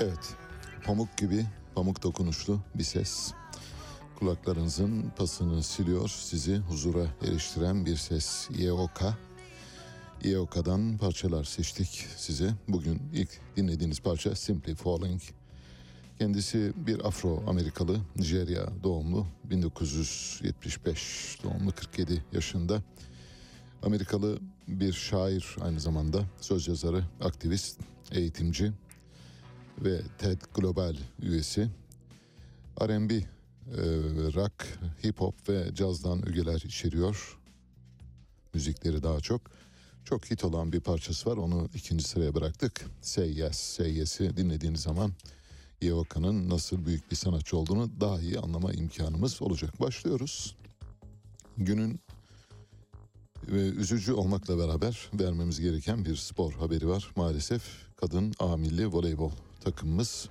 Evet, pamuk gibi, pamuk dokunuşlu bir ses. Kulaklarınızın pasını siliyor, sizi huzura eriştiren bir ses. Yeoka. Yeoka'dan parçalar seçtik size. Bugün ilk dinlediğiniz parça Simply Falling. Kendisi bir Afro-Amerikalı, Nijerya doğumlu, 1975 doğumlu, 47 yaşında. Amerikalı bir şair aynı zamanda, söz yazarı, aktivist, eğitimci ve TED Global üyesi. R&B, e, rock, hip hop ve cazdan ögeler içeriyor. Müzikleri daha çok. Çok hit olan bir parçası var. Onu ikinci sıraya bıraktık. Say Yes, Say Yes'i dinlediğiniz zaman Yeoka'nın nasıl büyük bir sanatçı olduğunu daha iyi anlama imkanımız olacak. Başlıyoruz. Günün e, üzücü olmakla beraber vermemiz gereken bir spor haberi var. Maalesef kadın A milli voleybol takımımız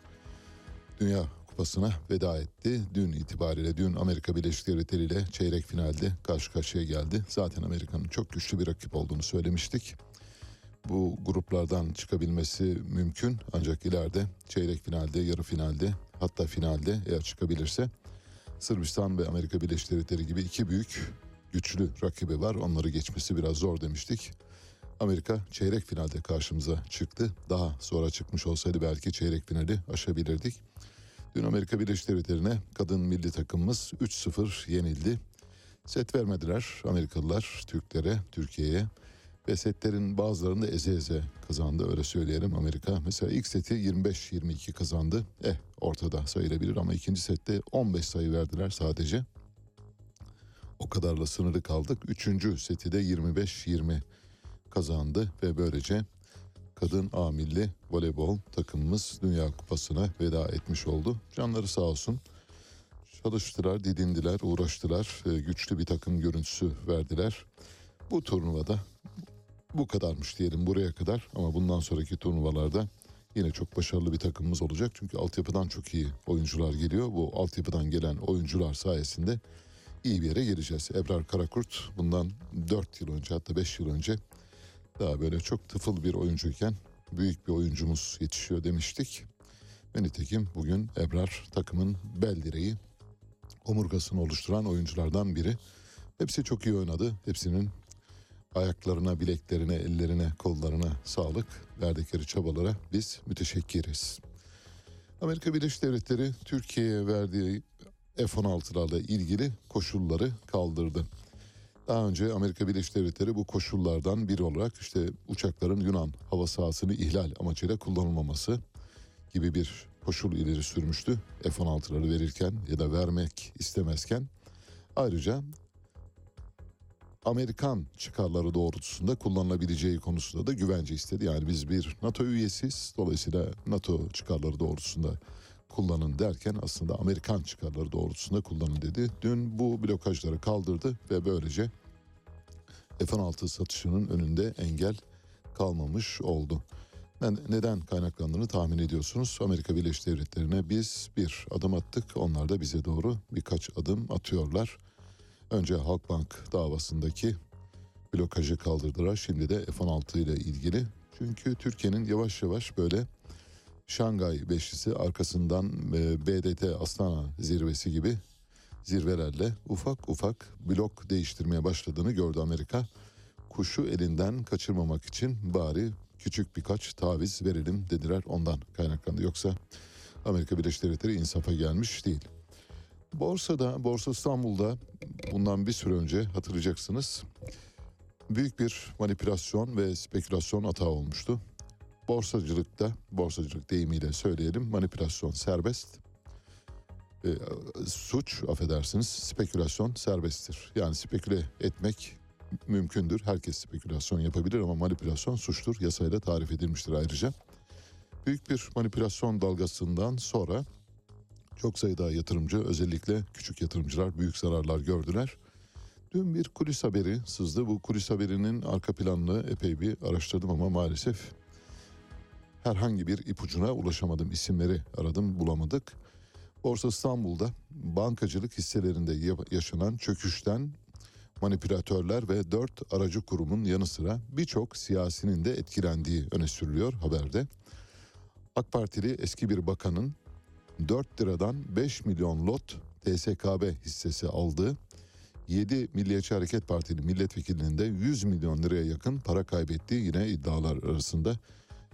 Dünya Kupası'na veda etti. Dün itibariyle dün Amerika Birleşik Devletleri ile çeyrek finalde karşı karşıya geldi. Zaten Amerika'nın çok güçlü bir rakip olduğunu söylemiştik. bu gruplardan çıkabilmesi mümkün. Ancak ileride çeyrek finalde, yarı finalde hatta finalde eğer çıkabilirse Sırbistan ve Amerika Birleşik Devletleri gibi iki büyük güçlü rakibi var. Onları geçmesi biraz zor demiştik. Amerika çeyrek finalde karşımıza çıktı. Daha sonra çıkmış olsaydı belki çeyrek finali aşabilirdik. Dün Amerika Birleşik Devletleri'ne kadın milli takımımız 3-0 yenildi. Set vermediler Amerikalılar Türklere, Türkiye'ye. Ve setlerin bazılarını da eze eze kazandı öyle söyleyelim Amerika. Mesela ilk seti 25-22 kazandı. Eh ortada sayılabilir ama ikinci sette 15 sayı verdiler sadece. O kadarla sınırlı kaldık. Üçüncü seti de 25-20 kazandı ve böylece kadın A milli voleybol takımımız Dünya Kupası'na veda etmiş oldu. Canları sağ olsun. Çalıştılar, didindiler, uğraştılar. e, Güçlü bir takım görüntüsü verdiler. Bu turnuvada bu kadarmış diyelim buraya kadar ama bundan sonraki turnuvalarda yine çok başarılı bir takımımız olacak. Çünkü altyapıdan çok iyi oyuncular geliyor. Bu altyapıdan gelen oyuncular sayesinde iyi bir yere geleceğiz. Ebrar Karakurt bundan 4 yıl önce hatta 5 yıl önce daha böyle çok tıfıl bir oyuncuyken büyük bir oyuncumuz yetişiyor demiştik. Ve nitekim bugün Ebrar takımın bel direği, omurgasını oluşturan oyunculardan biri. Hepsi çok iyi oynadı. Hepsinin ayaklarına, bileklerine, ellerine, kollarına sağlık verdikleri çabalara biz müteşekkiriz. Amerika Birleşik Devletleri Türkiye'ye verdiği F-16'larla ilgili koşulları kaldırdı. Daha önce Amerika Birleşik Devletleri bu koşullardan biri olarak işte uçakların Yunan hava sahasını ihlal amacıyla kullanılmaması gibi bir koşul ileri sürmüştü. F-16'ları verirken ya da vermek istemezken ayrıca Amerikan çıkarları doğrultusunda kullanılabileceği konusunda da güvence istedi. Yani biz bir NATO üyesiyiz. Dolayısıyla NATO çıkarları doğrultusunda kullanın derken aslında Amerikan çıkarları doğrultusunda kullanın dedi. Dün bu blokajları kaldırdı ve böylece F-16 satışının önünde engel kalmamış oldu. Ben neden kaynaklandığını tahmin ediyorsunuz. Amerika Birleşik Devletleri'ne biz bir adım attık. Onlar da bize doğru birkaç adım atıyorlar. Önce Halkbank davasındaki blokajı kaldırdılar. Şimdi de F-16 ile ilgili. Çünkü Türkiye'nin yavaş yavaş böyle Şangay Beşlisi arkasından e, BDT Astana zirvesi gibi zirvelerle ufak ufak blok değiştirmeye başladığını gördü Amerika. Kuşu elinden kaçırmamak için bari küçük birkaç taviz verelim dediler ondan kaynaklandı. Yoksa Amerika Birleşik Devletleri insafa gelmiş değil. Borsada, Borsa İstanbul'da bundan bir süre önce hatırlayacaksınız büyük bir manipülasyon ve spekülasyon hata olmuştu. Borsacılıkta, borsacılık deyimiyle söyleyelim manipülasyon serbest. Ee, suç affedersiniz spekülasyon serbesttir. Yani speküle etmek mümkündür. Herkes spekülasyon yapabilir ama manipülasyon suçtur. Yasayla tarif edilmiştir ayrıca. Büyük bir manipülasyon dalgasından sonra çok sayıda yatırımcı özellikle küçük yatırımcılar büyük zararlar gördüler. Dün bir kulis haberi sızdı. Bu kulis haberinin arka planını epey bir araştırdım ama maalesef herhangi bir ipucuna ulaşamadım. İsimleri aradım bulamadık. Borsa İstanbul'da bankacılık hisselerinde ya- yaşanan çöküşten manipülatörler ve dört aracı kurumun yanı sıra birçok siyasinin de etkilendiği öne sürülüyor haberde. AK Partili eski bir bakanın 4 liradan 5 milyon lot TSKB hissesi aldığı 7 Milliyetçi Hareket Partili milletvekilinin de 100 milyon liraya yakın para kaybettiği yine iddialar arasında.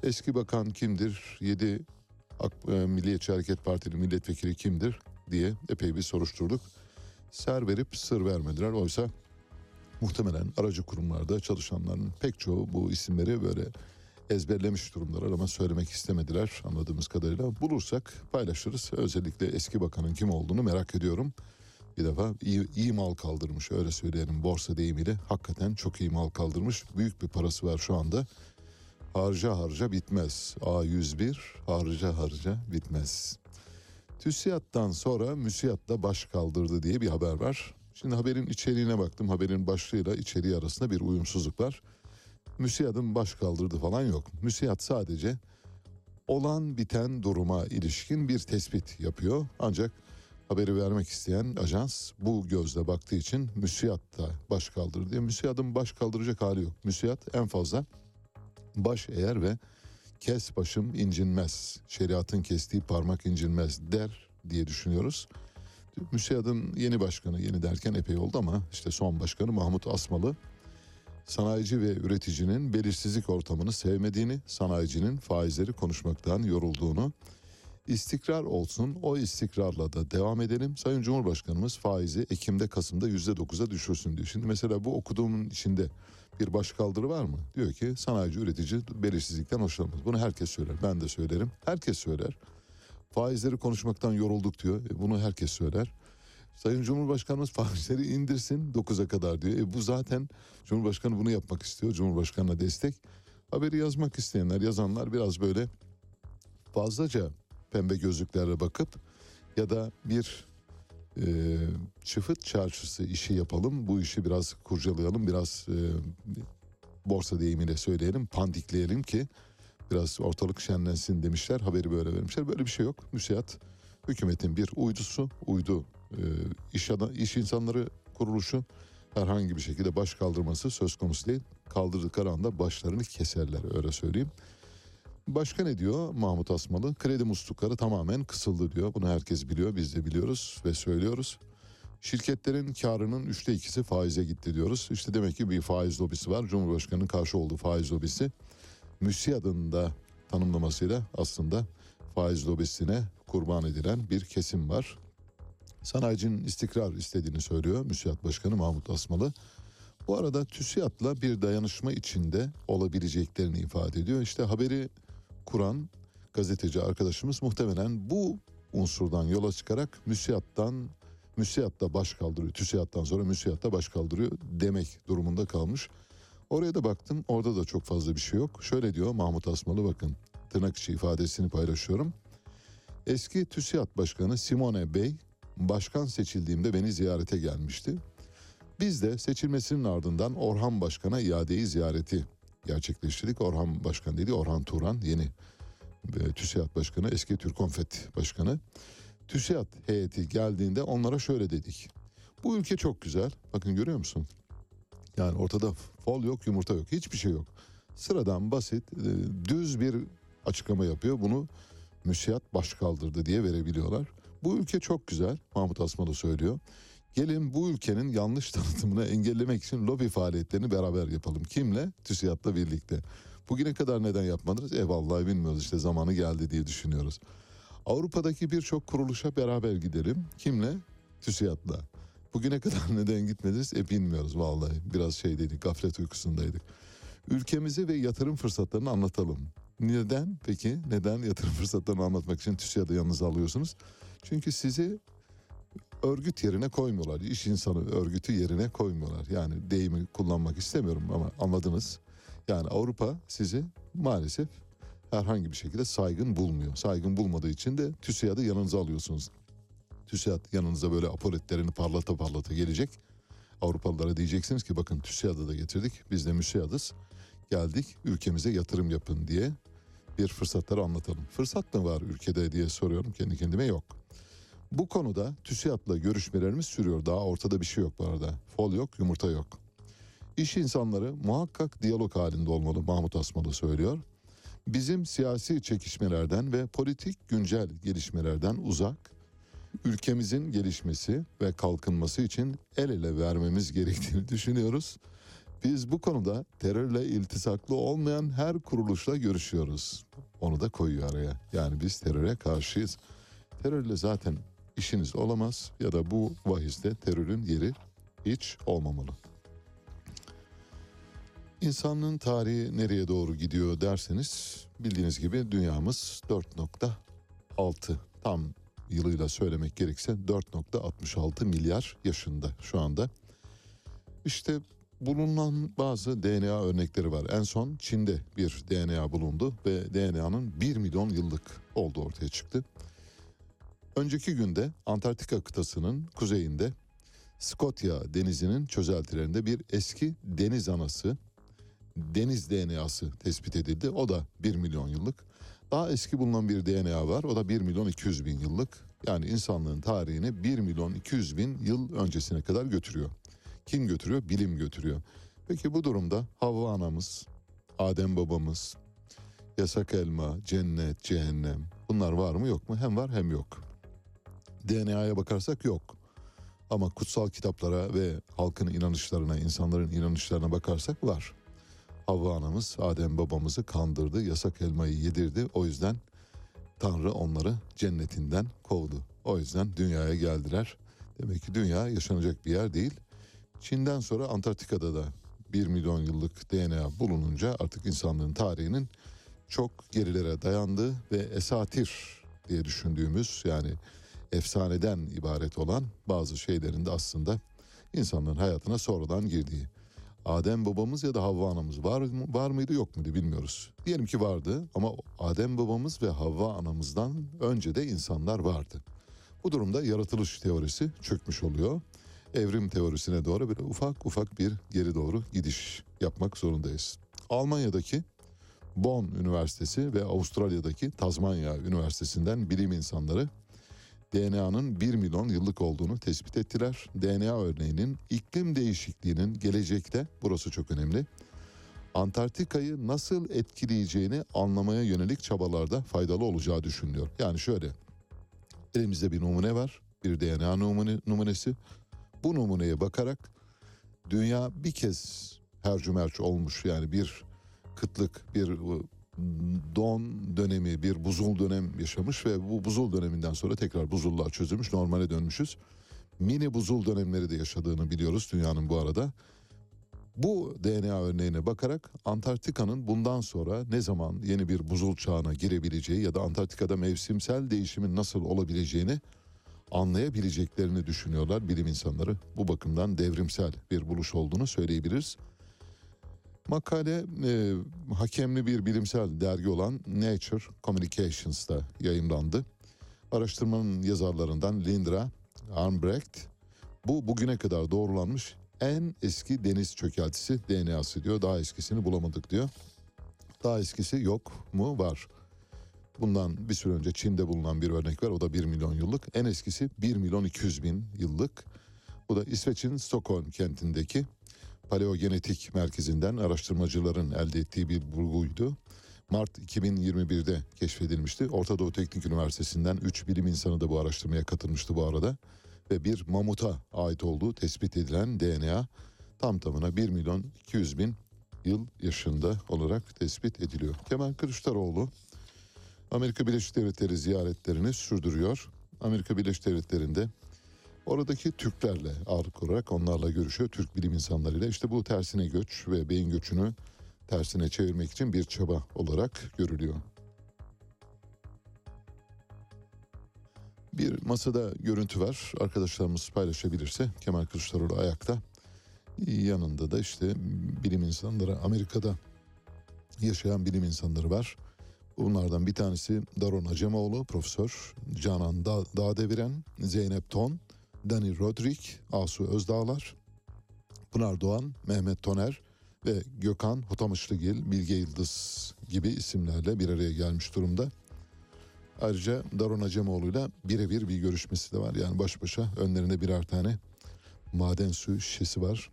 Eski bakan kimdir? 7 AK, e, Milliyetçi Hareket Partili milletvekili kimdir diye epey bir soruşturduk. Ser verip sır vermediler. Oysa muhtemelen aracı kurumlarda çalışanların pek çoğu bu isimleri böyle ezberlemiş durumdalar ama söylemek istemediler anladığımız kadarıyla. Bulursak paylaşırız. Özellikle eski bakanın kim olduğunu merak ediyorum. Bir defa iyi, iyi mal kaldırmış öyle söyleyelim borsa deyimiyle. Hakikaten çok iyi mal kaldırmış. Büyük bir parası var şu anda. Harca harca bitmez. A101 harca harca bitmez. TÜSİAD'dan sonra MÜSİAD'da baş kaldırdı diye bir haber var. Şimdi haberin içeriğine baktım. Haberin başlığıyla içeriği arasında bir uyumsuzluk var. MÜSİAD'ın baş kaldırdı falan yok. MÜSİAD sadece olan biten duruma ilişkin bir tespit yapıyor. Ancak haberi vermek isteyen ajans bu gözle baktığı için MÜSİAD da baş kaldırdı diye. MÜSİAD'ın baş kaldıracak hali yok. MÜSİAD en fazla Baş eğer ve kes başım incinmez, şeriatın kestiği parmak incinmez der diye düşünüyoruz. MÜSİAD'ın yeni başkanı, yeni derken epey oldu ama işte son başkanı Mahmut Asmalı sanayici ve üreticinin belirsizlik ortamını sevmediğini, sanayicinin faizleri konuşmaktan yorulduğunu, istikrar olsun o istikrarla da devam edelim. Sayın Cumhurbaşkanımız faizi Ekim'de Kasım'da yüzde dokuza düşürsün diyor. Şimdi mesela bu okuduğumun içinde bir başkaldırı var mı? Diyor ki sanayici üretici belirsizlikten hoşlanmaz. Bunu herkes söyler. Ben de söylerim. Herkes söyler. Faizleri konuşmaktan yorulduk diyor. E, bunu herkes söyler. Sayın Cumhurbaşkanımız faizleri indirsin 9'a kadar diyor. E bu zaten Cumhurbaşkanı bunu yapmak istiyor. Cumhurbaşkanına destek. Haberi yazmak isteyenler, yazanlar biraz böyle fazlaca pembe gözlüklerle bakıp ya da bir e, çıfıt çarşısı işi yapalım. Bu işi biraz kurcalayalım, biraz e, borsa deyimiyle söyleyelim, pandikleyelim ki biraz ortalık şenlensin demişler. Haberi böyle vermişler. Böyle bir şey yok. Müsiyat hükümetin bir uydusu, uydu e, iş, ada, iş insanları kuruluşu herhangi bir şekilde baş kaldırması söz konusu değil. Kaldırdıkları anda başlarını keserler öyle söyleyeyim. Başka ne diyor Mahmut Asmalı? Kredi muslukları tamamen kısıldı diyor. Bunu herkes biliyor, biz de biliyoruz ve söylüyoruz. Şirketlerin karının üçte ikisi faize gitti diyoruz. İşte demek ki bir faiz lobisi var. Cumhurbaşkanının karşı olduğu faiz lobisi. MÜSİAD'ın da tanımlamasıyla aslında faiz lobisine kurban edilen bir kesim var. Sanayicinin istikrar istediğini söylüyor MÜSİAD Başkanı Mahmut Asmalı. Bu arada TÜSİAD'la bir dayanışma içinde olabileceklerini ifade ediyor. İşte haberi kuran gazeteci arkadaşımız muhtemelen bu unsurdan yola çıkarak MÜSİAD'dan MÜSİAD'da baş kaldırıyor. TÜSİAD'dan sonra MÜSİAD'da baş kaldırıyor demek durumunda kalmış. Oraya da baktım orada da çok fazla bir şey yok. Şöyle diyor Mahmut Asmalı bakın tırnak içi ifadesini paylaşıyorum. Eski TÜSİAD Başkanı Simone Bey başkan seçildiğimde beni ziyarete gelmişti. Biz de seçilmesinin ardından Orhan Başkan'a iadeyi ziyareti gerçekleştirdik. Orhan Başkan dedi Orhan Turan yeni e, TÜSİAD Başkanı eski Türkonfet Başkanı. TÜSİAD heyeti geldiğinde onlara şöyle dedik. Bu ülke çok güzel. Bakın görüyor musun? Yani ortada fol yok yumurta yok hiçbir şey yok. Sıradan basit e, düz bir açıklama yapıyor. Bunu müsiyat baş kaldırdı diye verebiliyorlar. Bu ülke çok güzel Mahmut Asmalı söylüyor. Gelin bu ülkenin yanlış tanıtımını engellemek için lobi faaliyetlerini beraber yapalım. Kimle? TÜSİAD'la birlikte. Bugüne kadar neden yapmadınız? E vallahi bilmiyoruz işte zamanı geldi diye düşünüyoruz. Avrupa'daki birçok kuruluşa beraber gidelim. Kimle? TÜSİAD'la. Bugüne kadar neden gitmediniz? E bilmiyoruz vallahi. Biraz şey dedik, gaflet uykusundaydık. Ülkemizi ve yatırım fırsatlarını anlatalım. Neden peki? Neden yatırım fırsatlarını anlatmak için TÜSİAD'ı yanınıza alıyorsunuz? Çünkü sizi örgüt yerine koymuyorlar. İş insanı örgütü yerine koymuyorlar. Yani deyimi kullanmak istemiyorum ama anladınız. Yani Avrupa sizi maalesef herhangi bir şekilde saygın bulmuyor. Saygın bulmadığı için de TÜSİAD'ı yanınıza alıyorsunuz. TÜSİAD yanınıza böyle apoletlerini parlata parlata gelecek. Avrupalılara diyeceksiniz ki bakın TÜSİAD'ı da getirdik. Biz de müsiadız. Geldik ülkemize yatırım yapın diye bir fırsatları anlatalım. Fırsat mı var ülkede diye soruyorum kendi kendime yok. Bu konuda TÜSİAD'la görüşmelerimiz sürüyor. Daha ortada bir şey yok bu arada. Fol yok, yumurta yok. İş insanları muhakkak diyalog halinde olmalı Mahmut Asmalı söylüyor. Bizim siyasi çekişmelerden ve politik güncel gelişmelerden uzak, ülkemizin gelişmesi ve kalkınması için el ele vermemiz gerektiğini düşünüyoruz. Biz bu konuda terörle iltisaklı olmayan her kuruluşla görüşüyoruz. Onu da koyuyor araya. Yani biz teröre karşıyız. Terörle zaten işiniz olamaz ya da bu vahiste terörün yeri hiç olmamalı. İnsanlığın tarihi nereye doğru gidiyor derseniz bildiğiniz gibi dünyamız 4.6 tam yılıyla söylemek gerekirse 4.66 milyar yaşında şu anda. İşte bulunan bazı DNA örnekleri var. En son Çin'de bir DNA bulundu ve DNA'nın 1 milyon yıllık olduğu ortaya çıktı. Önceki günde Antarktika kıtasının kuzeyinde Skotya denizinin çözeltilerinde bir eski deniz anası, deniz DNA'sı tespit edildi. O da 1 milyon yıllık. Daha eski bulunan bir DNA var. O da 1 milyon 200 bin yıllık. Yani insanlığın tarihini 1 milyon 200 bin yıl öncesine kadar götürüyor. Kim götürüyor? Bilim götürüyor. Peki bu durumda Havva anamız, Adem babamız, yasak elma, cennet, cehennem bunlar var mı yok mu? Hem var hem yok. DNA'ya bakarsak yok. Ama kutsal kitaplara ve halkın inanışlarına, insanların inanışlarına bakarsak var. Havva anamız Adem babamızı kandırdı, yasak elmayı yedirdi. O yüzden Tanrı onları cennetinden kovdu. O yüzden dünyaya geldiler. Demek ki dünya yaşanacak bir yer değil. Çin'den sonra Antarktika'da da 1 milyon yıllık DNA bulununca artık insanlığın tarihinin çok gerilere dayandığı ve esatir diye düşündüğümüz yani efsaneden ibaret olan bazı şeylerin de aslında insanlığın hayatına sonradan girdiği. Adem babamız ya da Havva anamız var mı, var mıydı yok muydu bilmiyoruz. Diyelim ki vardı ama Adem babamız ve Havva anamızdan önce de insanlar vardı. Bu durumda yaratılış teorisi çökmüş oluyor. Evrim teorisine doğru böyle ufak ufak bir geri doğru gidiş yapmak zorundayız. Almanya'daki Bonn Üniversitesi ve Avustralya'daki Tazmanya Üniversitesi'nden bilim insanları DNA'nın 1 milyon yıllık olduğunu tespit ettiler. DNA örneğinin iklim değişikliğinin gelecekte, burası çok önemli, Antarktika'yı nasıl etkileyeceğini anlamaya yönelik çabalarda faydalı olacağı düşünülüyor. Yani şöyle, elimizde bir numune var, bir DNA numune, numunesi. Bu numuneye bakarak dünya bir kez hercümerç olmuş yani bir kıtlık, bir don dönemi, bir buzul dönem yaşamış ve bu buzul döneminden sonra tekrar buzullar çözülmüş, normale dönmüşüz. Mini buzul dönemleri de yaşadığını biliyoruz dünyanın bu arada. Bu DNA örneğine bakarak Antarktika'nın bundan sonra ne zaman yeni bir buzul çağına girebileceği ya da Antarktika'da mevsimsel değişimin nasıl olabileceğini anlayabileceklerini düşünüyorlar bilim insanları. Bu bakımdan devrimsel bir buluş olduğunu söyleyebiliriz. Makale e, hakemli bir bilimsel dergi olan Nature Communications'ta yayınlandı. Araştırmanın yazarlarından Lindra Armbrecht bu bugüne kadar doğrulanmış en eski deniz çökeltisi DNA'sı diyor. Daha eskisini bulamadık diyor. Daha eskisi yok mu? Var. Bundan bir süre önce Çin'de bulunan bir örnek var. O da 1 milyon yıllık. En eskisi 1 milyon 200 bin yıllık. Bu da İsveç'in Stockholm kentindeki Paleogenetik Merkezi'nden araştırmacıların elde ettiği bir bulguydu. Mart 2021'de keşfedilmişti. Orta Doğu Teknik Üniversitesi'nden 3 bilim insanı da bu araştırmaya katılmıştı bu arada. Ve bir mamuta ait olduğu tespit edilen DNA tam tamına 1 milyon 200 bin yıl yaşında olarak tespit ediliyor. Kemal Kılıçdaroğlu Amerika Birleşik Devletleri ziyaretlerini sürdürüyor. Amerika Birleşik Devletleri'nde oradaki Türklerle ağırlık olarak onlarla görüşüyor. Türk bilim insanlarıyla işte bu tersine göç ve beyin göçünü tersine çevirmek için bir çaba olarak görülüyor. Bir masada görüntü var. Arkadaşlarımız paylaşabilirse Kemal Kılıçdaroğlu ayakta. Yanında da işte bilim insanları Amerika'da yaşayan bilim insanları var. Bunlardan bir tanesi Daron Acemoğlu, Profesör Canan da Dağdeviren, Zeynep Ton, Dani Rodrik, Asu Özdağlar, Pınar Doğan, Mehmet Toner ve Gökhan Hotamışlıgil, Bilge Yıldız gibi isimlerle bir araya gelmiş durumda. Ayrıca Daron Acemoğlu'yla birebir bir görüşmesi de var. Yani baş başa önlerinde birer tane maden suyu şişesi var.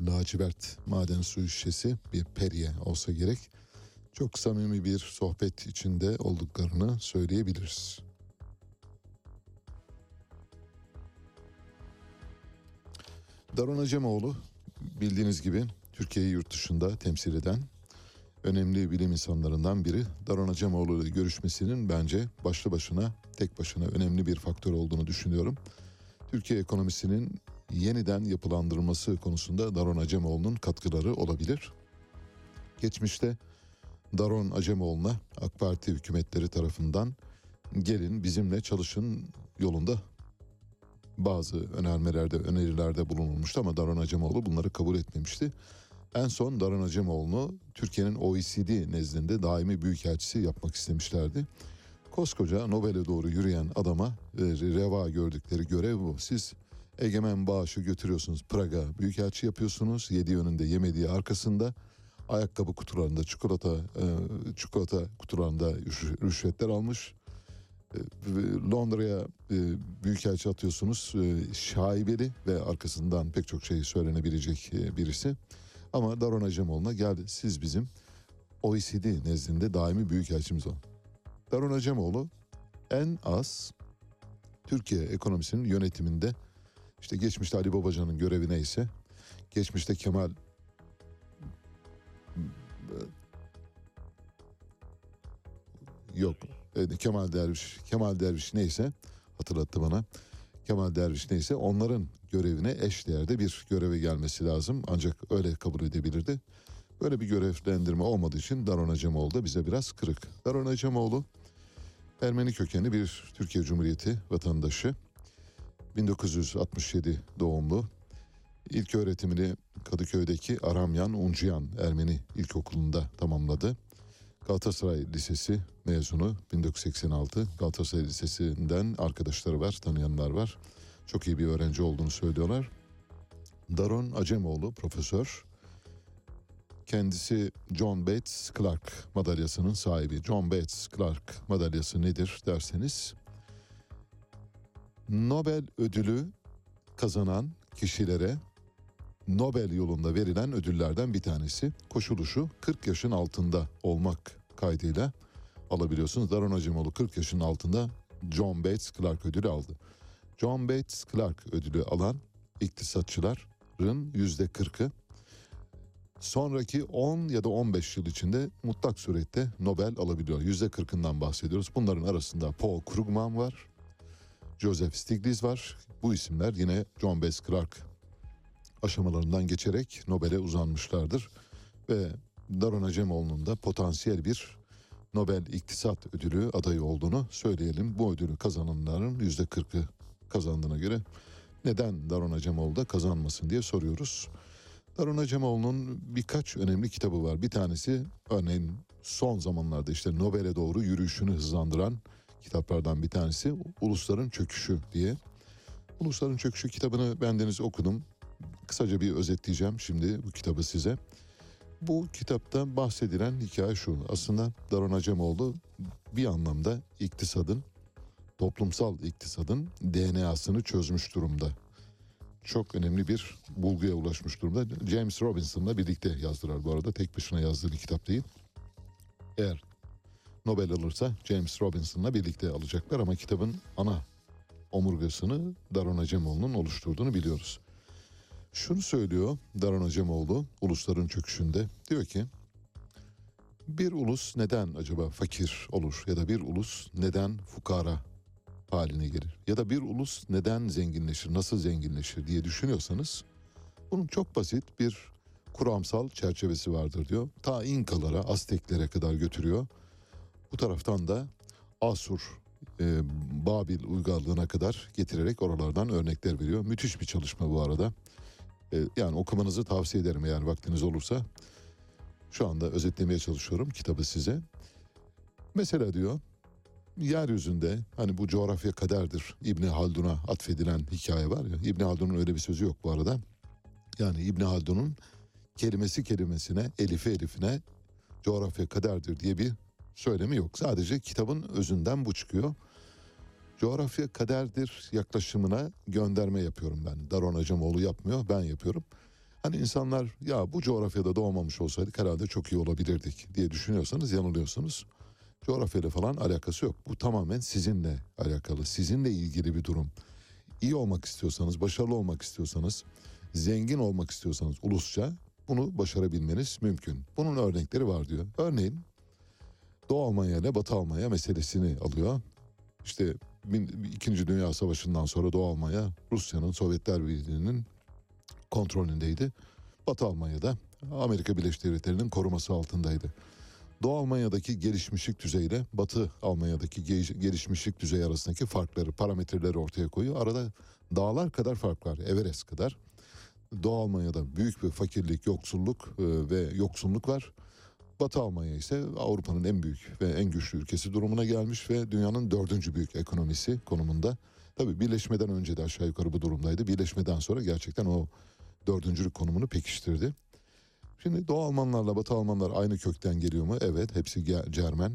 Lacivert maden suyu şişesi bir periye olsa gerek. Çok samimi bir sohbet içinde olduklarını söyleyebiliriz. Daron Acemoğlu bildiğiniz gibi Türkiye'yi yurt dışında temsil eden önemli bilim insanlarından biri. Daron Acemoğlu görüşmesinin bence başlı başına tek başına önemli bir faktör olduğunu düşünüyorum. Türkiye ekonomisinin yeniden yapılandırılması konusunda Daron Acemoğlu'nun katkıları olabilir. Geçmişte Daron Acemoğlu'na AK Parti hükümetleri tarafından gelin bizimle çalışın yolunda bazı önermelerde, önerilerde bulunulmuştu ama Daron Acemoğlu bunları kabul etmemişti. En son Daron Acemoğlu'nu Türkiye'nin OECD nezdinde daimi büyükelçisi yapmak istemişlerdi. Koskoca Nobel'e doğru yürüyen adama e, reva gördükleri görev bu. Siz egemen bağışı götürüyorsunuz Praga büyükelçi yapıyorsunuz. Yediği önünde yemediği arkasında ayakkabı kutularında çikolata e, çikolata kutularında rüş- rüşvetler almış. E, ve Londra'ya e, büyükelçi atıyorsunuz. E, şaibeli ve arkasından pek çok şey söylenebilecek e, birisi. Ama Daron Acemoğlu'na gel siz bizim OECD nezdinde daimi büyükelçimiz olun. Daron Acemoğlu en az Türkiye ekonomisinin yönetiminde işte geçmişte Ali Babacan'ın görevi neyse geçmişte Kemal yok e, Kemal Derviş Kemal Derviş neyse hatırlattı bana Kemal Derviş neyse onların görevine eş değerde bir göreve gelmesi lazım ancak öyle kabul edebilirdi. Böyle bir görevlendirme olmadığı için Daron Acemoğlu da bize biraz kırık. Daron Acemoğlu Ermeni kökenli bir Türkiye Cumhuriyeti vatandaşı. 1967 doğumlu. İlk öğretimini Kadıköy'deki Aramyan Uncuyan Ermeni İlkokulu'nda tamamladı. Galatasaray Lisesi mezunu 1986. Galatasaray Lisesi'nden arkadaşları var, tanıyanlar var. Çok iyi bir öğrenci olduğunu söylüyorlar. Daron Acemoğlu profesör. Kendisi John Bates Clark madalyasının sahibi. John Bates Clark madalyası nedir derseniz Nobel ödülü kazanan kişilere Nobel yolunda verilen ödüllerden bir tanesi. Koşulu şu 40 yaşın altında olmak kaydıyla alabiliyorsunuz. Daron Acemoğlu 40 yaşın altında John Bates Clark ödülü aldı. John Bates Clark ödülü alan iktisatçıların yüzde 40'ı sonraki 10 ya da 15 yıl içinde mutlak surette Nobel alabiliyor. Yüzde 40'ından bahsediyoruz. Bunların arasında Paul Krugman var, Joseph Stiglitz var. Bu isimler yine John Bates Clark aşamalarından geçerek Nobel'e uzanmışlardır. Ve Daron Acemoğlu'nun da potansiyel bir Nobel İktisat Ödülü adayı olduğunu söyleyelim. Bu ödülü kazananların yüzde 40'ı kazandığına göre neden Daron Acemoğlu da kazanmasın diye soruyoruz. Daron Acemoğlu'nun birkaç önemli kitabı var. Bir tanesi örneğin son zamanlarda işte Nobel'e doğru yürüyüşünü hızlandıran kitaplardan bir tanesi Ulusların Çöküşü diye. Ulusların Çöküşü kitabını bendeniz okudum. Kısaca bir özetleyeceğim şimdi bu kitabı size. Bu kitapta bahsedilen hikaye şu. Aslında Daron Acemoğlu bir anlamda iktisadın, toplumsal iktisadın DNA'sını çözmüş durumda. Çok önemli bir bulguya ulaşmış durumda. James Robinson'la birlikte yazdılar bu arada. Tek başına yazdığı bir kitap değil. Eğer Nobel alırsa James Robinson'la birlikte alacaklar ama kitabın ana omurgasını Daron Acemoğlu'nun oluşturduğunu biliyoruz. Şunu söylüyor Daron Acemoğlu ulusların çöküşünde. Diyor ki bir ulus neden acaba fakir olur ya da bir ulus neden fukara haline gelir ya da bir ulus neden zenginleşir, nasıl zenginleşir diye düşünüyorsanız bunun çok basit bir kuramsal çerçevesi vardır diyor. Ta İnkalara, Azteklere kadar götürüyor. Bu taraftan da Asur, e, Babil uygarlığına kadar getirerek oralardan örnekler veriyor. Müthiş bir çalışma bu arada. E, yani okumanızı tavsiye ederim eğer vaktiniz olursa. Şu anda özetlemeye çalışıyorum kitabı size. Mesela diyor yeryüzünde hani bu coğrafya kaderdir İbni Haldun'a atfedilen hikaye var ya. İbni Haldun'un öyle bir sözü yok bu arada. Yani İbni Haldun'un kelimesi kelimesine, elifi elifine coğrafya kaderdir diye bir söylemi yok. Sadece kitabın özünden bu çıkıyor. Coğrafya kaderdir yaklaşımına gönderme yapıyorum ben. Daron Acemoğlu yapmıyor, ben yapıyorum. Hani insanlar ya bu coğrafyada doğmamış olsaydık herhalde çok iyi olabilirdik diye düşünüyorsanız yanılıyorsunuz. Coğrafyayla falan alakası yok. Bu tamamen sizinle alakalı, sizinle ilgili bir durum. İyi olmak istiyorsanız, başarılı olmak istiyorsanız, zengin olmak istiyorsanız ulusça bunu başarabilmeniz mümkün. Bunun örnekleri var diyor. Örneğin Doğu Almanya ile Batı Almanya meselesini alıyor. İşte İkinci Dünya Savaşı'ndan sonra Doğu Almanya Rusya'nın Sovyetler Birliği'nin kontrolündeydi. Batı Almanya'da Amerika Birleşik Devletleri'nin koruması altındaydı. Doğu Almanya'daki gelişmişlik düzeyiyle Batı Almanya'daki ge- gelişmişlik düzeyi arasındaki farkları, parametreleri ortaya koyuyor. Arada dağlar kadar fark var, Everest kadar. Doğu Almanya'da büyük bir fakirlik, yoksulluk e, ve yoksunluk var. Batı Almanya ise Avrupa'nın en büyük ve en güçlü ülkesi durumuna gelmiş ve dünyanın dördüncü büyük ekonomisi konumunda. Tabii birleşmeden önce de aşağı yukarı bu durumdaydı. Birleşmeden sonra gerçekten o dördüncülük konumunu pekiştirdi. Şimdi Doğu Almanlarla Batı Almanlar aynı kökten geliyor mu? Evet, hepsi Cermen.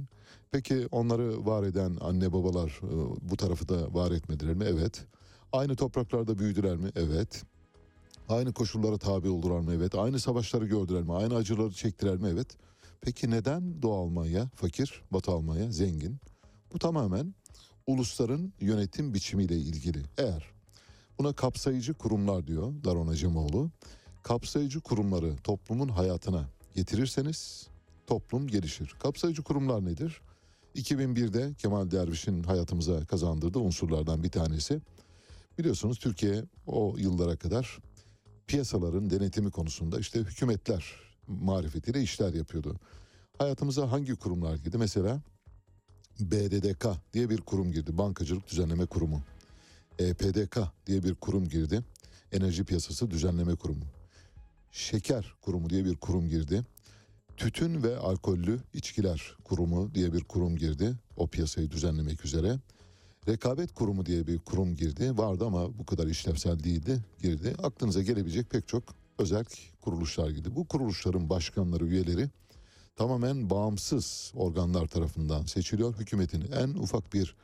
Peki onları var eden anne babalar e, bu tarafı da var etmediler mi? Evet. Aynı topraklarda büyüdüler mi? Evet. Aynı koşullara tabi oldular mı? Evet. Aynı savaşları gördüler mi? Aynı acıları çektiler mi? Evet. Peki neden Doğu Almanya fakir, Batı Almanya zengin? Bu tamamen ulusların yönetim biçimiyle ilgili. Eğer buna kapsayıcı kurumlar diyor Daron Acemoğlu. Kapsayıcı kurumları toplumun hayatına getirirseniz toplum gelişir. Kapsayıcı kurumlar nedir? 2001'de Kemal Derviş'in hayatımıza kazandırdığı unsurlardan bir tanesi. Biliyorsunuz Türkiye o yıllara kadar piyasaların denetimi konusunda işte hükümetler marifetiyle işler yapıyordu. Hayatımıza hangi kurumlar girdi? Mesela BDDK diye bir kurum girdi. Bankacılık Düzenleme Kurumu. EPDK diye bir kurum girdi. Enerji Piyasası Düzenleme Kurumu. Şeker Kurumu diye bir kurum girdi. Tütün ve Alkollü İçkiler Kurumu diye bir kurum girdi. O piyasayı düzenlemek üzere. Rekabet Kurumu diye bir kurum girdi. Vardı ama bu kadar işlevsel değildi. Girdi. Aklınıza gelebilecek pek çok özel kuruluşlar girdi. Bu kuruluşların başkanları, üyeleri tamamen bağımsız organlar tarafından seçiliyor. Hükümetin en ufak bir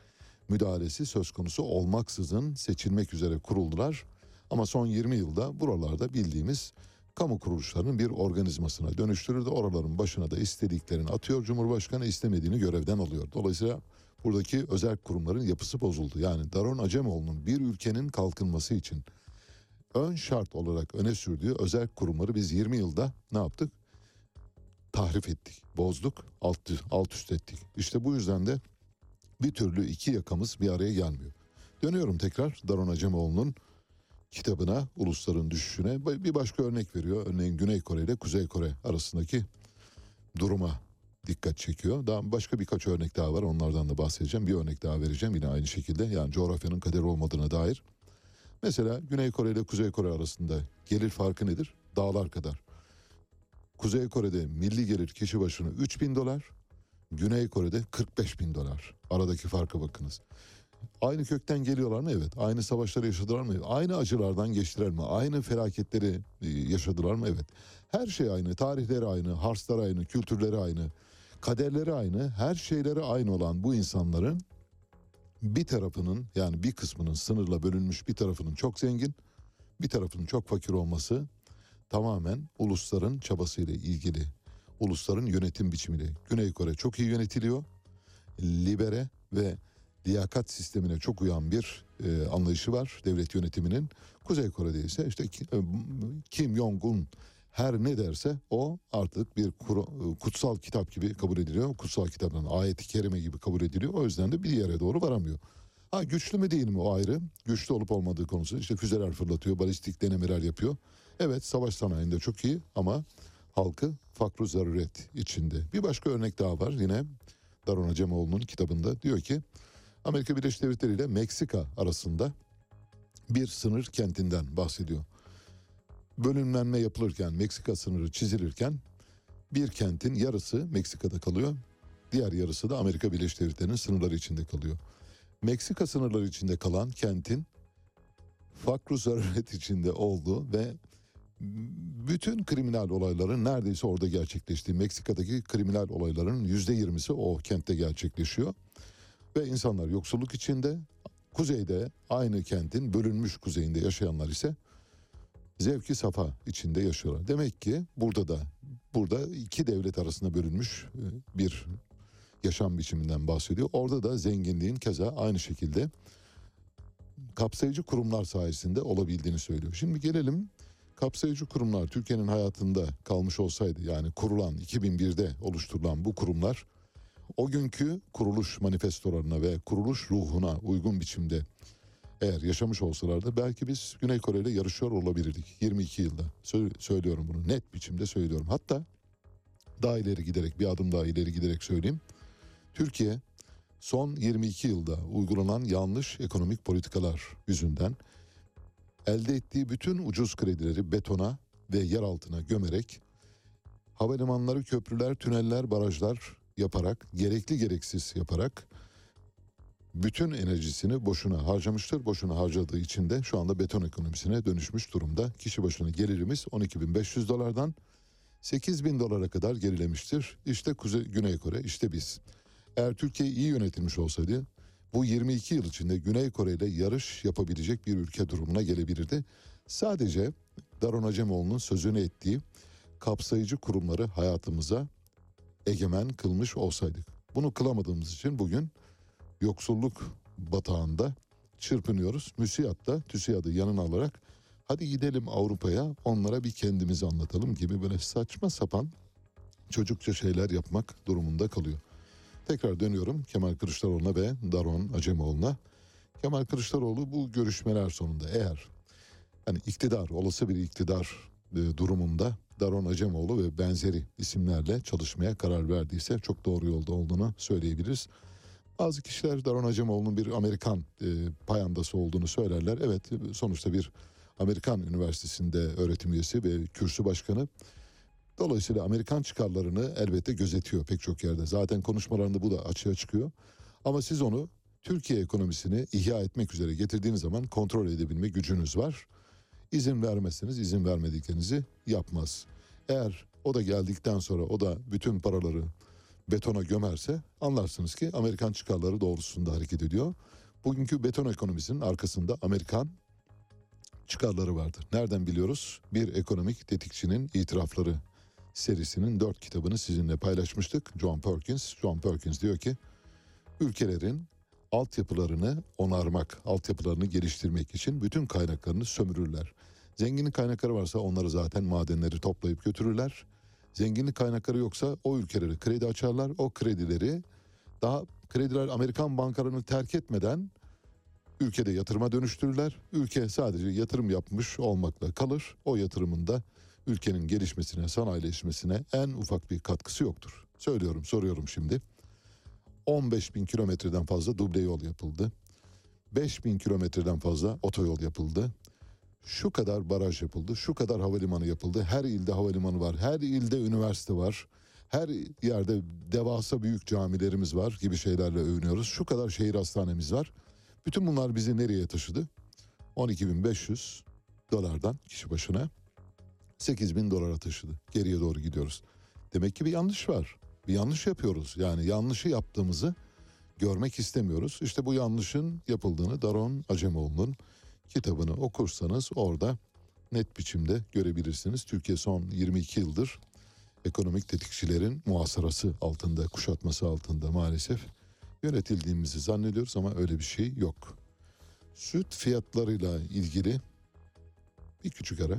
müdahalesi söz konusu olmaksızın seçilmek üzere kuruldular. Ama son 20 yılda buralarda bildiğimiz kamu kuruluşlarının bir organizmasına dönüştürüldü. Oraların başına da istediklerini atıyor. Cumhurbaşkanı istemediğini görevden alıyor. Dolayısıyla buradaki özel kurumların yapısı bozuldu. Yani Daron Acemoğlu'nun bir ülkenin kalkınması için ön şart olarak öne sürdüğü özel kurumları biz 20 yılda ne yaptık? Tahrif ettik, bozduk, alt, alt üst ettik. İşte bu yüzden de bir türlü iki yakamız bir araya gelmiyor. Dönüyorum tekrar Daron Acemoğlu'nun kitabına, ulusların düşüşüne bir başka örnek veriyor. Örneğin Güney Kore ile Kuzey Kore arasındaki duruma dikkat çekiyor. Daha başka birkaç örnek daha var. Onlardan da bahsedeceğim. Bir örnek daha vereceğim yine aynı şekilde. Yani coğrafyanın kaderi olmadığına dair. Mesela Güney Kore ile Kuzey Kore arasında gelir farkı nedir? Dağlar kadar. Kuzey Kore'de milli gelir kişi başına 3 bin dolar. Güney Kore'de 45 bin dolar. Aradaki farka bakınız. Aynı kökten geliyorlar mı? Evet. Aynı savaşları yaşadılar mı? Aynı acılardan geçtiler mi? Aynı felaketleri e, yaşadılar mı? Evet. Her şey aynı. Tarihleri aynı, harsları aynı, kültürleri aynı, kaderleri aynı, her şeyleri aynı olan bu insanların bir tarafının yani bir kısmının sınırla bölünmüş bir tarafının çok zengin, bir tarafının çok fakir olması tamamen ulusların çabasıyla ilgili. Ulusların yönetim biçimiyle. Güney Kore çok iyi yönetiliyor. Libere ve liyakat sistemine çok uyan bir e, anlayışı var devlet yönetiminin. Kuzey Kore'de ise işte e, Kim Jong-un her ne derse o artık bir e, kutsal kitap gibi kabul ediliyor. Kutsal kitaptan ayeti kerime gibi kabul ediliyor. O yüzden de bir yere doğru varamıyor. Ha güçlü mü değil mi o ayrı. Güçlü olup olmadığı konusu işte füzeler fırlatıyor, balistik denemeler yapıyor. Evet savaş sanayinde çok iyi ama halkı fakru zaruret içinde. Bir başka örnek daha var yine Daron Acemoğlu'nun kitabında diyor ki Amerika Birleşik Devletleri ile Meksika arasında bir sınır kentinden bahsediyor. Bölümlenme yapılırken, Meksika sınırı çizilirken bir kentin yarısı Meksika'da kalıyor. Diğer yarısı da Amerika Birleşik Devletleri'nin sınırları içinde kalıyor. Meksika sınırları içinde kalan kentin fakru zaruret içinde olduğu ve bütün kriminal olayların neredeyse orada gerçekleştiği Meksika'daki kriminal olayların yüzde yirmisi o kentte gerçekleşiyor. Ve insanlar yoksulluk içinde kuzeyde aynı kentin bölünmüş kuzeyinde yaşayanlar ise zevki safa içinde yaşıyorlar. Demek ki burada da burada iki devlet arasında bölünmüş e, bir yaşam biçiminden bahsediyor. Orada da zenginliğin keza aynı şekilde kapsayıcı kurumlar sayesinde olabildiğini söylüyor. Şimdi gelelim kapsayıcı kurumlar Türkiye'nin hayatında kalmış olsaydı yani kurulan 2001'de oluşturulan bu kurumlar o günkü kuruluş manifestolarına ve kuruluş ruhuna uygun biçimde eğer yaşamış olsalardı belki biz Güney Kore ile yarışıyor olabilirdik 22 yılda. Sö- söylüyorum bunu net biçimde söylüyorum. Hatta daha ileri giderek bir adım daha ileri giderek söyleyeyim. Türkiye son 22 yılda uygulanan yanlış ekonomik politikalar yüzünden elde ettiği bütün ucuz kredileri betona ve yer altına gömerek havalimanları, köprüler, tüneller, barajlar yaparak, gerekli gereksiz yaparak bütün enerjisini boşuna harcamıştır. Boşuna harcadığı için de şu anda beton ekonomisine dönüşmüş durumda. Kişi başına gelirimiz 12.500 dolardan 8.000 dolara kadar gerilemiştir. İşte Kuzey Güney Kore, işte biz. Eğer Türkiye iyi yönetilmiş olsaydı bu 22 yıl içinde Güney Kore ile yarış yapabilecek bir ülke durumuna gelebilirdi. Sadece Daron Acemoğlu'nun sözünü ettiği kapsayıcı kurumları hayatımıza egemen kılmış olsaydık. Bunu kılamadığımız için bugün yoksulluk batağında çırpınıyoruz. MÜSİAD da TÜSİAD'ı yanına alarak hadi gidelim Avrupa'ya onlara bir kendimizi anlatalım gibi böyle saçma sapan çocukça şeyler yapmak durumunda kalıyor. Tekrar dönüyorum Kemal Kılıçdaroğlu'na ve Daron Acemoğlu'na. Kemal Kılıçdaroğlu bu görüşmeler sonunda eğer hani iktidar, olası bir iktidar e, durumunda Daron Acemoğlu ve benzeri isimlerle çalışmaya karar verdiyse çok doğru yolda olduğunu söyleyebiliriz. Bazı kişiler Daron Acemoğlu'nun bir Amerikan e, payandası olduğunu söylerler. Evet sonuçta bir Amerikan Üniversitesi'nde öğretim üyesi ve kürsü başkanı. Dolayısıyla Amerikan çıkarlarını elbette gözetiyor pek çok yerde. Zaten konuşmalarında bu da açığa çıkıyor. Ama siz onu Türkiye ekonomisini ihya etmek üzere getirdiğiniz zaman kontrol edebilme gücünüz var. İzin vermezseniz izin vermediklerinizi yapmaz. Eğer o da geldikten sonra o da bütün paraları betona gömerse anlarsınız ki Amerikan çıkarları doğrultusunda hareket ediyor. Bugünkü beton ekonomisinin arkasında Amerikan çıkarları vardır. Nereden biliyoruz? Bir ekonomik tetikçinin itirafları serisinin dört kitabını sizinle paylaşmıştık. John Perkins. John Perkins diyor ki ülkelerin altyapılarını onarmak, altyapılarını geliştirmek için bütün kaynaklarını sömürürler. Zenginlik kaynakları varsa onları zaten madenleri toplayıp götürürler. Zenginlik kaynakları yoksa o ülkelere kredi açarlar. O kredileri daha krediler Amerikan bankalarını terk etmeden ülkede yatırıma dönüştürürler. Ülke sadece yatırım yapmış olmakla kalır. O yatırımın da ülkenin gelişmesine, sanayileşmesine en ufak bir katkısı yoktur. Söylüyorum, soruyorum şimdi. 15 bin kilometreden fazla duble yol yapıldı. 5 bin kilometreden fazla otoyol yapıldı. Şu kadar baraj yapıldı, şu kadar havalimanı yapıldı. Her ilde havalimanı var, her ilde üniversite var. Her yerde devasa büyük camilerimiz var gibi şeylerle övünüyoruz. Şu kadar şehir hastanemiz var. Bütün bunlar bizi nereye taşıdı? 12.500 dolardan kişi başına 8 bin dolara taşıdı. Geriye doğru gidiyoruz. Demek ki bir yanlış var. Bir yanlış yapıyoruz. Yani yanlışı yaptığımızı görmek istemiyoruz. İşte bu yanlışın yapıldığını Daron Acemoğlu'nun kitabını okursanız orada net biçimde görebilirsiniz. Türkiye son 22 yıldır ekonomik tetikçilerin muhasarası altında, kuşatması altında maalesef yönetildiğimizi zannediyoruz ama öyle bir şey yok. Süt fiyatlarıyla ilgili bir küçük ara.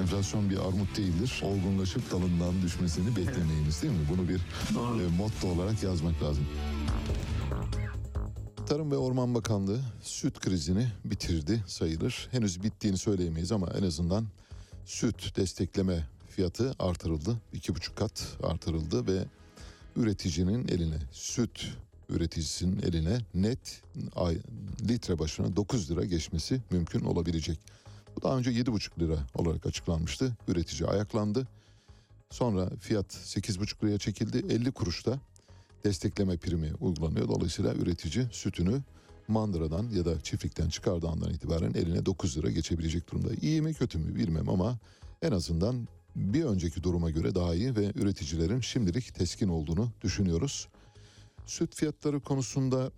Enflasyon bir armut değildir. Olgunlaşıp dalından düşmesini beklemeyiniz değil mi? Bunu bir e, motto olarak yazmak lazım. Tarım ve Orman Bakanlığı süt krizini bitirdi sayılır. Henüz bittiğini söyleyemeyiz ama en azından süt destekleme fiyatı artırıldı. iki buçuk kat artırıldı ve üreticinin eline süt üreticisinin eline net ay, litre başına 9 lira geçmesi mümkün olabilecek. Daha önce 7,5 lira olarak açıklanmıştı. Üretici ayaklandı. Sonra fiyat 8,5 liraya çekildi. 50 kuruşta destekleme primi uygulanıyor. Dolayısıyla üretici sütünü mandıradan ya da çiftlikten çıkardığı andan itibaren eline 9 lira geçebilecek durumda. İyi mi kötü mü bilmem ama en azından bir önceki duruma göre daha iyi ve üreticilerin şimdilik teskin olduğunu düşünüyoruz. Süt fiyatları konusunda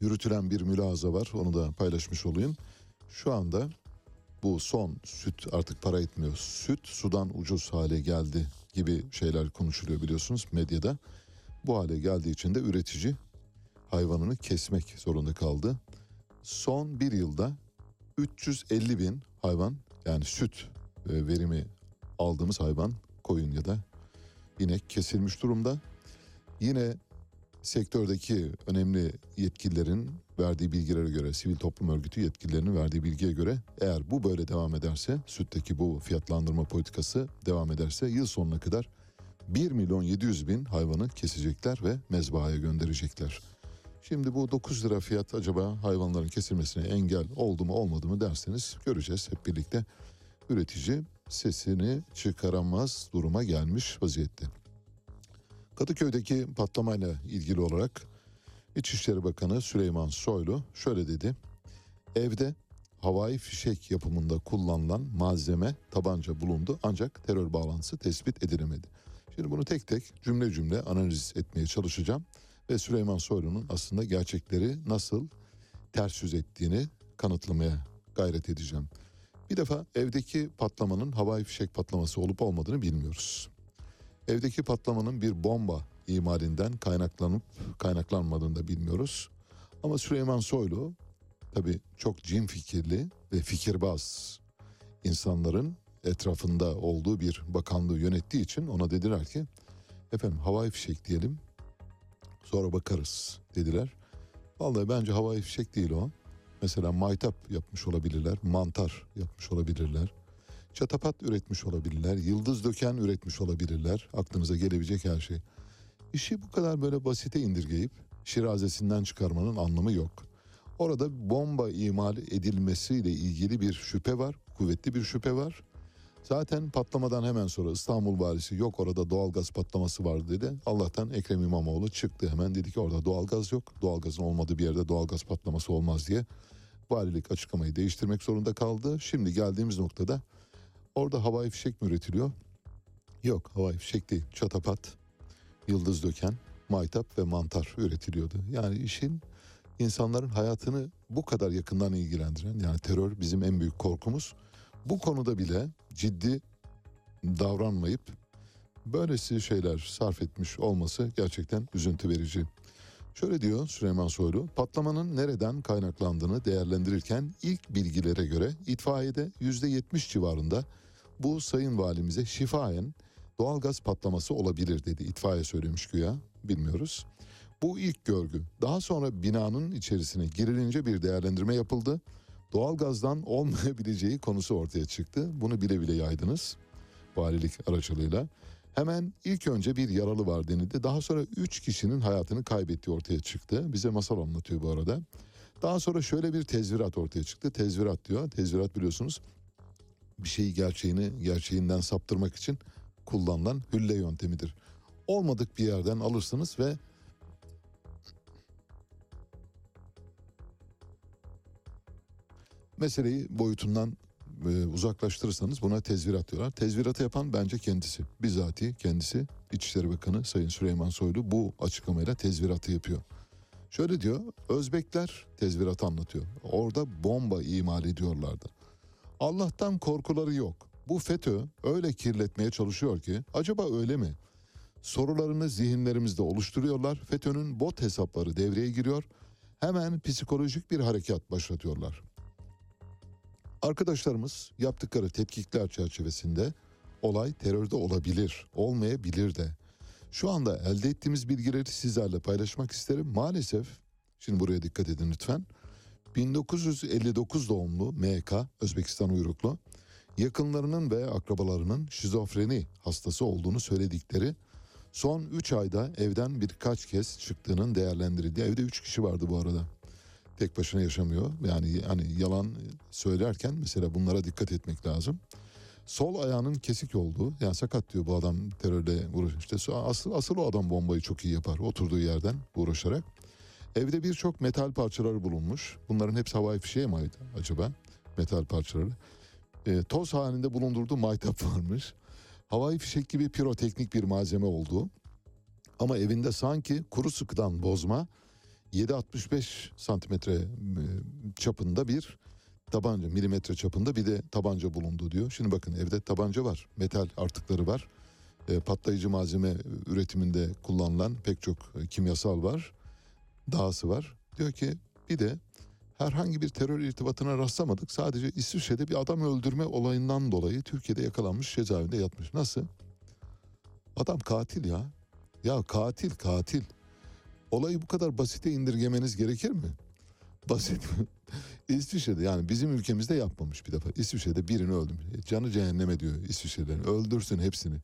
yürütülen bir mülaza var. Onu da paylaşmış olayım. Şu anda bu son süt artık para etmiyor. Süt sudan ucuz hale geldi gibi şeyler konuşuluyor biliyorsunuz medyada. Bu hale geldiği için de üretici hayvanını kesmek zorunda kaldı. Son bir yılda 350 bin hayvan yani süt e, verimi aldığımız hayvan koyun ya da inek kesilmiş durumda. Yine sektördeki önemli yetkililerin verdiği bilgilere göre, sivil toplum örgütü yetkililerinin verdiği bilgiye göre eğer bu böyle devam ederse, sütteki bu fiyatlandırma politikası devam ederse yıl sonuna kadar 1 milyon 700 bin hayvanı kesecekler ve mezbahaya gönderecekler. Şimdi bu 9 lira fiyat acaba hayvanların kesilmesine engel oldu mu olmadı mı derseniz göreceğiz hep birlikte. Üretici sesini çıkaramaz duruma gelmiş vaziyette. Kadıköy'deki patlamayla ilgili olarak İçişleri Bakanı Süleyman Soylu şöyle dedi. Evde havai fişek yapımında kullanılan malzeme tabanca bulundu ancak terör bağlantısı tespit edilemedi. Şimdi bunu tek tek cümle cümle analiz etmeye çalışacağım ve Süleyman Soylu'nun aslında gerçekleri nasıl ters yüz ettiğini kanıtlamaya gayret edeceğim. Bir defa evdeki patlamanın havai fişek patlaması olup olmadığını bilmiyoruz. Evdeki patlamanın bir bomba imalinden kaynaklanıp kaynaklanmadığını da bilmiyoruz. Ama Süleyman Soylu tabii çok cin fikirli ve fikirbaz insanların etrafında olduğu bir bakanlığı yönettiği için ona dediler ki efendim havai fişek diyelim sonra bakarız dediler. Vallahi bence havai fişek değil o. Mesela maytap yapmış olabilirler, mantar yapmış olabilirler. Çatapat üretmiş olabilirler, yıldız döken üretmiş olabilirler. Aklınıza gelebilecek her şey. İşi bu kadar böyle basite indirgeyip şirazesinden çıkarmanın anlamı yok. Orada bomba imal edilmesiyle ilgili bir şüphe var, kuvvetli bir şüphe var. Zaten patlamadan hemen sonra İstanbul valisi yok orada doğalgaz patlaması vardı dedi. Allah'tan Ekrem İmamoğlu çıktı hemen dedi ki orada doğalgaz yok. Doğalgazın olmadığı bir yerde doğalgaz patlaması olmaz diye. Valilik açıklamayı değiştirmek zorunda kaldı. Şimdi geldiğimiz noktada orada havai fişek mi üretiliyor? Yok havai fişek değil çatapat, yıldız döken, maytap ve mantar üretiliyordu. Yani işin insanların hayatını bu kadar yakından ilgilendiren yani terör bizim en büyük korkumuz. Bu konuda bile ciddi davranmayıp böylesi şeyler sarf etmiş olması gerçekten üzüntü verici. Şöyle diyor Süleyman Soylu, patlamanın nereden kaynaklandığını değerlendirirken ilk bilgilere göre itfaiyede %70 civarında bu sayın valimize şifayen doğalgaz patlaması olabilir dedi. İtfaiye söylemiş güya bilmiyoruz. Bu ilk görgü. Daha sonra binanın içerisine girilince bir değerlendirme yapıldı. Doğalgazdan olmayabileceği konusu ortaya çıktı. Bunu bile bile yaydınız valilik aracılığıyla. Hemen ilk önce bir yaralı var denildi. Daha sonra 3 kişinin hayatını kaybettiği ortaya çıktı. Bize masal anlatıyor bu arada. Daha sonra şöyle bir tezvirat ortaya çıktı. Tezvirat diyor. Tezvirat biliyorsunuz bir şeyi gerçeğini gerçeğinden saptırmak için kullanılan hülle yöntemidir. Olmadık bir yerden alırsınız ve meseleyi boyutundan e, uzaklaştırırsanız buna tezvirat diyorlar. Tezviratı yapan bence kendisi. Bizatihi kendisi İçişleri Bakanı Sayın Süleyman Soylu bu açıklamayla tezviratı yapıyor. Şöyle diyor, Özbekler tezviratı anlatıyor. Orada bomba imal ediyorlardı. Allah'tan korkuları yok. Bu FETÖ öyle kirletmeye çalışıyor ki acaba öyle mi? Sorularını zihinlerimizde oluşturuyorlar. FETÖ'nün bot hesapları devreye giriyor. Hemen psikolojik bir harekat başlatıyorlar. Arkadaşlarımız yaptıkları tetkikler çerçevesinde olay terörde olabilir, olmayabilir de. Şu anda elde ettiğimiz bilgileri sizlerle paylaşmak isterim. Maalesef, şimdi buraya dikkat edin lütfen. 1959 doğumlu MK, Özbekistan uyruklu, yakınlarının ve akrabalarının şizofreni hastası olduğunu söyledikleri son 3 ayda evden birkaç kez çıktığının değerlendirildiği evde 3 kişi vardı bu arada. Tek başına yaşamıyor. Yani hani yalan söylerken mesela bunlara dikkat etmek lazım. Sol ayağının kesik olduğu yani sakat diyor bu adam terörle uğraşıyor. İşte asıl, asıl o adam bombayı çok iyi yapar oturduğu yerden uğraşarak. Evde birçok metal parçaları bulunmuş. Bunların hepsi havai fişeğe mi acaba? Metal parçaları. E, toz halinde bulundurduğu maytap varmış. Havai fişek gibi piroteknik bir malzeme olduğu. Ama evinde sanki kuru sıkıdan bozma 7.65 santimetre e, çapında bir tabanca, milimetre çapında bir de tabanca bulundu diyor. Şimdi bakın evde tabanca var, metal artıkları var. E, patlayıcı malzeme üretiminde kullanılan pek çok e, kimyasal var. Dahası var. Diyor ki bir de herhangi bir terör irtibatına rastlamadık. Sadece İsviçre'de bir adam öldürme olayından dolayı Türkiye'de yakalanmış cezaevinde yatmış. Nasıl? Adam katil ya. Ya katil katil. Olayı bu kadar basite indirgemeniz gerekir mi? Basit. İsviçre'de yani bizim ülkemizde yapmamış bir defa. İsviçre'de birini öldürmüş. Canı cehenneme diyor İsviçre'den. Öldürsün hepsini.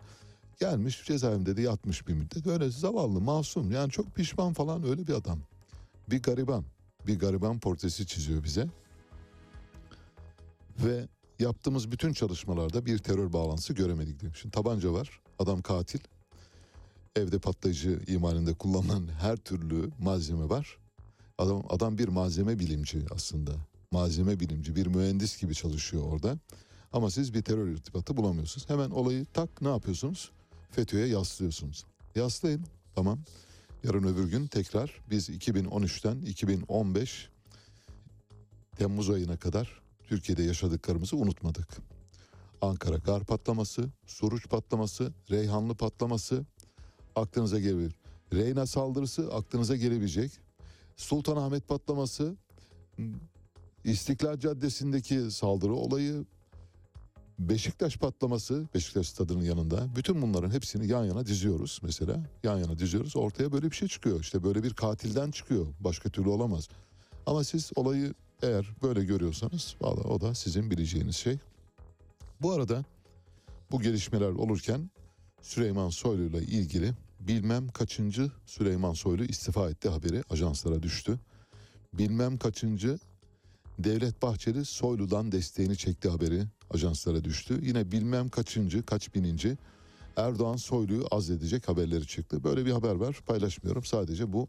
Gelmiş cezaevinde de yatmış bir müddet. Öyle zavallı, masum. Yani çok pişman falan öyle bir adam. Bir gariban. Bir gariban portresi çiziyor bize. Ve yaptığımız bütün çalışmalarda bir terör bağlantısı göremedik diyor. Şimdi tabanca var, adam katil. Evde patlayıcı imalinde kullanılan her türlü malzeme var. Adam adam bir malzeme bilimci aslında. Malzeme bilimci, bir mühendis gibi çalışıyor orada. Ama siz bir terör irtibatı bulamıyorsunuz. Hemen olayı tak ne yapıyorsunuz? FETÖ'ye yaslıyorsunuz. Yaslayın. Tamam. Yarın öbür gün tekrar biz 2013'ten 2015 Temmuz ayına kadar Türkiye'de yaşadıklarımızı unutmadık. Ankara gar patlaması, Suruç patlaması, Reyhanlı patlaması aklınıza gelebilir. Reyna saldırısı aklınıza gelebilecek. Sultanahmet patlaması, İstiklal Caddesi'ndeki saldırı olayı, Beşiktaş patlaması, Beşiktaş stadının yanında. Bütün bunların hepsini yan yana diziyoruz mesela. Yan yana diziyoruz. Ortaya böyle bir şey çıkıyor. İşte böyle bir katilden çıkıyor. Başka türlü olamaz. Ama siz olayı eğer böyle görüyorsanız valla o da sizin bileceğiniz şey. Bu arada bu gelişmeler olurken Süleyman Soylu ile ilgili bilmem kaçıncı Süleyman Soylu istifa etti haberi ajanslara düştü. Bilmem kaçıncı Devlet Bahçeli Soylu'dan desteğini çekti haberi ajanslara düştü. Yine bilmem kaçıncı, kaç bininci Erdoğan Soylu'yu azledecek haberleri çıktı. Böyle bir haber var paylaşmıyorum. Sadece bu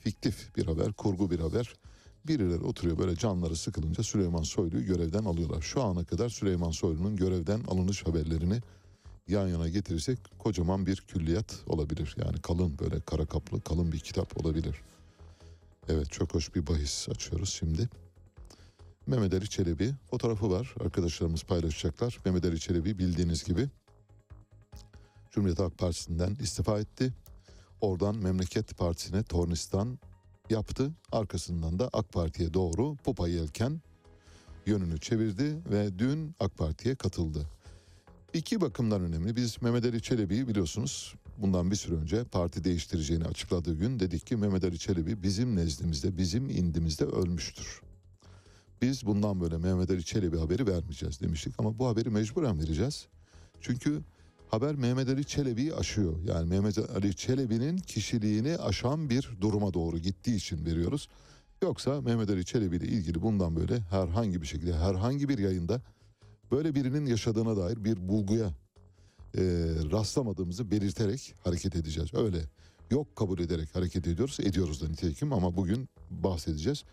fiktif bir haber, kurgu bir haber. Birileri oturuyor böyle canları sıkılınca Süleyman Soylu'yu görevden alıyorlar. Şu ana kadar Süleyman Soylu'nun görevden alınış haberlerini yan yana getirirsek kocaman bir külliyat olabilir. Yani kalın böyle kara kaplı kalın bir kitap olabilir. Evet çok hoş bir bahis açıyoruz şimdi. Mehmet Ali Çelebi fotoğrafı var. Arkadaşlarımız paylaşacaklar. Mehmet Ali Çelebi bildiğiniz gibi Cumhuriyet Halk Partisi'nden istifa etti. Oradan Memleket Partisi'ne tornistan yaptı. Arkasından da AK Parti'ye doğru pupa yelken yönünü çevirdi ve dün AK Parti'ye katıldı. İki bakımdan önemli. Biz Mehmet Ali Çelebi'yi biliyorsunuz bundan bir süre önce parti değiştireceğini açıkladığı gün dedik ki Mehmet Ali Çelebi bizim nezdimizde, bizim indimizde ölmüştür. Biz bundan böyle Mehmet Ali Çelebi haberi vermeyeceğiz demiştik ama bu haberi mecburen vereceğiz. Çünkü haber Mehmet Ali Çelebi'yi aşıyor. Yani Mehmet Ali Çelebi'nin kişiliğini aşan bir duruma doğru gittiği için veriyoruz. Yoksa Mehmet Ali Çelebi ile ilgili bundan böyle herhangi bir şekilde herhangi bir yayında böyle birinin yaşadığına dair bir bulguya e, rastlamadığımızı belirterek hareket edeceğiz. Öyle yok kabul ederek hareket ediyoruz. Ediyoruz da nitekim ama bugün bahsedeceğiz.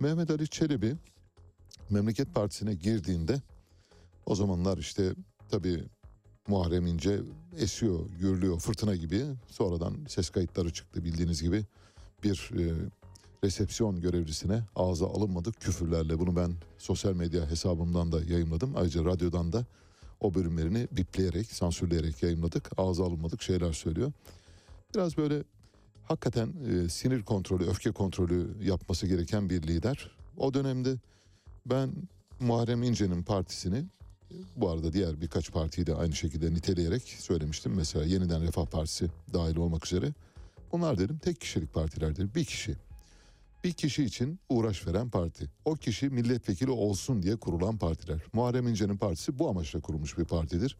Mehmet Ali Çelebi Memleket Partisi'ne girdiğinde o zamanlar işte tabii Muharrem İnce esiyor, gürlüyor, fırtına gibi. Sonradan ses kayıtları çıktı bildiğiniz gibi. Bir e, resepsiyon görevlisine ağza alınmadık küfürlerle. Bunu ben sosyal medya hesabımdan da yayınladım. Ayrıca radyodan da o bölümlerini bipleyerek, sansürleyerek yayınladık. Ağza alınmadık şeyler söylüyor. Biraz böyle hakikaten e, sinir kontrolü, öfke kontrolü yapması gereken bir lider. O dönemde ben Muharrem İnce'nin partisini bu arada diğer birkaç partiyi de aynı şekilde niteleyerek söylemiştim. Mesela Yeniden Refah Partisi dahil olmak üzere. Bunlar dedim tek kişilik partilerdir. Bir kişi. Bir kişi için uğraş veren parti. O kişi milletvekili olsun diye kurulan partiler. Muharrem İnce'nin partisi bu amaçla kurulmuş bir partidir.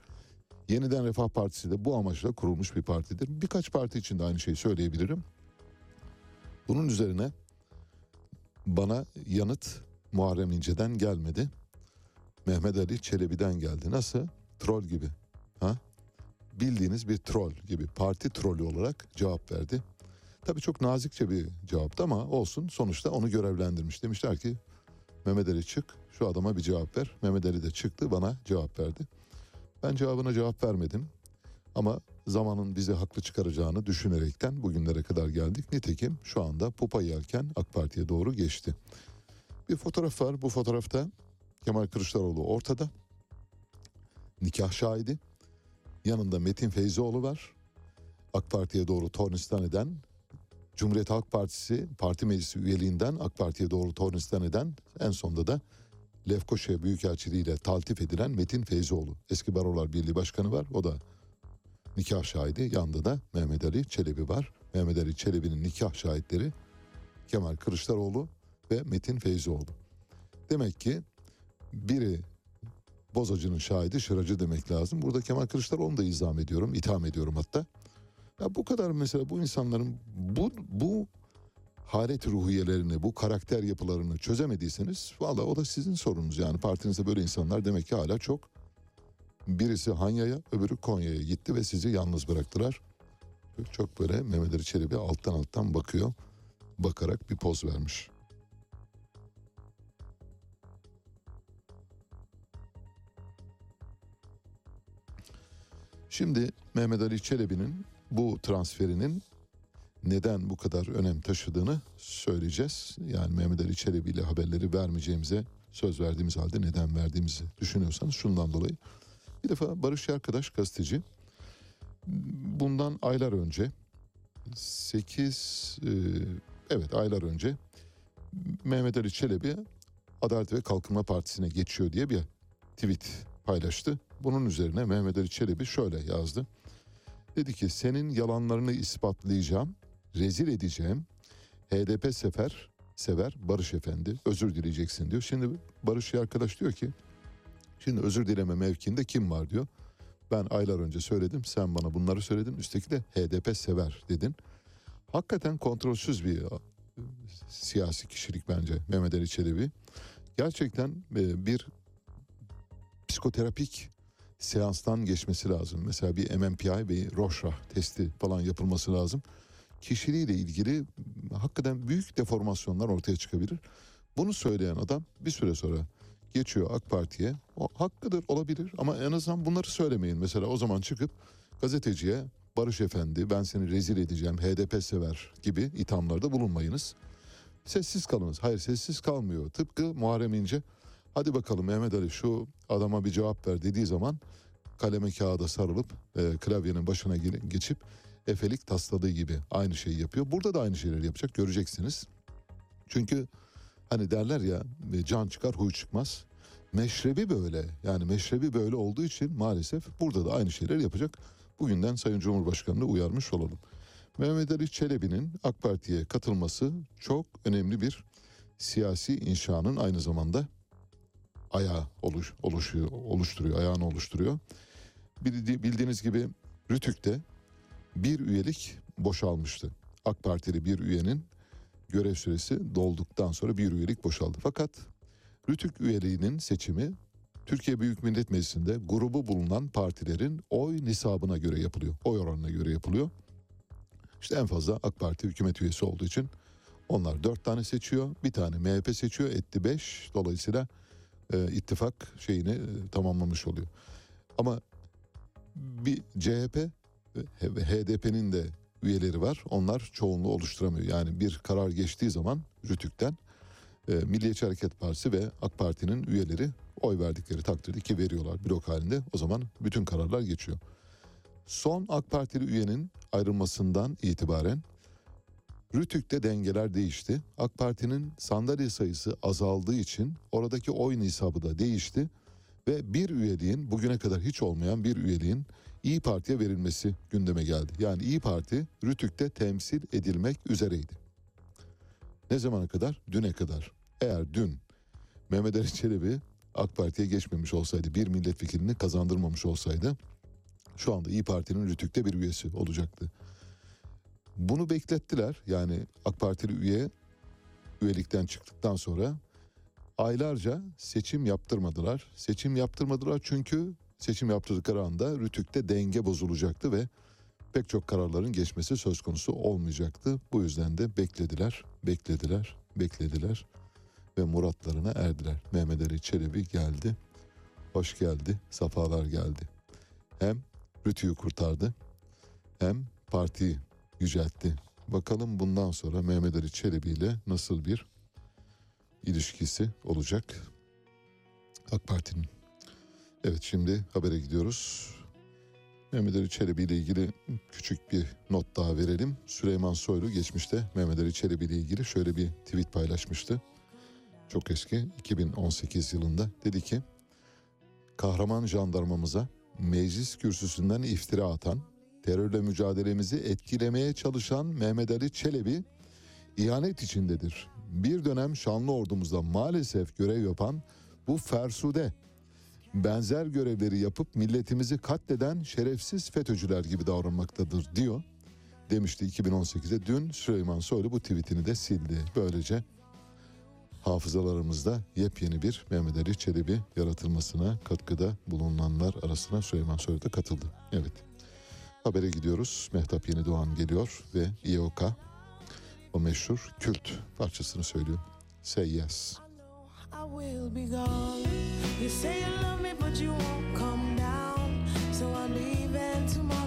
Yeniden Refah Partisi de bu amaçla kurulmuş bir partidir. Birkaç parti için de aynı şeyi söyleyebilirim. Bunun üzerine bana yanıt Muharrem İnce'den gelmedi. Mehmet Ali Çelebi'den geldi. Nasıl? Troll gibi. Ha? Bildiğiniz bir troll gibi. Parti trolü olarak cevap verdi. Tabii çok nazikçe bir cevaptı ama olsun. Sonuçta onu görevlendirmiş. Demişler ki Mehmet Ali çık şu adama bir cevap ver. Mehmet Ali de çıktı bana cevap verdi. Ben cevabına cevap vermedim. Ama zamanın bizi haklı çıkaracağını düşünerekten bugünlere kadar geldik. Nitekim şu anda pupa yelken AK Parti'ye doğru geçti. Bir fotoğraf var. Bu fotoğrafta Kemal Kılıçdaroğlu ortada. Nikah şahidi. Yanında Metin Feyzioğlu var. AK Parti'ye doğru tornistan eden Cumhuriyet Halk Partisi Parti Meclisi üyeliğinden AK Parti'ye doğru tornistan eden en sonunda da Lefkoşa Büyükelçiliği ile taltif edilen Metin Feyzioğlu. Eski Barolar Birliği Başkanı var. O da nikah şahidi. Yanında da Mehmet Ali Çelebi var. Mehmet Ali Çelebi'nin nikah şahitleri Kemal Kılıçdaroğlu ve Metin Feyzioğlu. Demek ki biri bozacının şahidi şıracı demek lazım. Burada Kemal Kılıçdaroğlu'nu da izam ediyorum, itham ediyorum hatta. Ya bu kadar mesela bu insanların bu bu halet ruhiyelerini, bu karakter yapılarını çözemediyseniz valla o da sizin sorunuz. Yani partinizde böyle insanlar demek ki hala çok. Birisi Hanya'ya, öbürü Konya'ya gitti ve sizi yalnız bıraktılar. Çok böyle Mehmet Ali Çelebi alttan alttan bakıyor. Bakarak bir poz vermiş. Şimdi Mehmet Ali Çelebi'nin bu transferinin neden bu kadar önem taşıdığını söyleyeceğiz. Yani Mehmet Ali Çelebi ile haberleri vermeyeceğimize söz verdiğimiz halde neden verdiğimizi düşünüyorsanız şundan dolayı. Bir defa Barış Arkadaş gazeteci bundan aylar önce 8 evet aylar önce Mehmet Ali Çelebi Adalet ve Kalkınma Partisi'ne geçiyor diye bir tweet paylaştı. Bunun üzerine Mehmet Ali Çelebi şöyle yazdı. Dedi ki senin yalanlarını ispatlayacağım, rezil edeceğim. HDP sefer, sever Barış Efendi özür dileyeceksin diyor. Şimdi Barış arkadaş diyor ki şimdi özür dileme mevkinde kim var diyor. Ben aylar önce söyledim sen bana bunları söyledin üstteki de HDP sever dedin. Hakikaten kontrolsüz bir e, siyasi kişilik bence Mehmet Ali Çelebi. Gerçekten e, bir psikoterapik seanstan geçmesi lazım. Mesela bir MMPI ve Rorschach testi falan yapılması lazım. Kişiliğiyle ilgili hakikaten büyük deformasyonlar ortaya çıkabilir. Bunu söyleyen adam bir süre sonra geçiyor AK Parti'ye. O hakkıdır olabilir ama en azından bunları söylemeyin. Mesela o zaman çıkıp gazeteciye Barış Efendi ben seni rezil edeceğim HDP sever gibi ithamlarda bulunmayınız. Sessiz kalınız. Hayır sessiz kalmıyor. Tıpkı Muharrem İnce hadi bakalım Mehmet Ali şu adama bir cevap ver dediği zaman kaleme kağıda sarılıp e, klavyenin başına geçip efelik tasladığı gibi aynı şeyi yapıyor. Burada da aynı şeyleri yapacak göreceksiniz. Çünkü hani derler ya e, can çıkar huy çıkmaz. Meşrebi böyle yani meşrebi böyle olduğu için maalesef burada da aynı şeyleri yapacak. Bugünden Sayın Cumhurbaşkanı'nı uyarmış olalım. Mehmet Ali Çelebi'nin AK Parti'ye katılması çok önemli bir siyasi inşanın aynı zamanda ayağı oluş, oluşuyor, oluşturuyor, ayağını oluşturuyor. Bildi- Bildiğiniz gibi Rütük'te bir üyelik boşalmıştı. AK Partili bir üyenin görev süresi dolduktan sonra bir üyelik boşaldı. Fakat Rütük üyeliğinin seçimi Türkiye Büyük Millet Meclisi'nde grubu bulunan partilerin oy nisabına göre yapılıyor. Oy oranına göre yapılıyor. İşte en fazla AK Parti hükümet üyesi olduğu için onlar dört tane seçiyor. Bir tane MHP seçiyor. Etti beş. Dolayısıyla e, ittifak şeyini e, tamamlamış oluyor. Ama bir CHP HDP'nin de üyeleri var. Onlar çoğunluğu oluşturamıyor. Yani bir karar geçtiği zaman Rütük'ten e, Milliyetçi Hareket Partisi ve AK Parti'nin üyeleri oy verdikleri takdirde ki veriyorlar blok halinde o zaman bütün kararlar geçiyor. Son AK Partili üyenin ayrılmasından itibaren Rütük'te dengeler değişti. AK Parti'nin sandalye sayısı azaldığı için oradaki oy nisabı da değişti. Ve bir üyeliğin bugüne kadar hiç olmayan bir üyeliğin İyi Parti'ye verilmesi gündeme geldi. Yani İyi Parti Rütük'te temsil edilmek üzereydi. Ne zamana kadar? Düne kadar. Eğer dün Mehmet Ali Çelebi AK Parti'ye geçmemiş olsaydı, bir milletvekilini kazandırmamış olsaydı şu anda İyi Parti'nin Rütük'te bir üyesi olacaktı. Bunu beklettiler. Yani AK Partili üye üyelikten çıktıktan sonra aylarca seçim yaptırmadılar. Seçim yaptırmadılar çünkü seçim yaptırdıkları anda Rütük'te denge bozulacaktı ve pek çok kararların geçmesi söz konusu olmayacaktı. Bu yüzden de beklediler, beklediler, beklediler ve muratlarına erdiler. Mehmet Ali Çelebi geldi, hoş geldi, safalar geldi. Hem Rütü'yü kurtardı hem partiyi yüceltti. Bakalım bundan sonra Mehmet Ali Çelebi ile nasıl bir ilişkisi olacak AK Parti'nin. Evet şimdi habere gidiyoruz. Mehmet Ali Çelebi ile ilgili küçük bir not daha verelim. Süleyman Soylu geçmişte Mehmet Ali Çelebi ile ilgili şöyle bir tweet paylaşmıştı. Çok eski 2018 yılında dedi ki kahraman jandarmamıza meclis kürsüsünden iftira atan, terörle mücadelemizi etkilemeye çalışan Mehmet Ali Çelebi ihanet içindedir. Bir dönem şanlı ordumuzda maalesef görev yapan bu Fersude benzer görevleri yapıp milletimizi katleden şerefsiz FETÖ'cüler gibi davranmaktadır diyor. demişti 2018'de. Dün Süleyman Soylu bu tweetini de sildi. Böylece hafızalarımızda yepyeni bir Mehmet Ali Çelebi yaratılmasına katkıda bulunanlar arasına Süleyman Soylu da katıldı. Evet. Habere gidiyoruz. Mehtap Yeni Doğan geliyor ve İOK o meşhur kült parçasını söylüyor. Say yes. I will be gone. You say you love me, but you won't come down. So I'm leaving tomorrow.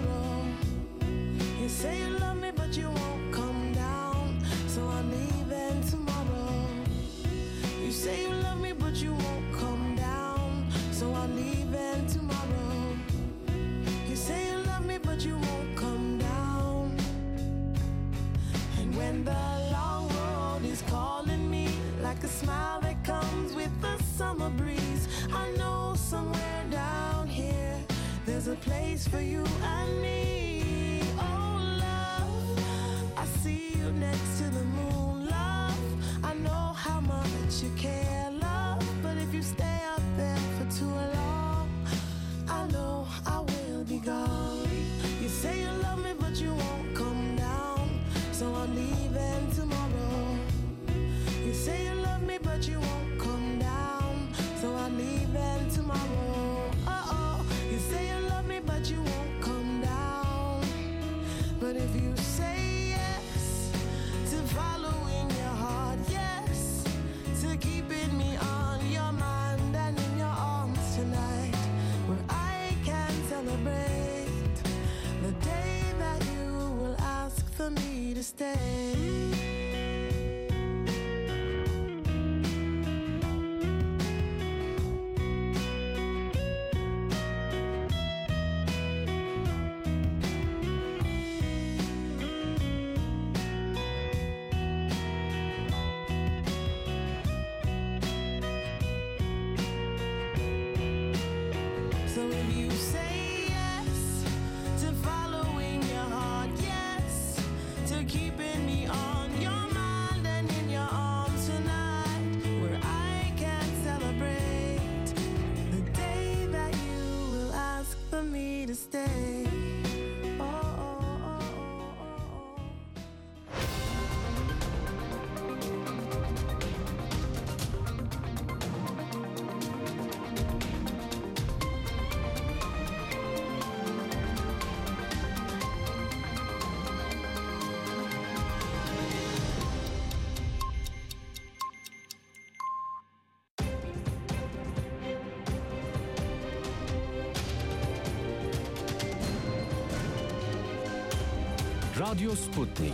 Radyo Sputnik.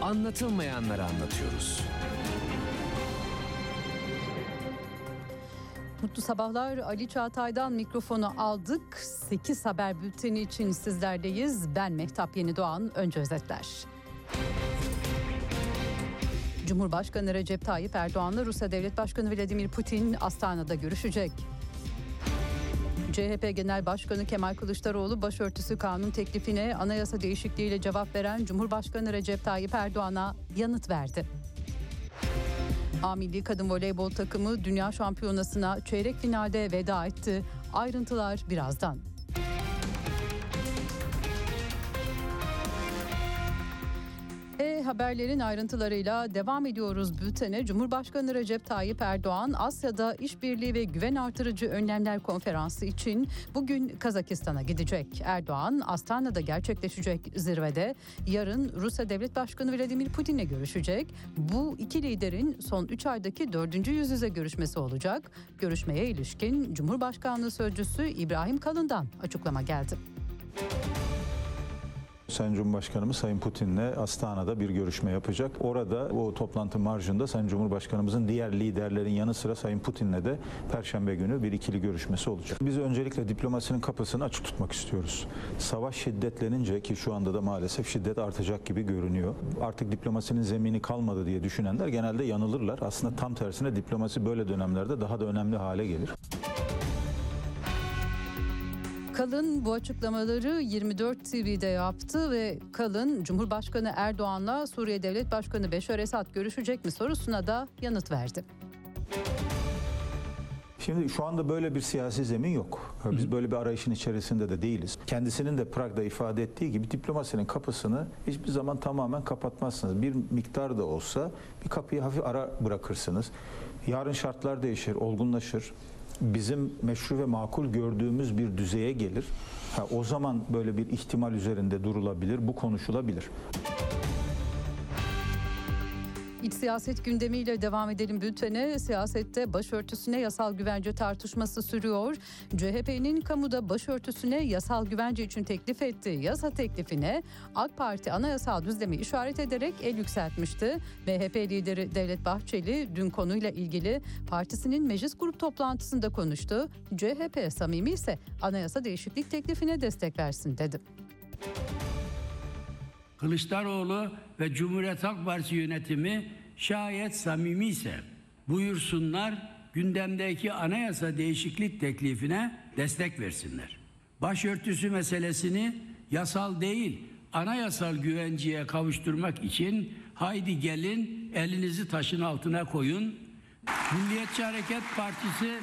Anlatılmayanları anlatıyoruz. Mutlu sabahlar. Ali Çağatay'dan mikrofonu aldık. 8 haber bülteni için sizlerdeyiz. Ben Mehtap Yeni Doğan. Önce özetler. Cumhurbaşkanı Recep Tayyip Erdoğan'la Rusya Devlet Başkanı Vladimir Putin Astana'da görüşecek. CHP Genel Başkanı Kemal Kılıçdaroğlu başörtüsü kanun teklifine anayasa değişikliğiyle cevap veren Cumhurbaşkanı Recep Tayyip Erdoğan'a yanıt verdi. A Milli Kadın Voleybol takımı Dünya Şampiyonası'na çeyrek finalde veda etti. Ayrıntılar birazdan. Haberlerin ayrıntılarıyla devam ediyoruz bültene. Cumhurbaşkanı Recep Tayyip Erdoğan Asya'da işbirliği ve güven artırıcı önlemler konferansı için bugün Kazakistan'a gidecek. Erdoğan Astana'da gerçekleşecek zirvede yarın Rusya Devlet Başkanı Vladimir Putin'le görüşecek. Bu iki liderin son 3 aydaki dördüncü yüz yüze görüşmesi olacak. Görüşmeye ilişkin Cumhurbaşkanlığı Sözcüsü İbrahim Kalın'dan açıklama geldi. Sayın Cumhurbaşkanımız Sayın Putin'le Astana'da bir görüşme yapacak. Orada o toplantı marjında Sayın Cumhurbaşkanımızın diğer liderlerin yanı sıra Sayın Putin'le de Perşembe günü bir ikili görüşmesi olacak. Biz öncelikle diplomasinin kapısını açık tutmak istiyoruz. Savaş şiddetlenince ki şu anda da maalesef şiddet artacak gibi görünüyor. Artık diplomasinin zemini kalmadı diye düşünenler genelde yanılırlar. Aslında tam tersine diplomasi böyle dönemlerde daha da önemli hale gelir. Kalın bu açıklamaları 24 TV'de yaptı ve Kalın Cumhurbaşkanı Erdoğan'la Suriye Devlet Başkanı Beşar Esad görüşecek mi sorusuna da yanıt verdi. Şimdi şu anda böyle bir siyasi zemin yok. Biz böyle bir arayışın içerisinde de değiliz. Kendisinin de Prag'da ifade ettiği gibi diplomasinin kapısını hiçbir zaman tamamen kapatmazsınız. Bir miktar da olsa bir kapıyı hafif ara bırakırsınız. Yarın şartlar değişir, olgunlaşır. Bizim meşru ve makul gördüğümüz bir düzeye gelir. Ha, o zaman böyle bir ihtimal üzerinde durulabilir, bu konuşulabilir. İç siyaset gündemiyle devam edelim bültene. Siyasette başörtüsüne yasal güvence tartışması sürüyor. CHP'nin kamuda başörtüsüne yasal güvence için teklif ettiği yasa teklifine AK Parti anayasal düzlemi işaret ederek el yükseltmişti. MHP lideri Devlet Bahçeli dün konuyla ilgili partisinin meclis grup toplantısında konuştu. CHP samimi ise anayasa değişiklik teklifine destek versin dedi. Kılıçdaroğlu ve Cumhuriyet Halk Partisi yönetimi şayet samimi ise buyursunlar gündemdeki anayasa değişiklik teklifine destek versinler. Başörtüsü meselesini yasal değil anayasal güvenceye kavuşturmak için haydi gelin elinizi taşın altına koyun. Milliyetçi Hareket Partisi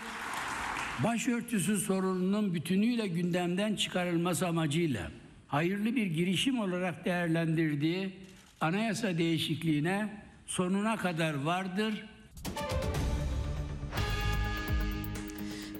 başörtüsü sorununun bütünüyle gündemden çıkarılması amacıyla hayırlı bir girişim olarak değerlendirdiği anayasa değişikliğine sonuna kadar vardır.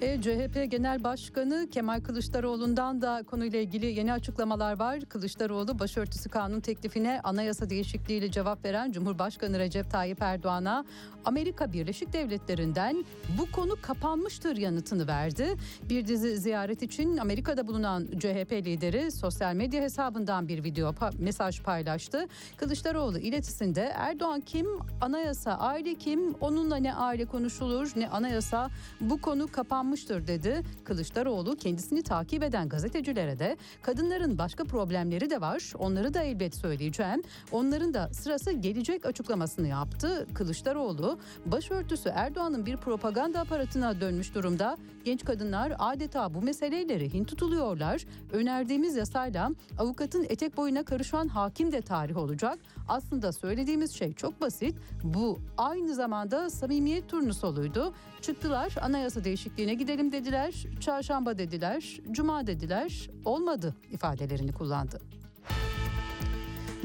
E, CHP Genel Başkanı Kemal Kılıçdaroğlu'ndan da konuyla ilgili yeni açıklamalar var. Kılıçdaroğlu başörtüsü kanun teklifine anayasa değişikliğiyle cevap veren Cumhurbaşkanı Recep Tayyip Erdoğan'a Amerika Birleşik Devletleri'nden bu konu kapanmıştır yanıtını verdi. Bir dizi ziyaret için Amerika'da bulunan CHP lideri sosyal medya hesabından bir video pa- mesaj paylaştı. Kılıçdaroğlu iletisinde Erdoğan kim, anayasa aile kim, onunla ne aile konuşulur ne anayasa bu konu kapanmıştır dedi. Kılıçdaroğlu kendisini takip eden gazetecilere de kadınların başka problemleri de var onları da elbet söyleyeceğim. Onların da sırası gelecek açıklamasını yaptı. Kılıçdaroğlu başörtüsü Erdoğan'ın bir propaganda aparatına dönmüş durumda. Genç kadınlar adeta bu meseleyle rehin tutuluyorlar. Önerdiğimiz yasayla avukatın etek boyuna karışan hakim de tarih olacak. Aslında söylediğimiz şey çok basit. Bu aynı zamanda samimiyet turnusoluydu. Çıktılar anayasa değişikliğine gidelim dediler. Çarşamba dediler, cuma dediler. Olmadı ifadelerini kullandı.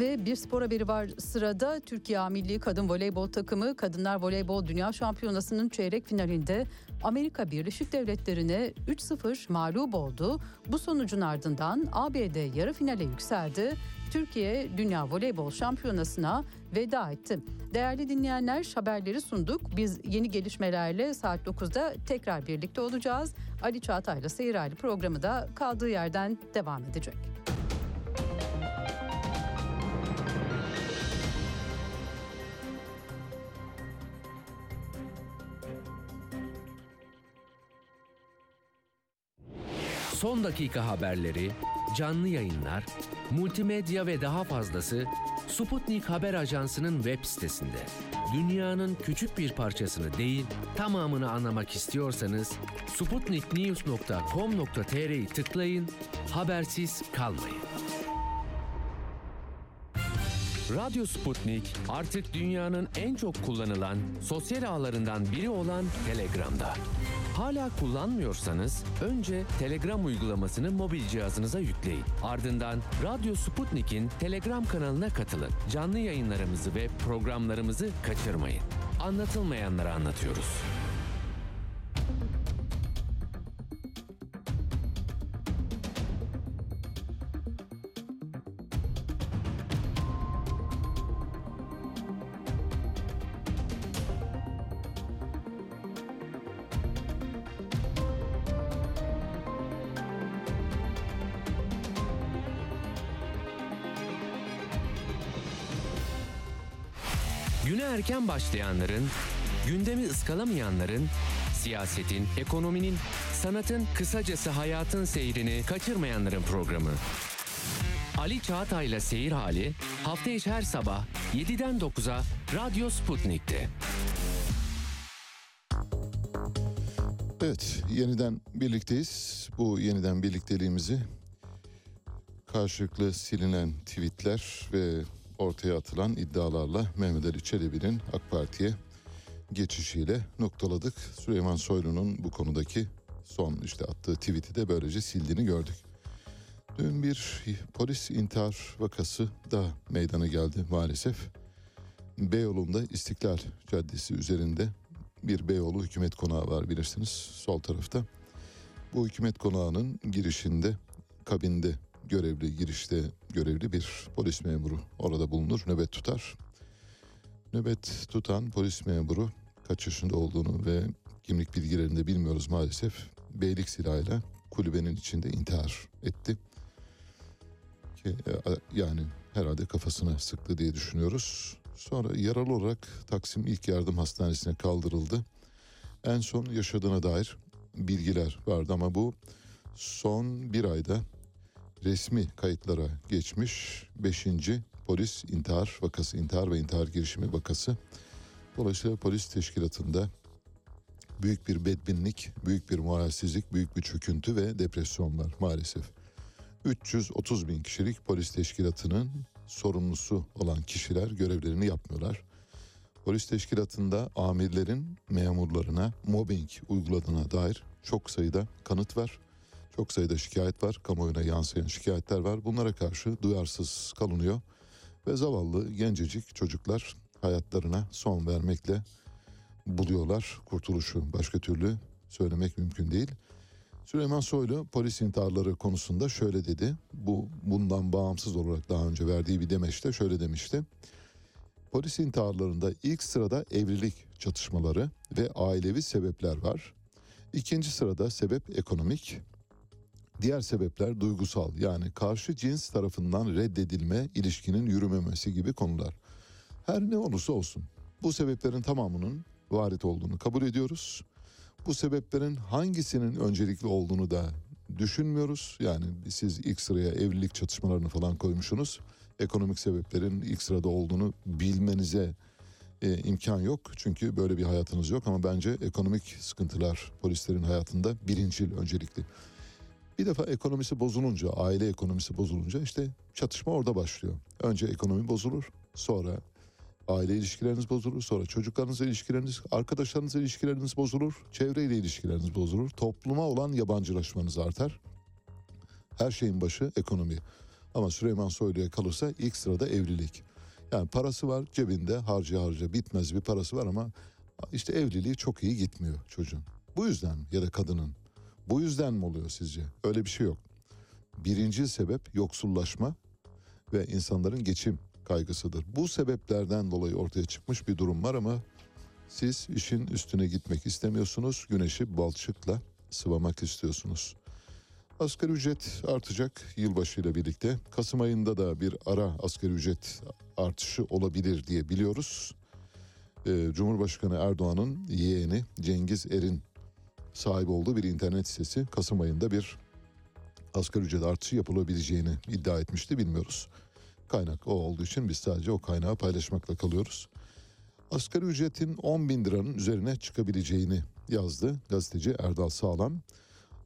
Ve bir spor haberi var sırada. Türkiye Milli Kadın Voleybol takımı Kadınlar Voleybol Dünya Şampiyonası'nın çeyrek finalinde Amerika Birleşik Devletleri'ne 3-0 mağlup oldu. Bu sonucun ardından ABD yarı finale yükseldi. Türkiye Dünya Voleybol Şampiyonası'na veda etti. Değerli dinleyenler haberleri sunduk. Biz yeni gelişmelerle saat 9'da tekrar birlikte olacağız. Ali Çağatay'la Seyir Hali programı da kaldığı yerden devam edecek. Son dakika haberleri, canlı yayınlar, multimedya ve daha fazlası Sputnik Haber Ajansı'nın web sitesinde. Dünyanın küçük bir parçasını değil, tamamını anlamak istiyorsanız sputniknews.com.tr'yi tıklayın, habersiz kalmayın. Radyo Sputnik artık dünyanın en çok kullanılan sosyal ağlarından biri olan Telegram'da. Hala kullanmıyorsanız önce Telegram uygulamasını mobil cihazınıza yükleyin. Ardından Radyo Sputnik'in Telegram kanalına katılın. Canlı yayınlarımızı ve programlarımızı kaçırmayın. Anlatılmayanları anlatıyoruz. Erken başlayanların, gündemi ıskalamayanların, siyasetin, ekonominin, sanatın, kısacası hayatın seyrini kaçırmayanların programı. Ali Çağatay'la Seyir Hali hafta içi her sabah 7'den 9'a Radyo Sputnik'te. Evet, yeniden birlikteyiz. Bu yeniden birlikteliğimizi karşılıklı silinen tweetler ve ortaya atılan iddialarla Mehmet Ali Çelebi'nin AK Parti'ye geçişiyle noktaladık. Süleyman Soylu'nun bu konudaki son işte attığı tweet'i de böylece sildiğini gördük. Dün bir polis intihar vakası da meydana geldi maalesef. Beyoğlu'nda İstiklal Caddesi üzerinde bir Beyoğlu hükümet konağı var bilirsiniz sol tarafta. Bu hükümet konağının girişinde kabinde görevli girişte görevli bir polis memuru orada bulunur nöbet tutar. Nöbet tutan polis memuru kaç yaşında olduğunu ve kimlik bilgilerini de bilmiyoruz maalesef. Beylik silahıyla kulübenin içinde intihar etti. Ki, e, yani herhalde kafasına sıktı diye düşünüyoruz. Sonra yaralı olarak Taksim İlk Yardım Hastanesi'ne kaldırıldı. En son yaşadığına dair bilgiler vardı ama bu son bir ayda resmi kayıtlara geçmiş 5. polis intihar vakası, intihar ve intihar girişimi vakası. Dolayısıyla polis teşkilatında büyük bir bedbinlik, büyük bir moralsizlik, büyük bir çöküntü ve depresyon var maalesef. 330 bin kişilik polis teşkilatının sorumlusu olan kişiler görevlerini yapmıyorlar. Polis teşkilatında amirlerin memurlarına mobbing uyguladığına dair çok sayıda kanıt var. Çok sayıda şikayet var, kamuoyuna yansıyan şikayetler var. Bunlara karşı duyarsız kalınıyor ve zavallı gencecik çocuklar hayatlarına son vermekle buluyorlar kurtuluşu. Başka türlü söylemek mümkün değil. Süleyman Soylu polis intiharları konusunda şöyle dedi. Bu bundan bağımsız olarak daha önce verdiği bir demeçte şöyle demişti. Polis intiharlarında ilk sırada evlilik çatışmaları ve ailevi sebepler var. İkinci sırada sebep ekonomik. Diğer sebepler duygusal yani karşı cins tarafından reddedilme, ilişkinin yürümemesi gibi konular. Her ne olursa olsun bu sebeplerin tamamının varit olduğunu kabul ediyoruz. Bu sebeplerin hangisinin öncelikli olduğunu da düşünmüyoruz. Yani siz ilk sıraya evlilik çatışmalarını falan koymuşsunuz. Ekonomik sebeplerin ilk sırada olduğunu bilmenize e, imkan yok. Çünkü böyle bir hayatınız yok ama bence ekonomik sıkıntılar polislerin hayatında birincil öncelikli. Bir defa ekonomisi bozulunca, aile ekonomisi bozulunca işte çatışma orada başlıyor. Önce ekonomi bozulur, sonra aile ilişkileriniz bozulur, sonra çocuklarınızla ilişkileriniz, arkadaşlarınızla ilişkileriniz bozulur, çevreyle ilişkileriniz bozulur, topluma olan yabancılaşmanız artar. Her şeyin başı ekonomi. Ama Süleyman Soylu'ya kalırsa ilk sırada evlilik. Yani parası var cebinde harca harca bitmez bir parası var ama işte evliliği çok iyi gitmiyor çocuğun. Bu yüzden ya da kadının. Bu yüzden mi oluyor sizce? Öyle bir şey yok. Birinci sebep yoksullaşma ve insanların geçim kaygısıdır. Bu sebeplerden dolayı ortaya çıkmış bir durum var ama siz işin üstüne gitmek istemiyorsunuz. Güneşi balçıkla sıvamak istiyorsunuz. Asgari ücret artacak yılbaşıyla birlikte. Kasım ayında da bir ara asgari ücret artışı olabilir diye biliyoruz. Ee, Cumhurbaşkanı Erdoğan'ın yeğeni Cengiz Er'in sahibi olduğu bir internet sitesi Kasım ayında bir asgari ücret artışı yapılabileceğini iddia etmişti bilmiyoruz. Kaynak o olduğu için biz sadece o kaynağı paylaşmakla kalıyoruz. Asgari ücretin 10 bin liranın üzerine çıkabileceğini yazdı gazeteci Erdal Sağlam.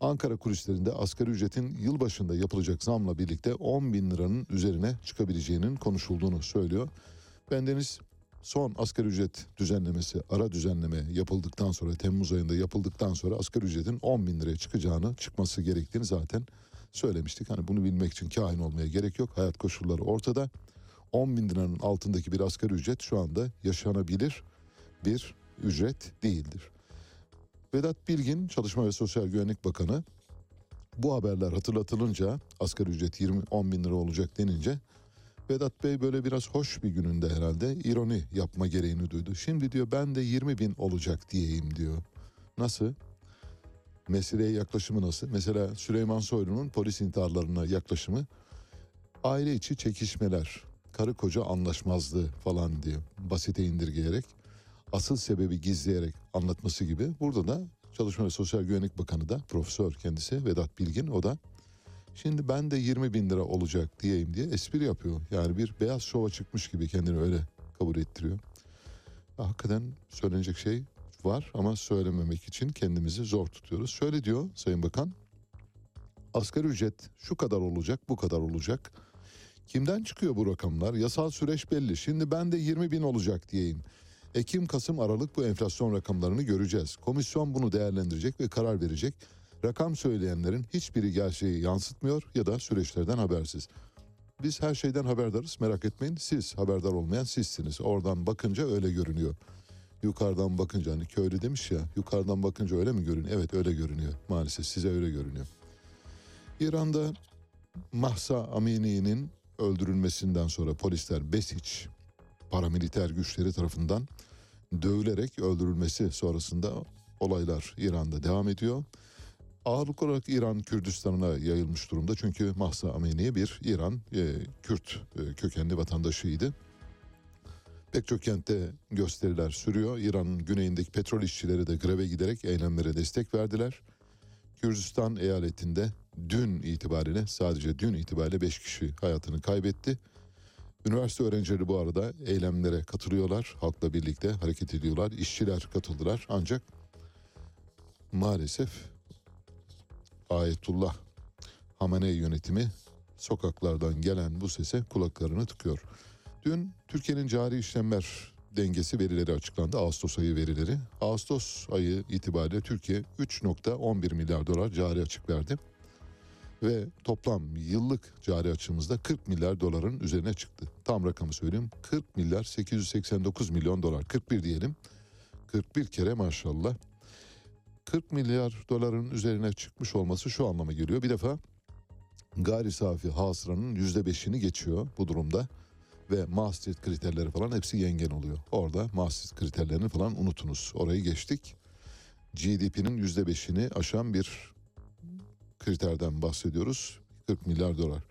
Ankara kulislerinde asgari ücretin yılbaşında yapılacak zamla birlikte 10 bin liranın üzerine çıkabileceğinin konuşulduğunu söylüyor. Bendeniz son asgari ücret düzenlemesi, ara düzenleme yapıldıktan sonra Temmuz ayında yapıldıktan sonra asgari ücretin 10 bin liraya çıkacağını, çıkması gerektiğini zaten söylemiştik. Hani bunu bilmek için kahin olmaya gerek yok. Hayat koşulları ortada. 10 bin liranın altındaki bir asgari ücret şu anda yaşanabilir bir ücret değildir. Vedat Bilgin, Çalışma ve Sosyal Güvenlik Bakanı bu haberler hatırlatılınca asgari ücret 20 10 bin lira olacak denince Vedat Bey böyle biraz hoş bir gününde herhalde ironi yapma gereğini duydu. Şimdi diyor ben de 20 bin olacak diyeyim diyor. Nasıl? Meseleye yaklaşımı nasıl? Mesela Süleyman Soylu'nun polis intiharlarına yaklaşımı aile içi çekişmeler, karı koca anlaşmazlığı falan diyor. Basite indirgeyerek, asıl sebebi gizleyerek anlatması gibi. Burada da Çalışma ve Sosyal Güvenlik Bakanı da profesör kendisi Vedat Bilgin o da Şimdi ben de 20 bin lira olacak diyeyim diye espri yapıyor. Yani bir beyaz şova çıkmış gibi kendini öyle kabul ettiriyor. Hakikaten söylenecek şey var ama söylememek için kendimizi zor tutuyoruz. Şöyle diyor Sayın Bakan. Asgari ücret şu kadar olacak, bu kadar olacak. Kimden çıkıyor bu rakamlar? Yasal süreç belli. Şimdi ben de 20 bin olacak diyeyim. Ekim, Kasım, Aralık bu enflasyon rakamlarını göreceğiz. Komisyon bunu değerlendirecek ve karar verecek. Rakam söyleyenlerin hiçbiri gerçeği yansıtmıyor ya da süreçlerden habersiz. Biz her şeyden haberdarız merak etmeyin. Siz haberdar olmayan sizsiniz. Oradan bakınca öyle görünüyor. Yukarıdan bakınca hani köylü demiş ya yukarıdan bakınca öyle mi görünüyor? Evet öyle görünüyor maalesef size öyle görünüyor. İran'da Mahsa Amini'nin öldürülmesinden sonra polisler Besiç paramiliter güçleri tarafından dövülerek öldürülmesi sonrasında olaylar İran'da devam ediyor. Ağırlık olarak İran Kürdistan'ına yayılmış durumda. Çünkü Mahsa Amini bir İran e, Kürt e, kökenli vatandaşıydı. Pek çok kentte gösteriler sürüyor. İran'ın güneyindeki petrol işçileri de greve giderek eylemlere destek verdiler. Kürdistan eyaletinde dün itibariyle sadece dün itibariyle 5 kişi hayatını kaybetti. Üniversite öğrencileri bu arada eylemlere katılıyorlar. Halkla birlikte hareket ediyorlar. İşçiler katıldılar. Ancak maalesef Ayetullah Hamenei yönetimi sokaklardan gelen bu sese kulaklarını tıkıyor. Dün Türkiye'nin cari işlemler dengesi verileri açıklandı. Ağustos ayı verileri. Ağustos ayı itibariyle Türkiye 3.11 milyar dolar cari açık verdi. Ve toplam yıllık cari açığımızda 40 milyar doların üzerine çıktı. Tam rakamı söyleyeyim 40 milyar 889 milyon dolar 41 diyelim. 41 kere maşallah 40 milyar doların üzerine çıkmış olması şu anlama geliyor. Bir defa gayri safi hasılanın %5'ini geçiyor bu durumda ve Maastricht kriterleri falan hepsi yengen oluyor. Orada Maastricht kriterlerini falan unutunuz. Orayı geçtik. GDP'nin %5'ini aşan bir kriterden bahsediyoruz. 40 milyar dolar.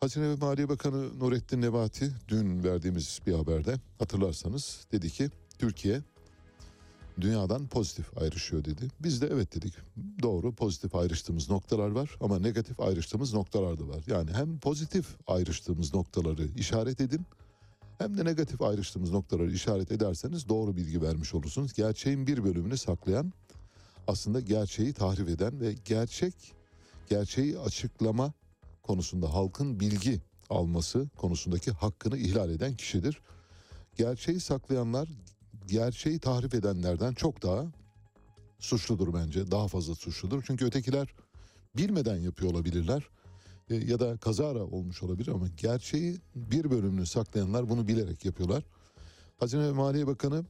Hazine ve Maliye Bakanı Nurettin Nebati dün verdiğimiz bir haberde hatırlarsanız dedi ki Türkiye dünyadan pozitif ayrışıyor dedi. Biz de evet dedik. Doğru pozitif ayrıştığımız noktalar var ama negatif ayrıştığımız noktalar da var. Yani hem pozitif ayrıştığımız noktaları işaret edin hem de negatif ayrıştığımız noktaları işaret ederseniz doğru bilgi vermiş olursunuz. Gerçeğin bir bölümünü saklayan aslında gerçeği tahrif eden ve gerçek gerçeği açıklama konusunda halkın bilgi alması konusundaki hakkını ihlal eden kişidir. Gerçeği saklayanlar gerçeği tahrif edenlerden çok daha suçludur bence. Daha fazla suçludur. Çünkü ötekiler bilmeden yapıyor olabilirler. E, ya da kazara olmuş olabilir ama gerçeği bir bölümünü saklayanlar bunu bilerek yapıyorlar. Hazine ve Maliye Bakanı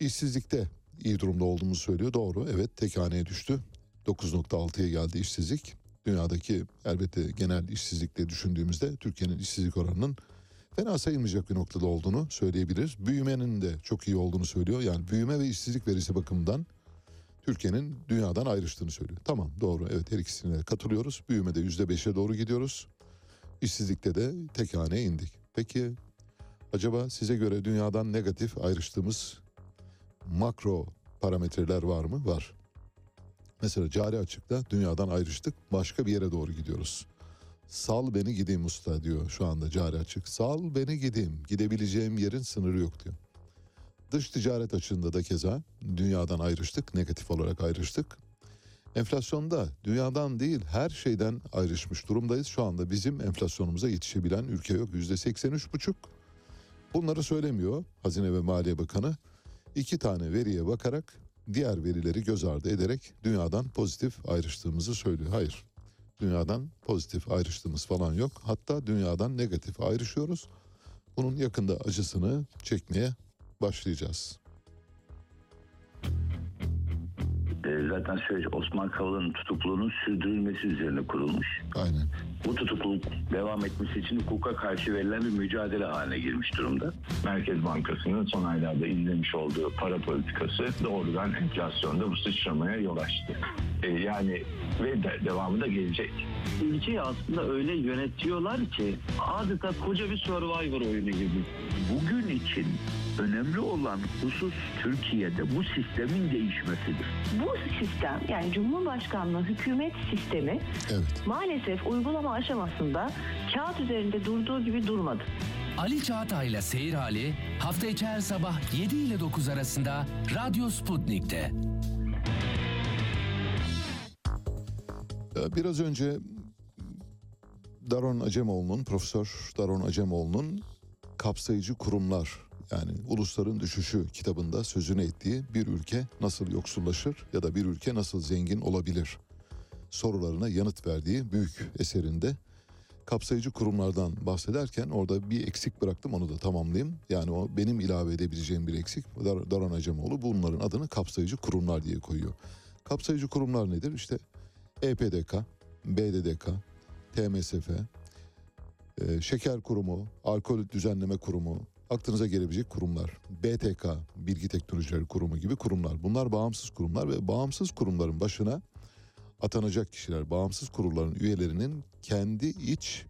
işsizlikte iyi durumda olduğumuzu söylüyor. Doğru evet tek haneye düştü. 9.6'ya geldi işsizlik. Dünyadaki elbette genel işsizlikle düşündüğümüzde Türkiye'nin işsizlik oranının fena sayılmayacak bir noktada olduğunu söyleyebiliriz. Büyümenin de çok iyi olduğunu söylüyor. Yani büyüme ve işsizlik verisi bakımından Türkiye'nin dünyadan ayrıştığını söylüyor. Tamam doğru evet her ikisine de katılıyoruz. Büyümede %5'e doğru gidiyoruz. İşsizlikte de tek haneye indik. Peki acaba size göre dünyadan negatif ayrıştığımız makro parametreler var mı? Var. Mesela cari açıkta dünyadan ayrıştık başka bir yere doğru gidiyoruz. Sal beni gideyim usta diyor şu anda cari açık. Sal beni gideyim gidebileceğim yerin sınırı yok diyor. Dış ticaret açığında da keza dünyadan ayrıştık negatif olarak ayrıştık. Enflasyonda dünyadan değil her şeyden ayrışmış durumdayız. Şu anda bizim enflasyonumuza yetişebilen ülke yok. Yüzde 83,5. Bunları söylemiyor Hazine ve Maliye Bakanı. İki tane veriye bakarak diğer verileri göz ardı ederek dünyadan pozitif ayrıştığımızı söylüyor. Hayır. Dünyadan pozitif ayrıştığımız falan yok. Hatta dünyadan negatif ayrışıyoruz. Bunun yakında acısını çekmeye başlayacağız. Zaten süreç Osman Kavala'nın tutukluluğunun sürdürülmesi üzerine kurulmuş. Aynen. Bu tutukluluk devam etmesi için hukuka karşı verilen bir mücadele haline girmiş durumda. Merkez Bankası'nın son aylarda izlemiş olduğu para politikası doğrudan enflasyonda bu sıçramaya yol açtı. E, yani ve de, devamı da gelecek. Ülkeyi aslında öyle yönetiyorlar ki adeta koca bir survivor oyunu gibi. Bugün için önemli olan husus Türkiye'de bu sistemin değişmesidir. Bu sistem yani Cumhurbaşkanlığı hükümet sistemi Evet. maalesef uygulama aşamasında kağıt üzerinde durduğu gibi durmadı. Ali Çağatay'la Seyir Hali hafta içi her sabah 7 ile 9 arasında Radyo Sputnik'te. Biraz önce Daron Acemoğlu'nun, Profesör Daron Acemoğlu'nun kapsayıcı kurumlar yani Ulusların Düşüşü kitabında sözünü ettiği bir ülke nasıl yoksullaşır ya da bir ülke nasıl zengin olabilir sorularına yanıt verdiği büyük eserinde kapsayıcı kurumlardan bahsederken orada bir eksik bıraktım onu da tamamlayayım. Yani o benim ilave edebileceğim bir eksik. Dar- Daran Acemoğlu bunların adını kapsayıcı kurumlar diye koyuyor. Kapsayıcı kurumlar nedir? İşte EPDK, BDDK, TMSF, e, Şeker Kurumu, Alkol Düzenleme Kurumu, aklınıza gelebilecek kurumlar. BTK, Bilgi Teknolojileri Kurumu gibi kurumlar. Bunlar bağımsız kurumlar ve bağımsız kurumların başına atanacak kişiler, bağımsız kurulların üyelerinin kendi iç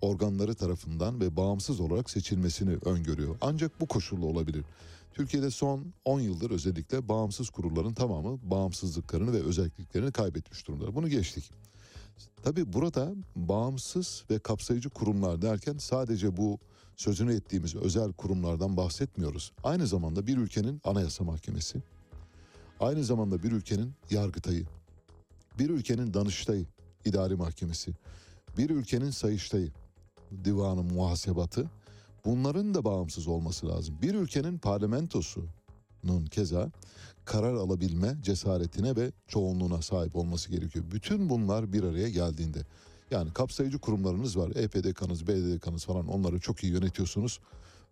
organları tarafından ve bağımsız olarak seçilmesini öngörüyor. Ancak bu koşulla olabilir. Türkiye'de son 10 yıldır özellikle bağımsız kurulların tamamı bağımsızlıklarını ve özelliklerini kaybetmiş durumda. Bunu geçtik. Tabii burada bağımsız ve kapsayıcı kurumlar derken sadece bu sözünü ettiğimiz özel kurumlardan bahsetmiyoruz. Aynı zamanda bir ülkenin anayasa mahkemesi, aynı zamanda bir ülkenin yargıtayı, bir ülkenin danıştayı, idari mahkemesi, bir ülkenin sayıştayı, divanı muhasebatı, bunların da bağımsız olması lazım. Bir ülkenin parlamentosunun keza karar alabilme cesaretine ve çoğunluğuna sahip olması gerekiyor. Bütün bunlar bir araya geldiğinde yani kapsayıcı kurumlarınız var. EPDK'nız, BDDK'nız falan onları çok iyi yönetiyorsunuz.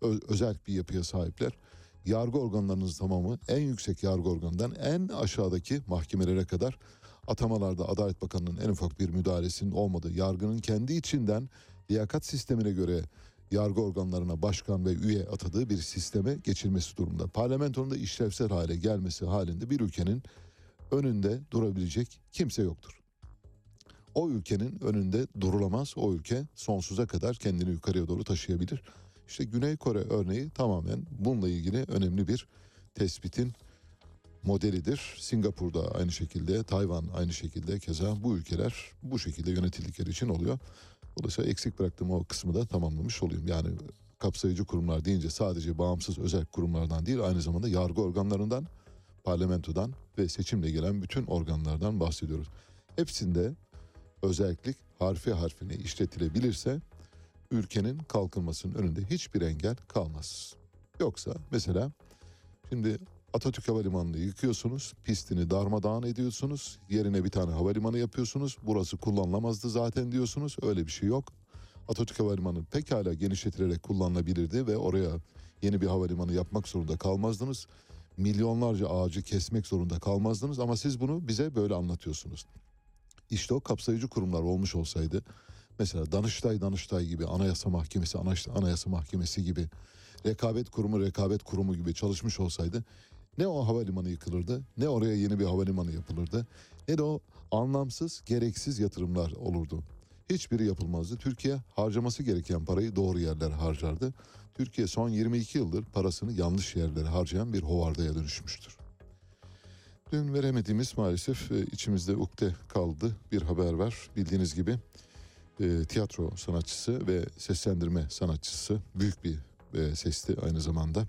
Ö- özel bir yapıya sahipler. Yargı organlarınız tamamı en yüksek yargı organından en aşağıdaki mahkemelere kadar atamalarda Adalet Bakanı'nın en ufak bir müdahalesinin olmadığı, yargının kendi içinden liyakat sistemine göre yargı organlarına başkan ve üye atadığı bir sisteme geçilmesi durumunda. Parlamentonun da işlevsel hale gelmesi halinde bir ülkenin önünde durabilecek kimse yoktur. O ülkenin önünde durulamaz. O ülke sonsuza kadar kendini yukarıya doğru taşıyabilir. İşte Güney Kore örneği tamamen bununla ilgili önemli bir tespitin modelidir. Singapur'da aynı şekilde, Tayvan aynı şekilde keza bu ülkeler bu şekilde yönetildikleri için oluyor. Dolayısıyla eksik bıraktığım o kısmı da tamamlamış olayım. Yani kapsayıcı kurumlar deyince sadece bağımsız özel kurumlardan değil aynı zamanda yargı organlarından, parlamentodan ve seçimle gelen bütün organlardan bahsediyoruz. Hepsinde özellik harfi harfine işletilebilirse ülkenin kalkınmasının önünde hiçbir engel kalmaz. Yoksa mesela şimdi Atatürk Havalimanı'nı yıkıyorsunuz, pistini darmadağın ediyorsunuz, yerine bir tane havalimanı yapıyorsunuz. Burası kullanılamazdı zaten diyorsunuz. Öyle bir şey yok. Atatürk Havalimanı pekala genişletilerek kullanılabilirdi ve oraya yeni bir havalimanı yapmak zorunda kalmazdınız. Milyonlarca ağacı kesmek zorunda kalmazdınız ama siz bunu bize böyle anlatıyorsunuz. İşte o kapsayıcı kurumlar olmuş olsaydı mesela Danıştay Danıştay gibi Anayasa Mahkemesi Anayasa, Mahkemesi gibi rekabet kurumu rekabet kurumu gibi çalışmış olsaydı ne o havalimanı yıkılırdı ne oraya yeni bir havalimanı yapılırdı ne de o anlamsız gereksiz yatırımlar olurdu. Hiçbiri yapılmazdı. Türkiye harcaması gereken parayı doğru yerlere harcardı. Türkiye son 22 yıldır parasını yanlış yerlere harcayan bir hovardaya dönüşmüştür. Dün veremediğimiz maalesef e, içimizde ukde kaldı bir haber var. Bildiğiniz gibi e, tiyatro sanatçısı ve seslendirme sanatçısı büyük bir e, sesti aynı zamanda.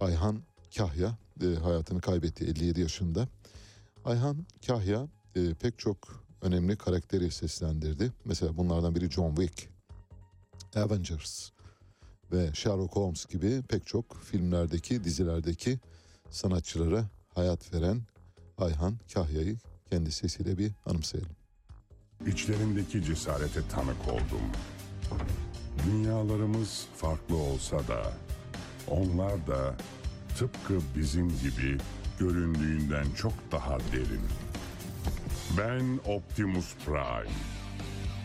Ayhan Kahya e, hayatını kaybetti 57 yaşında. Ayhan Kahya e, pek çok önemli karakteri seslendirdi. Mesela bunlardan biri John Wick, Avengers ve Sherlock Holmes gibi pek çok filmlerdeki, dizilerdeki sanatçılara hayat veren Ayhan Kahya'yı kendi sesiyle bir anımsayalım. İçlerindeki cesarete tanık oldum. Dünyalarımız farklı olsa da onlar da tıpkı bizim gibi göründüğünden çok daha derin. Ben Optimus Prime.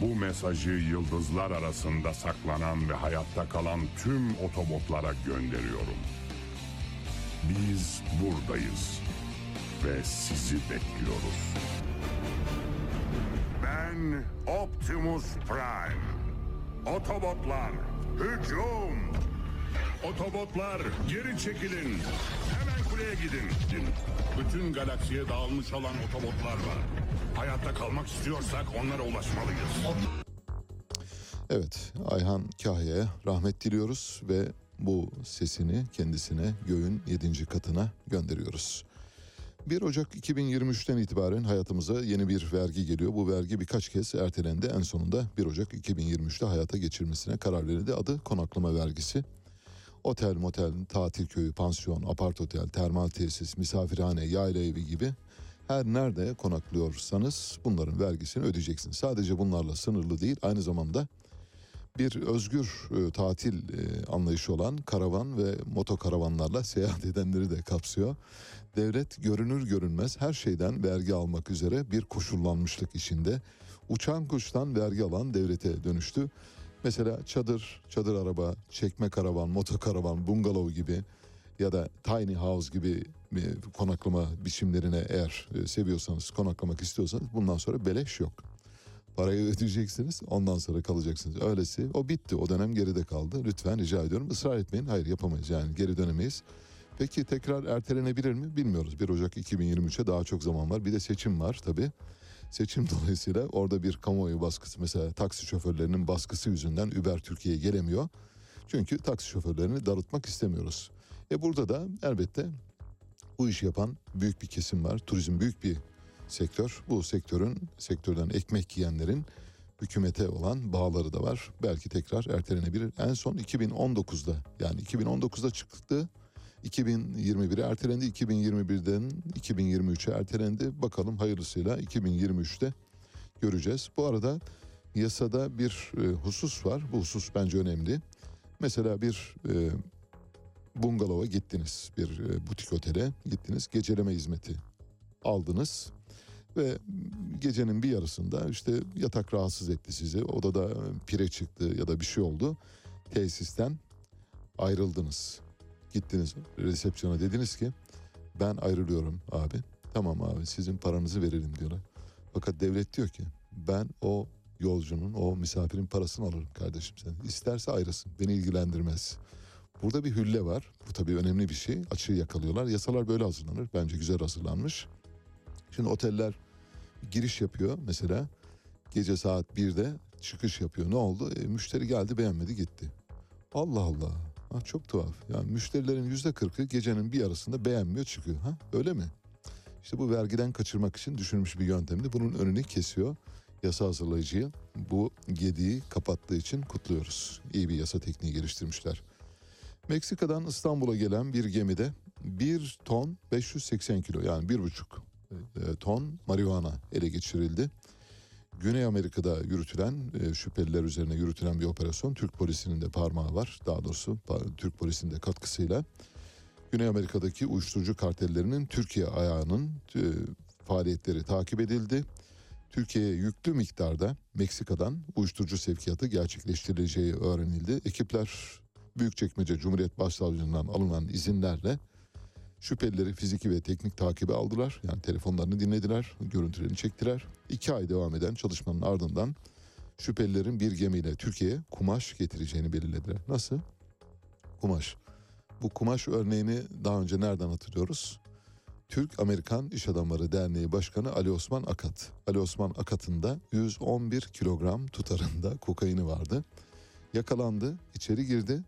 Bu mesajı yıldızlar arasında saklanan ve hayatta kalan tüm otobotlara gönderiyorum. Biz buradayız ve sizi bekliyoruz. Ben Optimus Prime. Otobotlar hücum! Otobotlar geri çekilin. Hemen kuleye gidin. Bütün galaksiye dağılmış olan otobotlar var. Hayatta kalmak istiyorsak onlara ulaşmalıyız. Evet Ayhan Kahya'ya rahmet diliyoruz ve bu sesini kendisine göğün 7. katına gönderiyoruz. 1 Ocak 2023'ten itibaren hayatımıza yeni bir vergi geliyor. Bu vergi birkaç kez ertelendi. En sonunda 1 Ocak 2023'te hayata geçirmesine karar verildi. Adı konaklama vergisi. Otel, motel, tatil köyü, pansiyon, apart otel, termal tesis, misafirhane, yayla evi gibi her nerede konaklıyorsanız bunların vergisini ödeyeceksiniz. Sadece bunlarla sınırlı değil aynı zamanda bir özgür e, tatil e, anlayışı olan karavan ve motokaravanlarla seyahat edenleri de kapsıyor. Devlet görünür görünmez her şeyden vergi almak üzere bir koşullanmışlık içinde. Uçan kuştan vergi alan devlete dönüştü. Mesela çadır, çadır araba, çekme karavan, motokaravan, bungalov gibi ya da tiny house gibi konaklama biçimlerine eğer e, seviyorsanız, konaklamak istiyorsanız bundan sonra beleş yok. Parayı ödeyeceksiniz ondan sonra kalacaksınız. Öylesi o bitti o dönem geride kaldı. Lütfen rica ediyorum ısrar etmeyin. Hayır yapamayız yani geri dönemeyiz. Peki tekrar ertelenebilir mi bilmiyoruz. 1 Ocak 2023'e daha çok zaman var. Bir de seçim var tabii. Seçim dolayısıyla orada bir kamuoyu baskısı mesela taksi şoförlerinin baskısı yüzünden Uber Türkiye'ye gelemiyor. Çünkü taksi şoförlerini darıtmak istemiyoruz. E burada da elbette bu işi yapan büyük bir kesim var. Turizm büyük bir sektör. Bu sektörün sektörden ekmek yiyenlerin hükümete olan bağları da var. Belki tekrar ertelenebilir. En son 2019'da yani 2019'da çıktı. 2021'e ertelendi. 2021'den 2023'e ertelendi. Bakalım hayırlısıyla 2023'te göreceğiz. Bu arada yasada bir e, husus var. Bu husus bence önemli. Mesela bir e, bungalova gittiniz. Bir e, butik otele gittiniz. Geceleme hizmeti aldınız. Ve gecenin bir yarısında işte yatak rahatsız etti sizi. Odada pire çıktı ya da bir şey oldu. Tesisten ayrıldınız. Gittiniz resepsiyona dediniz ki ben ayrılıyorum abi. Tamam abi sizin paranızı verelim diyorlar. Fakat devlet diyor ki ben o yolcunun o misafirin parasını alırım kardeşim sen. İsterse ayrılsın beni ilgilendirmez. Burada bir hülle var. Bu tabii önemli bir şey. Açığı yakalıyorlar. Yasalar böyle hazırlanır. Bence güzel hazırlanmış. Şimdi oteller giriş yapıyor mesela. Gece saat 1'de çıkış yapıyor. Ne oldu? E, müşteri geldi beğenmedi gitti. Allah Allah. Ha, çok tuhaf. Yani müşterilerin yüzde kırkı gecenin bir yarısında beğenmiyor çıkıyor. Ha öyle mi? İşte bu vergiden kaçırmak için düşünülmüş bir yöntemdi. Bunun önünü kesiyor. Yasa hazırlayıcıyı bu gediği kapattığı için kutluyoruz. İyi bir yasa tekniği geliştirmişler. Meksika'dan İstanbul'a gelen bir gemide 1 ton 580 kilo yani 1,5 e, ton marihuana ele geçirildi. Güney Amerika'da yürütülen e, şüpheliler üzerine yürütülen bir operasyon Türk polisinin de parmağı var. Daha doğrusu Türk polisinin de katkısıyla Güney Amerika'daki uyuşturucu kartellerinin Türkiye ayağının e, faaliyetleri takip edildi. Türkiye'ye yüklü miktarda Meksika'dan uyuşturucu sevkiyatı gerçekleştirileceği öğrenildi. Ekipler Büyükçekmece Cumhuriyet Başsavcılığından alınan izinlerle şüphelileri fiziki ve teknik takibe aldılar. Yani telefonlarını dinlediler, görüntülerini çektiler. İki ay devam eden çalışmanın ardından şüphelilerin bir gemiyle Türkiye'ye kumaş getireceğini belirlediler. Nasıl? Kumaş. Bu kumaş örneğini daha önce nereden hatırlıyoruz? Türk-Amerikan İş Adamları Derneği Başkanı Ali Osman Akat. Ali Osman Akat'ın da 111 kilogram tutarında kokaini vardı. Yakalandı, içeri girdi.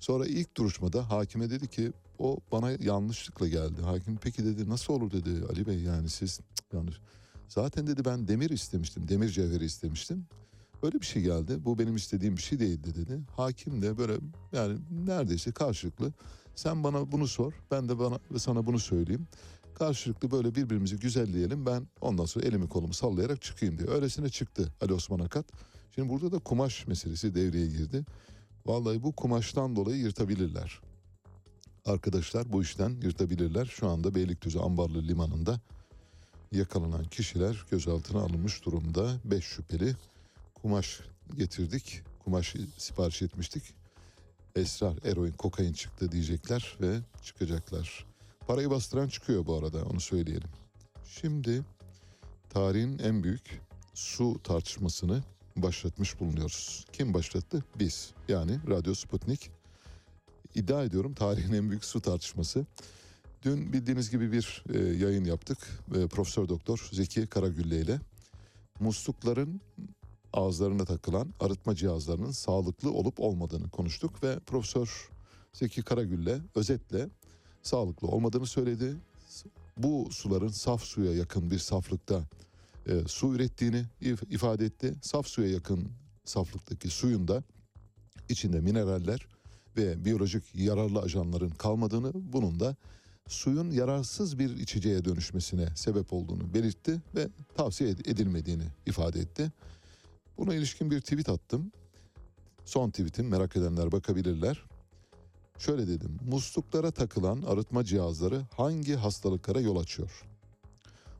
Sonra ilk duruşmada hakime dedi ki o bana yanlışlıkla geldi. Hakim peki dedi nasıl olur dedi Ali Bey yani siz cık, yanlış. Zaten dedi ben demir istemiştim, demir cevheri istemiştim. Öyle bir şey geldi. Bu benim istediğim bir şey değildi dedi. Hakim de böyle yani neredeyse karşılıklı sen bana bunu sor ben de bana sana bunu söyleyeyim. Karşılıklı böyle birbirimizi güzelleyelim ben ondan sonra elimi kolumu sallayarak çıkayım diye. Öylesine çıktı Ali Osman Akat. Şimdi burada da kumaş meselesi devreye girdi. Vallahi bu kumaştan dolayı yırtabilirler. Arkadaşlar bu işten yırtabilirler. Şu anda Beylikdüzü Ambarlı Limanı'nda yakalanan kişiler gözaltına alınmış durumda. Beş şüpheli kumaş getirdik. Kumaş sipariş etmiştik. Esrar, eroin, kokain çıktı diyecekler ve çıkacaklar. Parayı bastıran çıkıyor bu arada onu söyleyelim. Şimdi tarihin en büyük su tartışmasını başlatmış bulunuyoruz. Kim başlattı? Biz. Yani Radyo Sputnik. İddia ediyorum tarihin en büyük su tartışması. Dün bildiğiniz gibi bir e, yayın yaptık. E, Profesör Doktor Zeki Karagülle ile muslukların ağızlarına takılan arıtma cihazlarının sağlıklı olup olmadığını konuştuk ve Profesör Zeki Karagülle özetle sağlıklı olmadığını söyledi. Bu suların saf suya yakın bir saflıkta e, su ürettiğini if- ifade etti. Saf suya yakın saflıktaki suyun da içinde mineraller ve biyolojik yararlı ajanların kalmadığını, bunun da suyun yararsız bir içeceğe dönüşmesine sebep olduğunu belirtti ve tavsiye ed- edilmediğini ifade etti. Buna ilişkin bir tweet attım. Son tweetim merak edenler bakabilirler. Şöyle dedim. Musluklara takılan arıtma cihazları hangi hastalıklara yol açıyor?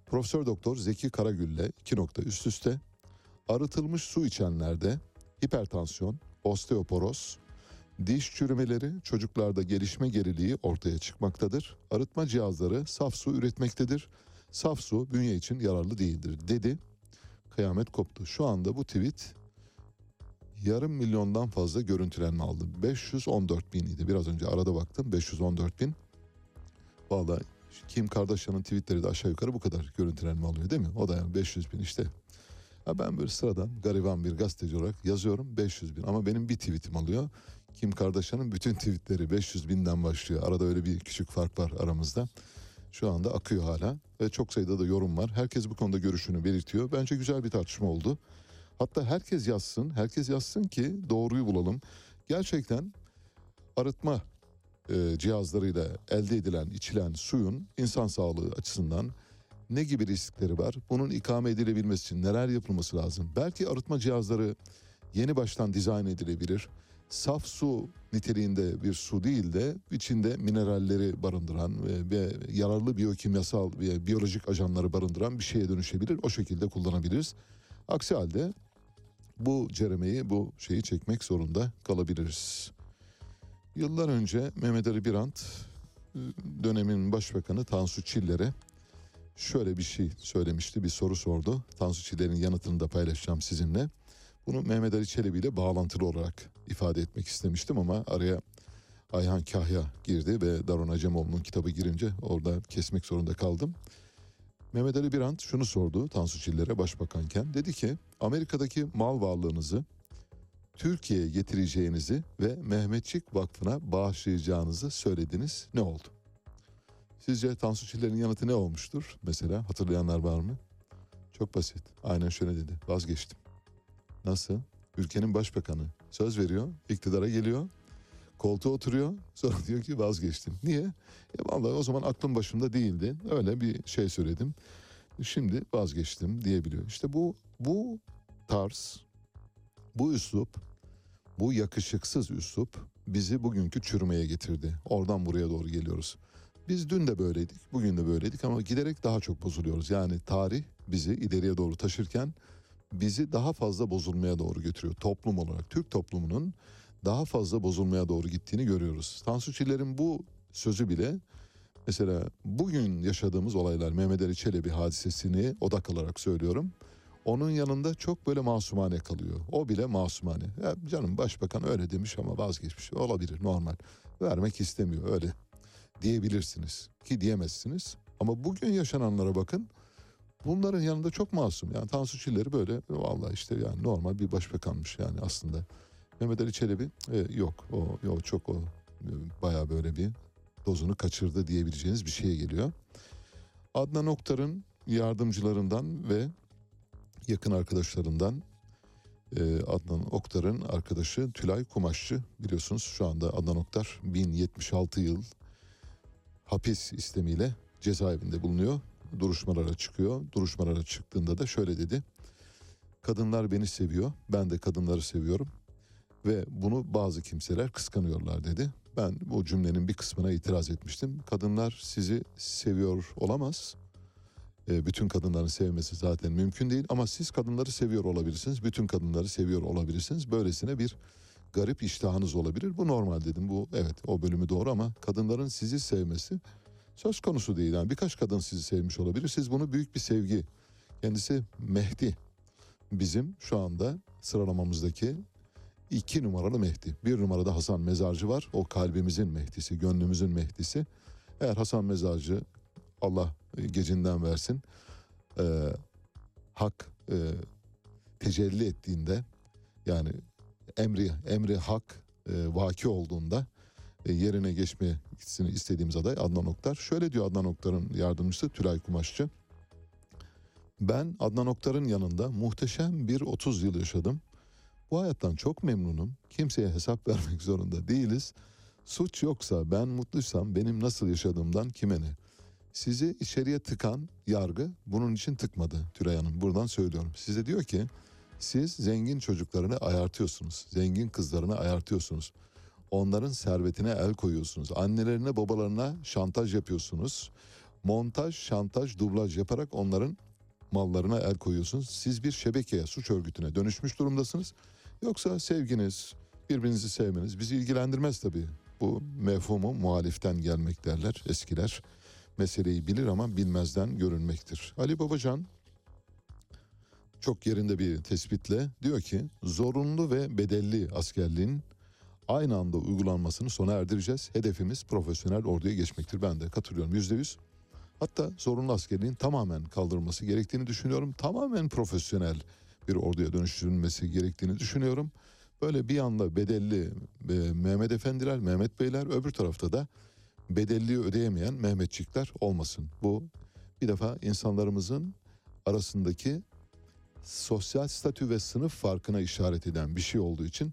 Profesör Doktor Zeki Karagül'le iki nokta üst üste arıtılmış su içenlerde hipertansiyon, osteoporoz, diş çürümeleri, çocuklarda gelişme geriliği ortaya çıkmaktadır. Arıtma cihazları saf su üretmektedir. Saf su bünye için yararlı değildir dedi. Kıyamet koptu. Şu anda bu tweet yarım milyondan fazla görüntülenme aldı. 514 bin idi. Biraz önce arada baktım 514 bin. Vallahi Kim Kardashian'ın tweetleri de aşağı yukarı bu kadar görüntülenme alıyor değil mi? O da yani 500 bin işte. Ha ben böyle sıradan gariban bir gazeteci olarak yazıyorum 500 bin ama benim bir tweetim alıyor. Kim Kardashian'ın bütün tweetleri 500 binden başlıyor. Arada öyle bir küçük fark var aramızda. Şu anda akıyor hala ve çok sayıda da yorum var. Herkes bu konuda görüşünü belirtiyor. Bence güzel bir tartışma oldu. Hatta herkes yazsın, herkes yazsın ki doğruyu bulalım. Gerçekten arıtma e, cihazlarıyla elde edilen, içilen suyun insan sağlığı açısından ne gibi riskleri var? Bunun ikame edilebilmesi için neler yapılması lazım? Belki arıtma cihazları yeni baştan dizayn edilebilir. Saf su niteliğinde bir su değil de içinde mineralleri barındıran ve, yararlı biyokimyasal ve biyolojik ajanları barındıran bir şeye dönüşebilir. O şekilde kullanabiliriz. Aksi halde bu ceremeyi, bu şeyi çekmek zorunda kalabiliriz. Yıllar önce Mehmet Ali Birant dönemin başbakanı Tansu Çiller'e şöyle bir şey söylemişti, bir soru sordu. Tansu Çiller'in yanıtını da paylaşacağım sizinle. Bunu Mehmet Ali Çelebi ile bağlantılı olarak ifade etmek istemiştim ama araya Ayhan Kahya girdi ve Daron Acemoğlu'nun kitabı girince orada kesmek zorunda kaldım. Mehmet Ali Birant şunu sordu Tansu Çiller'e başbakanken. Dedi ki Amerika'daki mal varlığınızı Türkiye'ye getireceğinizi ve Mehmetçik Vakfı'na bağışlayacağınızı söylediniz. Ne oldu? Sizce Tansu Çiller'in yanıtı ne olmuştur? Mesela hatırlayanlar var mı? Çok basit. Aynen şöyle dedi. Vazgeçtim. Nasıl? Ülkenin başbakanı söz veriyor, iktidara geliyor, koltuğa oturuyor. Sonra diyor ki vazgeçtim. Niye? E vallahi o zaman aklım başımda değildi. Öyle bir şey söyledim. Şimdi vazgeçtim diyebiliyor. İşte bu bu tarz, bu üslup, bu yakışıksız üslup bizi bugünkü çürümeye getirdi. Oradan buraya doğru geliyoruz. Biz dün de böyleydik, bugün de böyleydik ama giderek daha çok bozuluyoruz. Yani tarih bizi ileriye doğru taşırken bizi daha fazla bozulmaya doğru götürüyor. Toplum olarak Türk toplumunun daha fazla bozulmaya doğru gittiğini görüyoruz. Tansu Çiller'in bu sözü bile mesela bugün yaşadığımız olaylar Mehmet Ali Çelebi hadisesini odak alarak söylüyorum. Onun yanında çok böyle masumane kalıyor. O bile masumane. Ya canım başbakan öyle demiş ama vazgeçmiş. Olabilir normal. Vermek istemiyor öyle diyebilirsiniz ki diyemezsiniz. Ama bugün yaşananlara bakın. Bunların yanında çok masum. Yani Tansu Çiller'i böyle vallahi işte yani normal bir başbakanmış yani aslında. Mehmet Ali Çelebi e, yok o, o çok o e, bayağı böyle bir dozunu kaçırdı diyebileceğiniz bir şeye geliyor. Adnan Oktar'ın yardımcılarından ve yakın arkadaşlarından e, Adnan Oktar'ın arkadaşı Tülay Kumaşçı biliyorsunuz şu anda Adnan Oktar 1076 yıl hapis istemiyle cezaevinde bulunuyor. Duruşmalara çıkıyor. Duruşmalara çıktığında da şöyle dedi. Kadınlar beni seviyor. Ben de kadınları seviyorum. Ve bunu bazı kimseler kıskanıyorlar dedi. Ben bu cümlenin bir kısmına itiraz etmiştim. Kadınlar sizi seviyor olamaz. E, bütün kadınların sevmesi zaten mümkün değil. Ama siz kadınları seviyor olabilirsiniz. Bütün kadınları seviyor olabilirsiniz. Böylesine bir garip iştahınız olabilir. Bu normal dedim. Bu evet o bölümü doğru ama kadınların sizi sevmesi söz konusu değil. Yani birkaç kadın sizi sevmiş olabilir. Siz bunu büyük bir sevgi. Kendisi Mehdi. Bizim şu anda sıralamamızdaki iki numaralı Mehdi. Bir numarada Hasan Mezarcı var. O kalbimizin Mehdisi, gönlümüzün Mehdisi. Eğer Hasan Mezarcı Allah gecinden versin e, hak e, tecelli ettiğinde yani emri emri hak e, vaki olduğunda yerine geçmesini istediğimiz aday Adnan Oktar. Şöyle diyor Adnan Oktar'ın yardımcısı Tülay Kumaşçı. Ben Adnan Oktar'ın yanında muhteşem bir 30 yıl yaşadım. Bu hayattan çok memnunum. Kimseye hesap vermek zorunda değiliz. Suç yoksa ben mutluysam benim nasıl yaşadığımdan kime ne? Sizi içeriye tıkan yargı bunun için tıkmadı Tülay Hanım. Buradan söylüyorum. Size diyor ki siz zengin çocuklarını ayartıyorsunuz. Zengin kızlarını ayartıyorsunuz. Onların servetine el koyuyorsunuz. Annelerine babalarına şantaj yapıyorsunuz. Montaj, şantaj, dublaj yaparak onların mallarına el koyuyorsunuz. Siz bir şebekeye, suç örgütüne dönüşmüş durumdasınız. Yoksa sevginiz, birbirinizi sevmeniz bizi ilgilendirmez tabii. Bu mefhumu muhaliften gelmek derler eskiler. Meseleyi bilir ama bilmezden görünmektir. Ali Babacan çok yerinde bir tespitle diyor ki zorunlu ve bedelli askerliğin aynı anda uygulanmasını sona erdireceğiz. Hedefimiz profesyonel orduya geçmektir. Ben de katılıyorum yüzde yüz. Hatta zorunlu askerliğin tamamen kaldırılması gerektiğini düşünüyorum. Tamamen profesyonel bir orduya dönüştürülmesi gerektiğini düşünüyorum. Böyle bir anda bedelli e, Mehmet Efendiler, Mehmet Beyler öbür tarafta da bedelliği ödeyemeyen Mehmetçikler olmasın. Bu bir defa insanlarımızın arasındaki sosyal statü ve sınıf farkına işaret eden bir şey olduğu için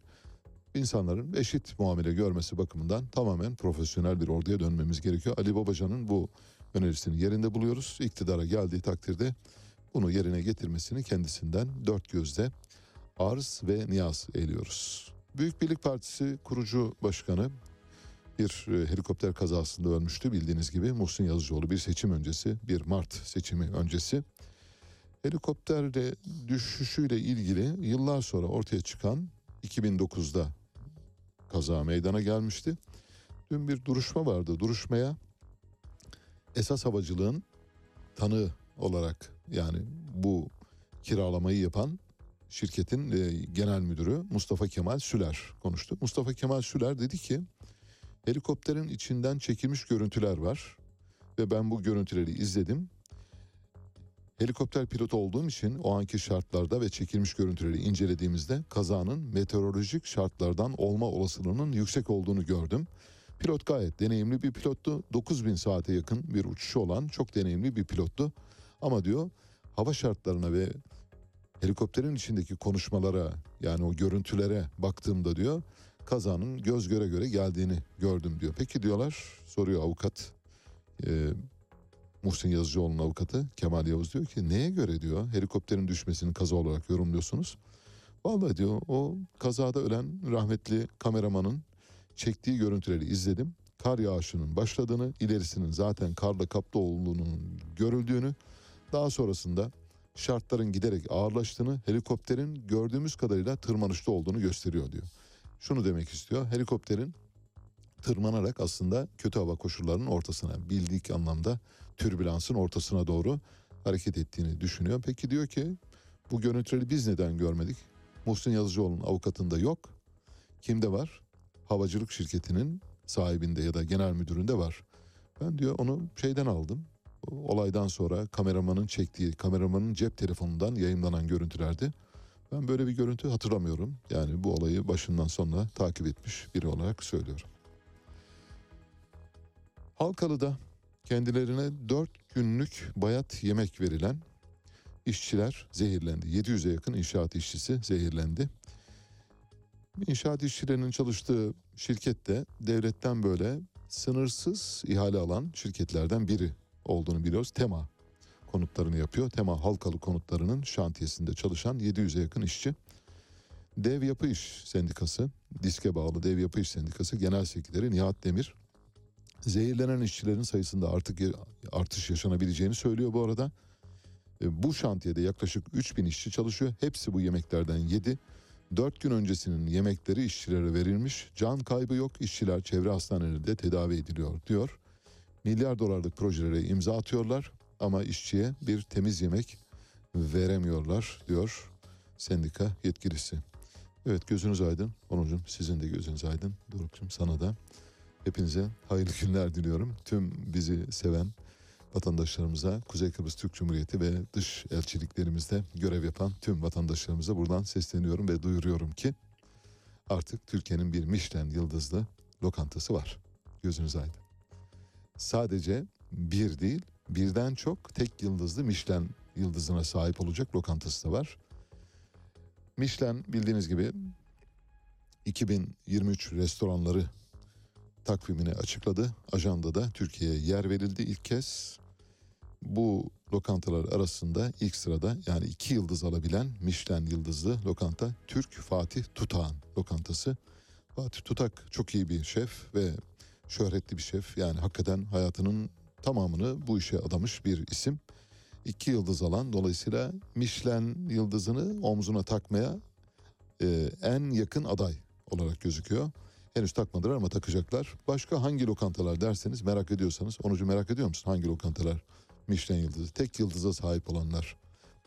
insanların eşit muamele görmesi bakımından tamamen profesyonel bir orduya dönmemiz gerekiyor. Ali Babacan'ın bu önerisini yerinde buluyoruz. İktidara geldiği takdirde bunu yerine getirmesini kendisinden dört gözle arz ve niyaz ediyoruz. Büyük Birlik Partisi kurucu başkanı bir e, helikopter kazasında ölmüştü bildiğiniz gibi Muhsin Yazıcıoğlu bir seçim öncesi bir Mart seçimi öncesi helikopterde düşüşüyle ilgili yıllar sonra ortaya çıkan 2009'da kaza meydana gelmişti. Dün bir duruşma vardı. Duruşmaya esas havacılığın tanığı olarak yani bu kiralamayı yapan şirketin e, genel müdürü Mustafa Kemal Süler konuştu. Mustafa Kemal Süler dedi ki helikopterin içinden çekilmiş görüntüler var ve ben bu görüntüleri izledim. Helikopter pilotu olduğum için o anki şartlarda ve çekilmiş görüntüleri incelediğimizde kazanın meteorolojik şartlardan olma olasılığının yüksek olduğunu gördüm. Pilot gayet deneyimli bir pilottu. 9000 saate yakın bir uçuşu olan çok deneyimli bir pilottu. Ama diyor hava şartlarına ve helikopterin içindeki konuşmalara yani o görüntülere baktığımda diyor kazanın göz göre göre geldiğini gördüm diyor. Peki diyorlar soruyor avukat e, Muhsin Yazıcıoğlu'nun avukatı Kemal Yavuz diyor ki neye göre diyor helikopterin düşmesini kaza olarak yorumluyorsunuz. Vallahi diyor o kazada ölen rahmetli kameramanın çektiği görüntüleri izledim. Kar yağışının başladığını, ilerisinin zaten karla kaplı olduğunun görüldüğünü, daha sonrasında şartların giderek ağırlaştığını, helikopterin gördüğümüz kadarıyla tırmanışta olduğunu gösteriyor diyor. Şunu demek istiyor. Helikopterin tırmanarak aslında kötü hava koşullarının ortasına, bildik anlamda türbülansın ortasına doğru hareket ettiğini düşünüyor. Peki diyor ki bu görüntüleri biz neden görmedik? Muhsin Yazıcıoğlu'nun avukatında yok. Kimde var? Havacılık şirketinin sahibinde ya da genel müdüründe var. Ben diyor onu şeyden aldım. Olaydan sonra kameramanın çektiği, kameramanın cep telefonundan yayınlanan görüntülerdi. Ben böyle bir görüntü hatırlamıyorum. Yani bu olayı başından sonuna takip etmiş biri olarak söylüyorum. Halkalı'da kendilerine 4 günlük bayat yemek verilen işçiler zehirlendi. 700'e yakın inşaat işçisi zehirlendi. İnşaat işçilerinin çalıştığı şirket de devletten böyle sınırsız ihale alan şirketlerden biri olduğunu biliyoruz. Tema konutlarını yapıyor. Tema Halkalı konutlarının şantiyesinde çalışan 700'e yakın işçi. Dev Yapı İş Sendikası, diske bağlı Dev Yapı İş Sendikası Genel Sekreteri Nihat Demir zehirlenen işçilerin sayısında artık artış yaşanabileceğini söylüyor bu arada. E, Bu şantiyede yaklaşık 3000 işçi çalışıyor. Hepsi bu yemeklerden yedi. 4 gün öncesinin yemekleri işçilere verilmiş. Can kaybı yok. İşçiler çevre hastanelerinde tedavi ediliyor diyor. Milyar dolarlık projelere imza atıyorlar ama işçiye bir temiz yemek veremiyorlar diyor sendika yetkilisi. Evet gözünüz aydın. Onurcuğum sizin de gözünüz aydın. Doruk'cum sana da. Hepinize hayırlı günler diliyorum. Tüm bizi seven vatandaşlarımıza, Kuzey Kıbrıs Türk Cumhuriyeti ve dış elçiliklerimizde görev yapan tüm vatandaşlarımıza buradan sesleniyorum ve duyuruyorum ki artık Türkiye'nin bir Michelin yıldızlı lokantası var. Gözünüz aydın. Sadece bir değil, birden çok tek yıldızlı Michelin yıldızına sahip olacak lokantası da var. Michelin bildiğiniz gibi 2023 restoranları takvimini açıkladı. Ajandada Türkiye'ye yer verildi ilk kez. Bu lokantalar arasında ilk sırada yani iki yıldız alabilen Michelin yıldızlı lokanta Türk Fatih Tutağan lokantası. Fatih Tutak çok iyi bir şef ve şöhretli bir şef. Yani hakikaten hayatının tamamını bu işe adamış bir isim. İki yıldız alan dolayısıyla Michelin yıldızını omzuna takmaya e, en yakın aday olarak gözüküyor. Henüz takmadılar ama takacaklar. Başka hangi lokantalar derseniz merak ediyorsanız. Onucu merak ediyor musun hangi lokantalar? Michelin yıldızı. Tek yıldıza sahip olanlar.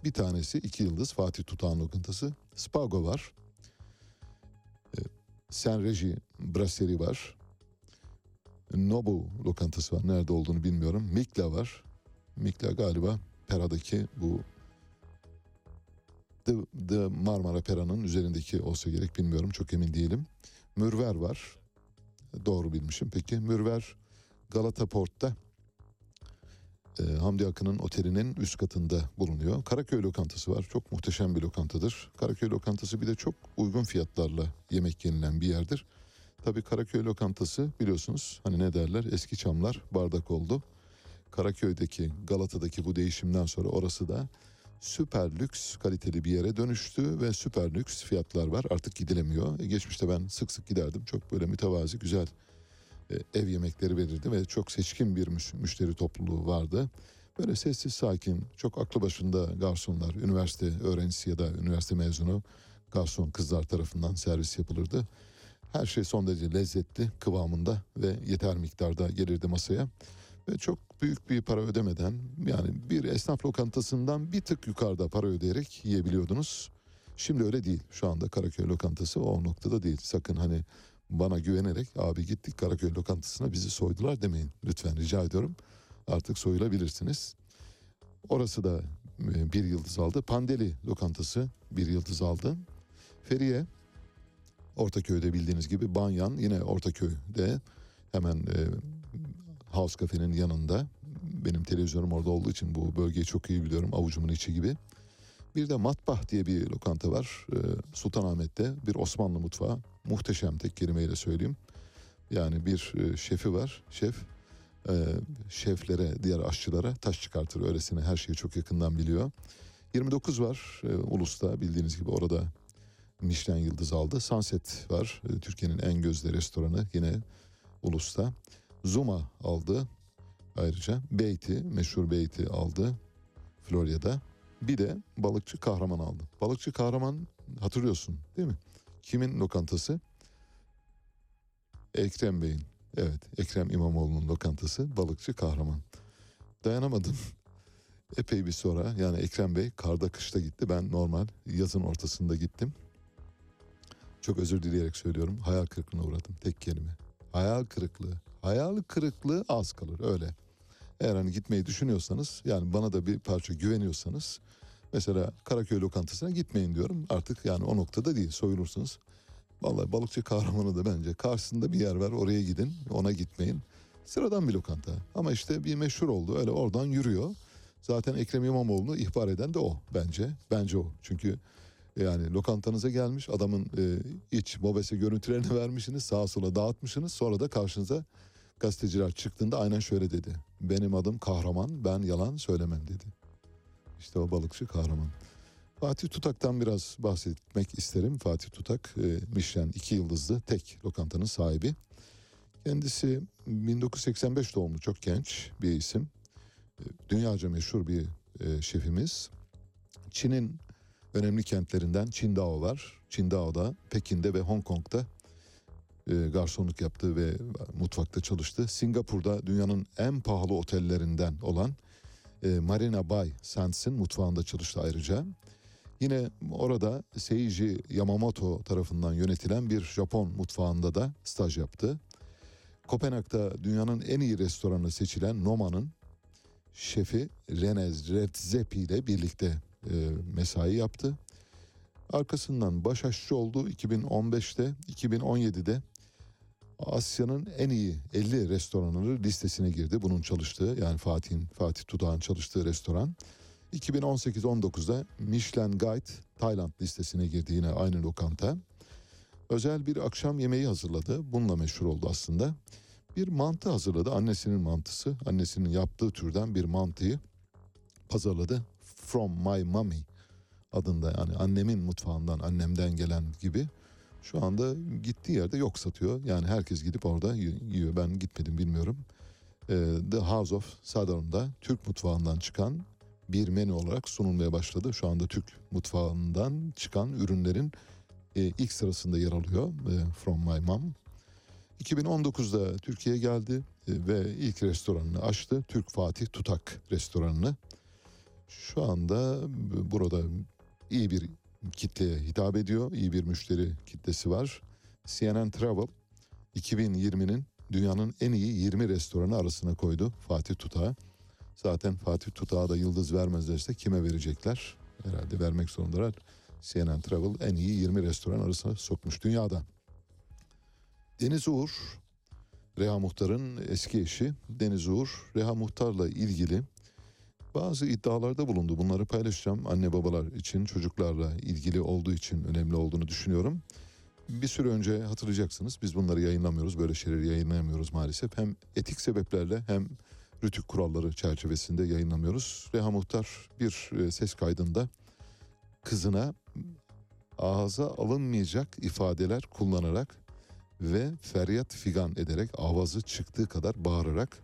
Bir tanesi iki yıldız Fatih Tutağan lokantası. Spago var. E, Saint Regi Brasserie var. Nobu lokantası var. Nerede olduğunu bilmiyorum. Mikla var. Mikla galiba Pera'daki bu The, The Marmara Pera'nın üzerindeki olsa gerek bilmiyorum. Çok emin değilim. Mürver var. Doğru bilmişim. Peki Mürver Galata Port'ta e, Hamdi Akın'ın otelinin üst katında bulunuyor. Karaköy lokantası var. Çok muhteşem bir lokantadır. Karaköy lokantası bir de çok uygun fiyatlarla yemek yenilen bir yerdir. Tabii Karaköy lokantası biliyorsunuz hani ne derler eski çamlar bardak oldu. Karaköy'deki Galata'daki bu değişimden sonra orası da süper lüks kaliteli bir yere dönüştü ve süper lüks fiyatlar var artık gidilemiyor. E, geçmişte ben sık sık giderdim çok böyle mütevazi güzel e, ev yemekleri verirdi ve çok seçkin bir müş- müşteri topluluğu vardı. Böyle sessiz sakin çok aklı başında garsonlar üniversite öğrencisi ya da üniversite mezunu garson kızlar tarafından servis yapılırdı. Her şey son derece lezzetli kıvamında ve yeter miktarda gelirdi masaya. Ve çok büyük bir para ödemeden yani bir esnaf lokantasından bir tık yukarıda para ödeyerek yiyebiliyordunuz. Şimdi öyle değil. Şu anda Karaköy lokantası o noktada değil. Sakın hani bana güvenerek abi gittik Karaköy lokantasına bizi soydular demeyin. Lütfen rica ediyorum. Artık soyulabilirsiniz. Orası da e, bir yıldız aldı. Pandeli lokantası bir yıldız aldı. Feriye Ortaköy'de bildiğiniz gibi Banyan yine Ortaköy'de hemen e, House Cafe'nin yanında. Benim televizyonum orada olduğu için bu bölgeyi çok iyi biliyorum avucumun içi gibi. Bir de Matbah diye bir lokanta var e, Sultanahmet'te bir Osmanlı mutfağı. Muhteşem tek kelimeyle söyleyeyim. Yani bir e, şefi var şef e, şeflere diğer aşçılara taş çıkartır öylesine her şeyi çok yakından biliyor. 29 var e, Ulus'ta bildiğiniz gibi orada Michelin yıldız aldı. Sunset var Türkiye'nin en gözde restoranı yine Ulus'ta. Zuma aldı ayrıca. Beyti, meşhur Beyti aldı Florya'da. Bir de balıkçı kahraman aldı. Balıkçı kahraman hatırlıyorsun değil mi? Kimin lokantası? Ekrem Bey'in. Evet Ekrem İmamoğlu'nun lokantası balıkçı kahraman. Dayanamadım. Epey bir sonra yani Ekrem Bey karda kışta gitti. Ben normal yazın ortasında gittim. Çok özür dileyerek söylüyorum. Hayal kırıklığına uğradım. Tek kelime. Hayal kırıklığı. Hayal kırıklığı az kalır öyle. Eğer hani gitmeyi düşünüyorsanız yani bana da bir parça güveniyorsanız mesela Karaköy lokantasına gitmeyin diyorum. Artık yani o noktada değil soyulursunuz. Vallahi balıkçı kahramanı da bence karşısında bir yer var oraya gidin ona gitmeyin. Sıradan bir lokanta ama işte bir meşhur oldu öyle oradan yürüyor. Zaten Ekrem İmamoğlu'nu ihbar eden de o bence. Bence o çünkü yani lokantanıza gelmiş adamın e, iç mobese görüntülerini vermişsiniz sağa sola dağıtmışsınız sonra da karşınıza gazeteciler çıktığında aynen şöyle dedi. Benim adım kahraman ben yalan söylemem dedi. İşte o balıkçı kahraman. Fatih Tutak'tan biraz bahsetmek isterim. Fatih Tutak e, Michelin iki yıldızlı tek lokantanın sahibi. Kendisi 1985 doğumlu çok genç bir isim. E, Dünyaca meşhur bir e, şefimiz. Çin'in önemli kentlerinden Qingdao var. Qingdao'da, Pekin'de ve Hong Kong'da e, garsonluk yaptı ve mutfakta çalıştı. Singapur'da dünyanın en pahalı otellerinden olan e, Marina Bay Sands'in mutfağında çalıştı ayrıca. Yine orada Seiji Yamamoto tarafından yönetilen bir Japon mutfağında da staj yaptı. Kopenhag'da dünyanın en iyi restoranı seçilen Noma'nın şefi Renez Redzepi ile birlikte e, mesai yaptı. Arkasından baş aşçı oldu 2015'te, 2017'de Asya'nın en iyi 50 restoranları listesine girdi. Bunun çalıştığı yani Fatih'in Fatih Tudağ'ın çalıştığı restoran. 2018-19'da Michelin Guide Tayland listesine girdi yine aynı lokanta. Özel bir akşam yemeği hazırladı. Bununla meşhur oldu aslında. Bir mantı hazırladı. Annesinin mantısı. Annesinin yaptığı türden bir mantıyı pazarladı. From My Mommy adında yani annemin mutfağından annemden gelen gibi. Şu anda gittiği yerde yok satıyor. Yani herkes gidip orada yiyor. Ben gitmedim bilmiyorum. Ee, The House of Southern'da Türk mutfağından çıkan bir menü olarak sunulmaya başladı. Şu anda Türk mutfağından çıkan ürünlerin e, ilk sırasında yer alıyor e, From My Mom. 2019'da Türkiye'ye geldi e, ve ilk restoranını açtı. Türk Fatih Tutak restoranını. Şu anda burada iyi bir kitleye hitap ediyor. İyi bir müşteri kitlesi var. CNN Travel 2020'nin dünyanın en iyi 20 restoranı arasına koydu Fatih Tutak'ı. Zaten Fatih Tutak'a da yıldız vermezlerse kime verecekler? Herhalde vermek zorundalar. CNN Travel en iyi 20 restoran arasına sokmuş dünyada. Deniz Uğur, Reha Muhtar'ın eski eşi Deniz Uğur, Reha Muhtar'la ilgili bazı iddialarda bulundu. Bunları paylaşacağım. Anne babalar için, çocuklarla ilgili olduğu için önemli olduğunu düşünüyorum. Bir süre önce hatırlayacaksınız biz bunları yayınlamıyoruz. Böyle şeyleri yayınlayamıyoruz maalesef. Hem etik sebeplerle hem rütük kuralları çerçevesinde yayınlamıyoruz. Reha Muhtar bir e, ses kaydında kızına ağza alınmayacak ifadeler kullanarak ve feryat figan ederek avazı çıktığı kadar bağırarak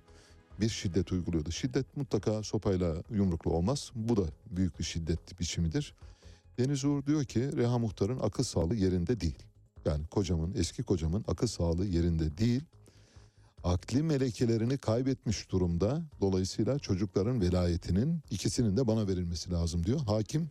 bir şiddet uyguluyordu. Şiddet mutlaka sopayla yumruklu olmaz. Bu da büyük bir şiddet biçimidir. Deniz Uğur diyor ki Reha Muhtar'ın akıl sağlığı yerinde değil. Yani kocamın, eski kocamın akıl sağlığı yerinde değil. Akli melekelerini kaybetmiş durumda. Dolayısıyla çocukların velayetinin ikisinin de bana verilmesi lazım diyor. Hakim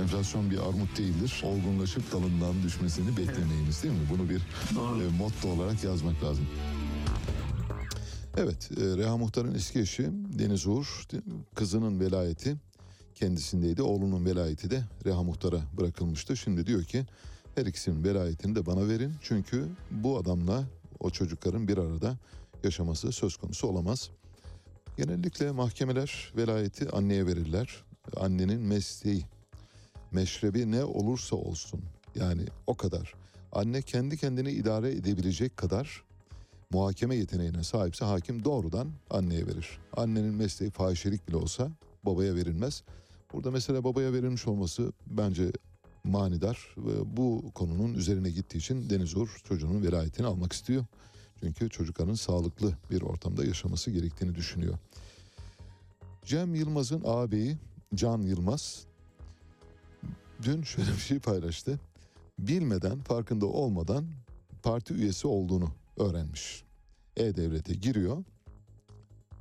Enflasyon bir armut değildir. Olgunlaşıp dalından düşmesini beklemeyiniz değil mi? Bunu bir e, motto olarak yazmak lazım. Evet, e, Reha Muhtar'ın eski eşi Deniz Uğur, kızının velayeti kendisindeydi. Oğlunun velayeti de Reha Muhtar'a bırakılmıştı. Şimdi diyor ki her ikisinin velayetini de bana verin. Çünkü bu adamla o çocukların bir arada yaşaması söz konusu olamaz. Genellikle mahkemeler velayeti anneye verirler. Annenin mesleği, meşrebi ne olursa olsun yani o kadar. Anne kendi kendini idare edebilecek kadar muhakeme yeteneğine sahipse hakim doğrudan anneye verir. Annenin mesleği fahişelik bile olsa babaya verilmez. Burada mesela babaya verilmiş olması bence manidar ve bu konunun üzerine gittiği için Deniz Uğur çocuğunun velayetini almak istiyor. Çünkü çocukların sağlıklı bir ortamda yaşaması gerektiğini düşünüyor. Cem Yılmaz'ın ağabeyi Can Yılmaz dün şöyle bir şey paylaştı. Bilmeden, farkında olmadan parti üyesi olduğunu öğrenmiş. E-Devlet'e giriyor,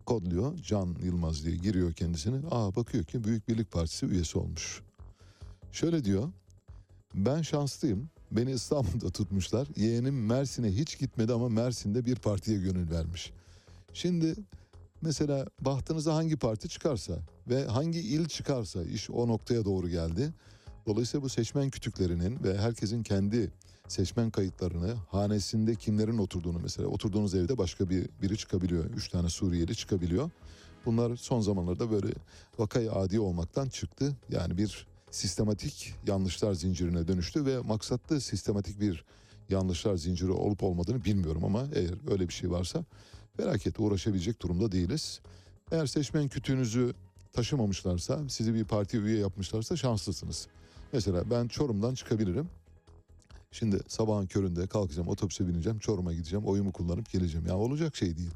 kodluyor, Can Yılmaz diye giriyor kendisini. Aa bakıyor ki Büyük Birlik Partisi üyesi olmuş. Şöyle diyor, ben şanslıyım, beni İstanbul'da tutmuşlar. Yeğenim Mersin'e hiç gitmedi ama Mersin'de bir partiye gönül vermiş. Şimdi mesela bahtınıza hangi parti çıkarsa ve hangi il çıkarsa iş o noktaya doğru geldi. Dolayısıyla bu seçmen kütüklerinin ve herkesin kendi seçmen kayıtlarını, hanesinde kimlerin oturduğunu mesela oturduğunuz evde başka bir biri çıkabiliyor. Üç tane Suriyeli çıkabiliyor. Bunlar son zamanlarda böyle vakayı adi olmaktan çıktı. Yani bir sistematik yanlışlar zincirine dönüştü ve maksatlı sistematik bir yanlışlar zinciri olup olmadığını bilmiyorum ama eğer öyle bir şey varsa felaket uğraşabilecek durumda değiliz. Eğer seçmen kütüğünüzü taşımamışlarsa, sizi bir partiye üye yapmışlarsa şanslısınız. Mesela ben Çorum'dan çıkabilirim. Şimdi sabahın köründe kalkacağım, otobüse bineceğim, Çorum'a gideceğim, oyumu kullanıp geleceğim. Yani olacak şey değil.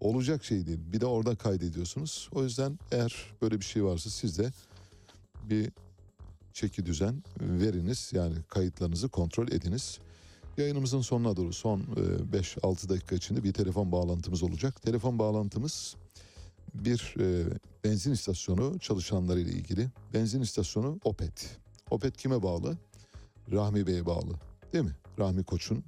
Olacak şey değil. Bir de orada kaydediyorsunuz. O yüzden eğer böyle bir şey varsa siz de bir çeki düzen veriniz. Yani kayıtlarınızı kontrol ediniz. Yayınımızın sonuna doğru son e, 5-6 dakika içinde bir telefon bağlantımız olacak. Telefon bağlantımız bir e, benzin istasyonu çalışanlarıyla ilgili. Benzin istasyonu Opet. Opet kime bağlı? Rahmi Bey'e bağlı. Değil mi? Rahmi Koç'un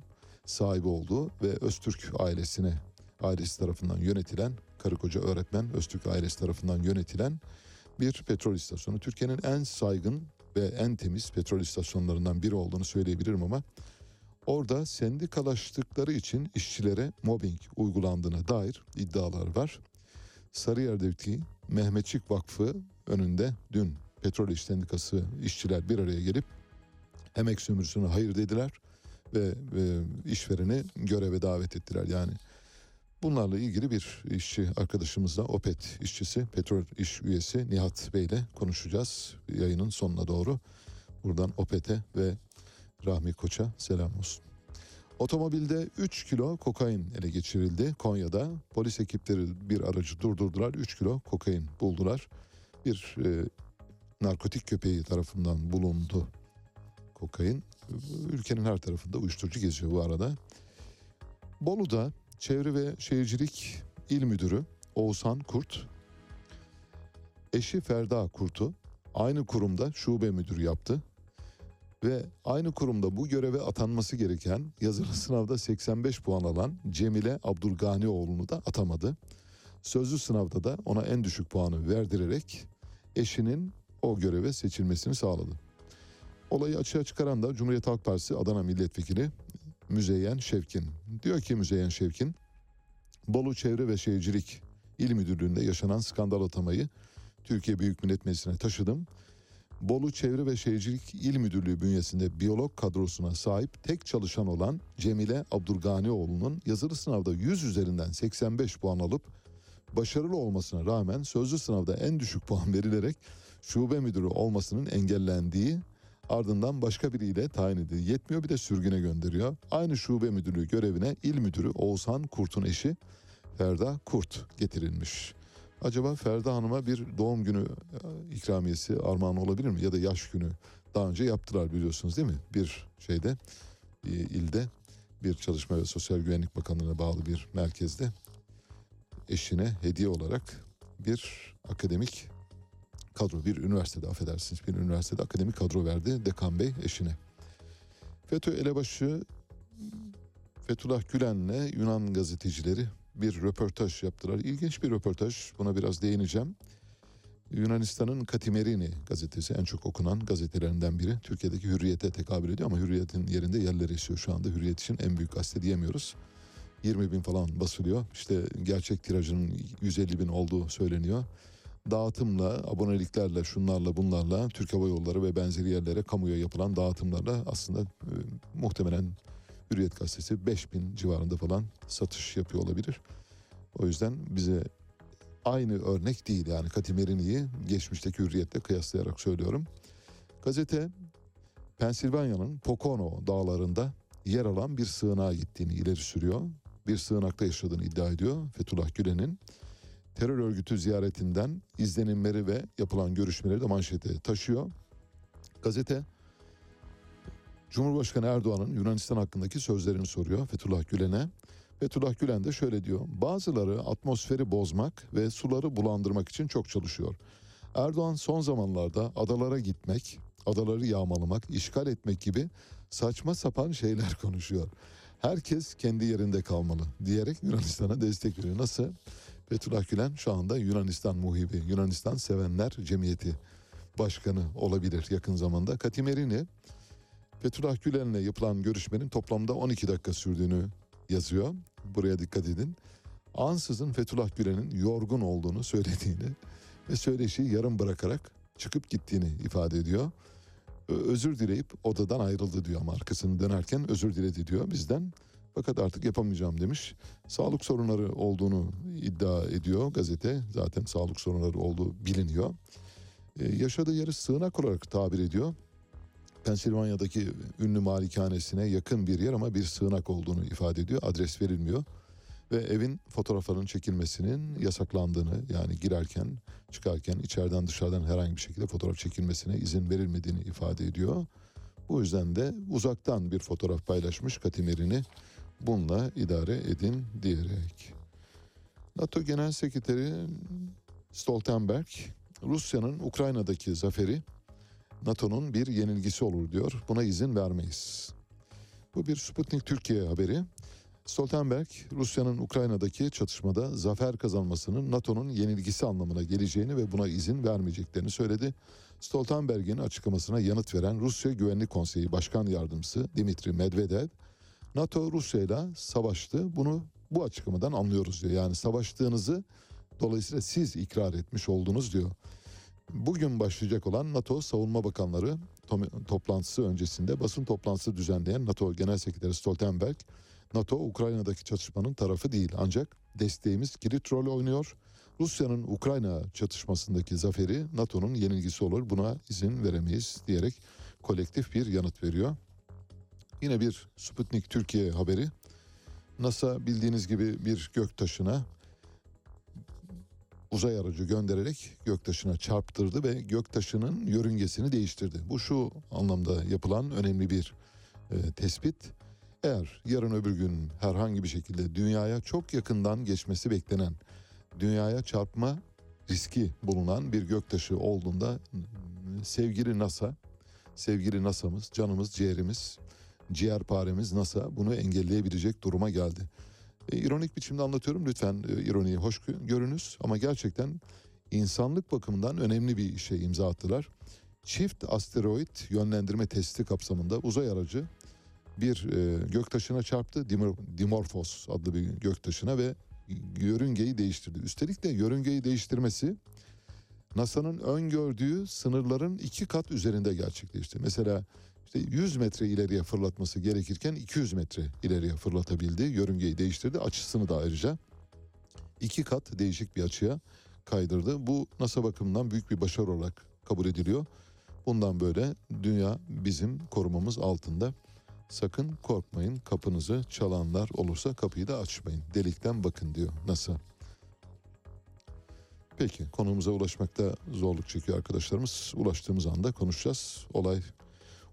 sahibi olduğu ve Öztürk ailesine ailesi tarafından yönetilen karı koca öğretmen Öztürk ailesi tarafından yönetilen bir petrol istasyonu. Türkiye'nin en saygın ve en temiz petrol istasyonlarından biri olduğunu söyleyebilirim ama orada sendikalaştıkları için işçilere mobbing uygulandığına dair iddialar var. Sarıyer'deki Mehmetçik Vakfı önünde dün petrol iş sendikası işçiler bir araya gelip emek sömürüsüne hayır dediler ve, ve işvereni göreve davet ettiler. Yani bunlarla ilgili bir işçi arkadaşımızla OPET işçisi, petrol iş üyesi Nihat Bey ile konuşacağız yayının sonuna doğru. Buradan OPET'e ve Rahmi Koç'a selam olsun. Otomobilde 3 kilo kokain ele geçirildi Konya'da. Polis ekipleri bir aracı durdurdular. 3 kilo kokain buldular. Bir e, narkotik köpeği tarafından bulundu kokain. Ülkenin her tarafında uyuşturucu geziyor bu arada. Bolu'da Çevre ve Şehircilik İl Müdürü Oğuzhan Kurt, eşi Ferda Kurt'u aynı kurumda şube müdürü yaptı. Ve aynı kurumda bu göreve atanması gereken yazılı sınavda 85 puan alan Cemile Abdurganioğlu'nu da atamadı. Sözlü sınavda da ona en düşük puanı verdirerek eşinin o göreve seçilmesini sağladı. Olayı açığa çıkaran da Cumhuriyet Halk Partisi Adana Milletvekili Müzeyyen Şevkin. Diyor ki Müzeyyen Şevkin, Bolu Çevre ve Şehircilik İl Müdürlüğü'nde yaşanan skandal atamayı Türkiye Büyük Millet Meclisi'ne taşıdım. Bolu Çevre ve Şehircilik İl Müdürlüğü bünyesinde biyolog kadrosuna sahip tek çalışan olan Cemile Abdurganioğlu'nun yazılı sınavda 100 üzerinden 85 puan alıp başarılı olmasına rağmen sözlü sınavda en düşük puan verilerek şube müdürü olmasının engellendiği ardından başka biriyle tayin edildi. Yetmiyor bir de sürgüne gönderiyor. Aynı şube müdürlüğü görevine il müdürü Oğuzhan Kurt'un eşi Ferda Kurt getirilmiş. Acaba Ferda Hanım'a bir doğum günü e, ikramiyesi armağan olabilir mi? Ya da yaş günü daha önce yaptılar biliyorsunuz değil mi? Bir şeyde e, ilde bir Çalışma ve Sosyal Güvenlik Bakanlığı'na bağlı bir merkezde eşine hediye olarak bir akademik kadro, bir üniversitede affedersiniz bir üniversitede akademik kadro verdi Dekan Bey eşine. FETÖ elebaşı Fethullah Gülen'le Yunan gazetecileri bir röportaj yaptılar. İlginç bir röportaj. Buna biraz değineceğim. Yunanistan'ın Katimerini gazetesi en çok okunan gazetelerinden biri. Türkiye'deki Hürriyet'e tekabül ediyor ama Hürriyet'in yerinde yerleri esiyor şu anda. Hürriyet için en büyük gazete diyemiyoruz. 20 bin falan basılıyor. İşte gerçek tirajının 150 bin olduğu söyleniyor. Dağıtımla, aboneliklerle, şunlarla bunlarla Türk Hava Yolları ve benzeri yerlere kamuya yapılan dağıtımlarla aslında e, muhtemelen Hürriyet gazetesi 5 bin civarında falan satış yapıyor olabilir. O yüzden bize aynı örnek değil yani Katimerini'yi geçmişteki hürriyetle kıyaslayarak söylüyorum. Gazete Pensilvanya'nın Pocono dağlarında yer alan bir sığınağa gittiğini ileri sürüyor. Bir sığınakta yaşadığını iddia ediyor Fethullah Gülen'in. Terör örgütü ziyaretinden izlenimleri ve yapılan görüşmeleri de manşete taşıyor. Gazete Cumhurbaşkanı Erdoğan'ın Yunanistan hakkındaki sözlerini soruyor Fethullah Gülen'e. Fethullah Gülen de şöyle diyor. Bazıları atmosferi bozmak ve suları bulandırmak için çok çalışıyor. Erdoğan son zamanlarda adalara gitmek, adaları yağmalamak, işgal etmek gibi saçma sapan şeyler konuşuyor. Herkes kendi yerinde kalmalı diyerek Yunanistan'a destek veriyor. Nasıl? Fethullah Gülen şu anda Yunanistan muhibi, Yunanistan Sevenler Cemiyeti Başkanı olabilir yakın zamanda. Katimerini Fethullah Gülen'le yapılan görüşmenin toplamda 12 dakika sürdüğünü yazıyor. Buraya dikkat edin. Ansızın Fethullah Gülen'in yorgun olduğunu söylediğini ve söyleşiyi yarım bırakarak çıkıp gittiğini ifade ediyor. Özür dileyip odadan ayrıldı diyor ama arkasını dönerken özür diledi diyor bizden. Fakat artık yapamayacağım demiş. Sağlık sorunları olduğunu iddia ediyor gazete. Zaten sağlık sorunları olduğu biliniyor. Ee, yaşadığı yeri sığınak olarak tabir ediyor. Pensilvanya'daki ünlü malikanesine yakın bir yer ama bir sığınak olduğunu ifade ediyor. Adres verilmiyor. Ve evin fotoğraflarının çekilmesinin yasaklandığını yani girerken çıkarken içeriden dışarıdan herhangi bir şekilde fotoğraf çekilmesine izin verilmediğini ifade ediyor. Bu yüzden de uzaktan bir fotoğraf paylaşmış Katimerini bununla idare edin diyerek. NATO Genel Sekreteri Stoltenberg, Rusya'nın Ukrayna'daki zaferi NATO'nun bir yenilgisi olur diyor. Buna izin vermeyiz. Bu bir Sputnik Türkiye haberi. Stoltenberg, Rusya'nın Ukrayna'daki çatışmada zafer kazanmasının NATO'nun yenilgisi anlamına geleceğini ve buna izin vermeyeceklerini söyledi. Stoltenberg'in açıklamasına yanıt veren Rusya Güvenlik Konseyi Başkan Yardımcısı Dimitri Medvedev, NATO Rusya ile savaştı. Bunu bu açıklamadan anlıyoruz diyor. Yani savaştığınızı dolayısıyla siz ikrar etmiş oldunuz diyor. Bugün başlayacak olan NATO Savunma Bakanları to- toplantısı öncesinde basın toplantısı düzenleyen NATO Genel Sekreteri Stoltenberg, NATO Ukrayna'daki çatışmanın tarafı değil ancak desteğimiz kilit rol oynuyor. Rusya'nın Ukrayna çatışmasındaki zaferi NATO'nun yenilgisi olur. Buna izin veremeyiz diyerek kolektif bir yanıt veriyor. Yine bir Sputnik Türkiye haberi. NASA bildiğiniz gibi bir göktaşına uzay aracı göndererek göktaşına çarptırdı ve göktaşının yörüngesini değiştirdi. Bu şu anlamda yapılan önemli bir e, tespit. Eğer yarın öbür gün herhangi bir şekilde dünyaya çok yakından geçmesi beklenen, dünyaya çarpma riski bulunan bir göktaşı olduğunda sevgili NASA, sevgili NASA'mız, canımız, ciğerimiz, ciğerparemiz NASA bunu engelleyebilecek duruma geldi. E, ironik biçimde anlatıyorum lütfen e, ironiyi hoş gö- görünüz ama gerçekten insanlık bakımından önemli bir işe imza attılar. Çift asteroid yönlendirme testi kapsamında uzay aracı bir e, göktaşına çarptı. Dimor- Dimorphos adlı bir göktaşına ve yörüngeyi değiştirdi. Üstelik de yörüngeyi değiştirmesi NASA'nın öngördüğü sınırların iki kat üzerinde gerçekleşti. Mesela işte 100 metre ileriye fırlatması gerekirken 200 metre ileriye fırlatabildi. Yörüngeyi değiştirdi. Açısını da ayrıca iki kat değişik bir açıya kaydırdı. Bu NASA bakımından büyük bir başarı olarak kabul ediliyor. Bundan böyle dünya bizim korumamız altında. Sakın korkmayın kapınızı çalanlar olursa kapıyı da açmayın. Delikten bakın diyor NASA. Peki konumuza ulaşmakta zorluk çekiyor arkadaşlarımız. Ulaştığımız anda konuşacağız. Olay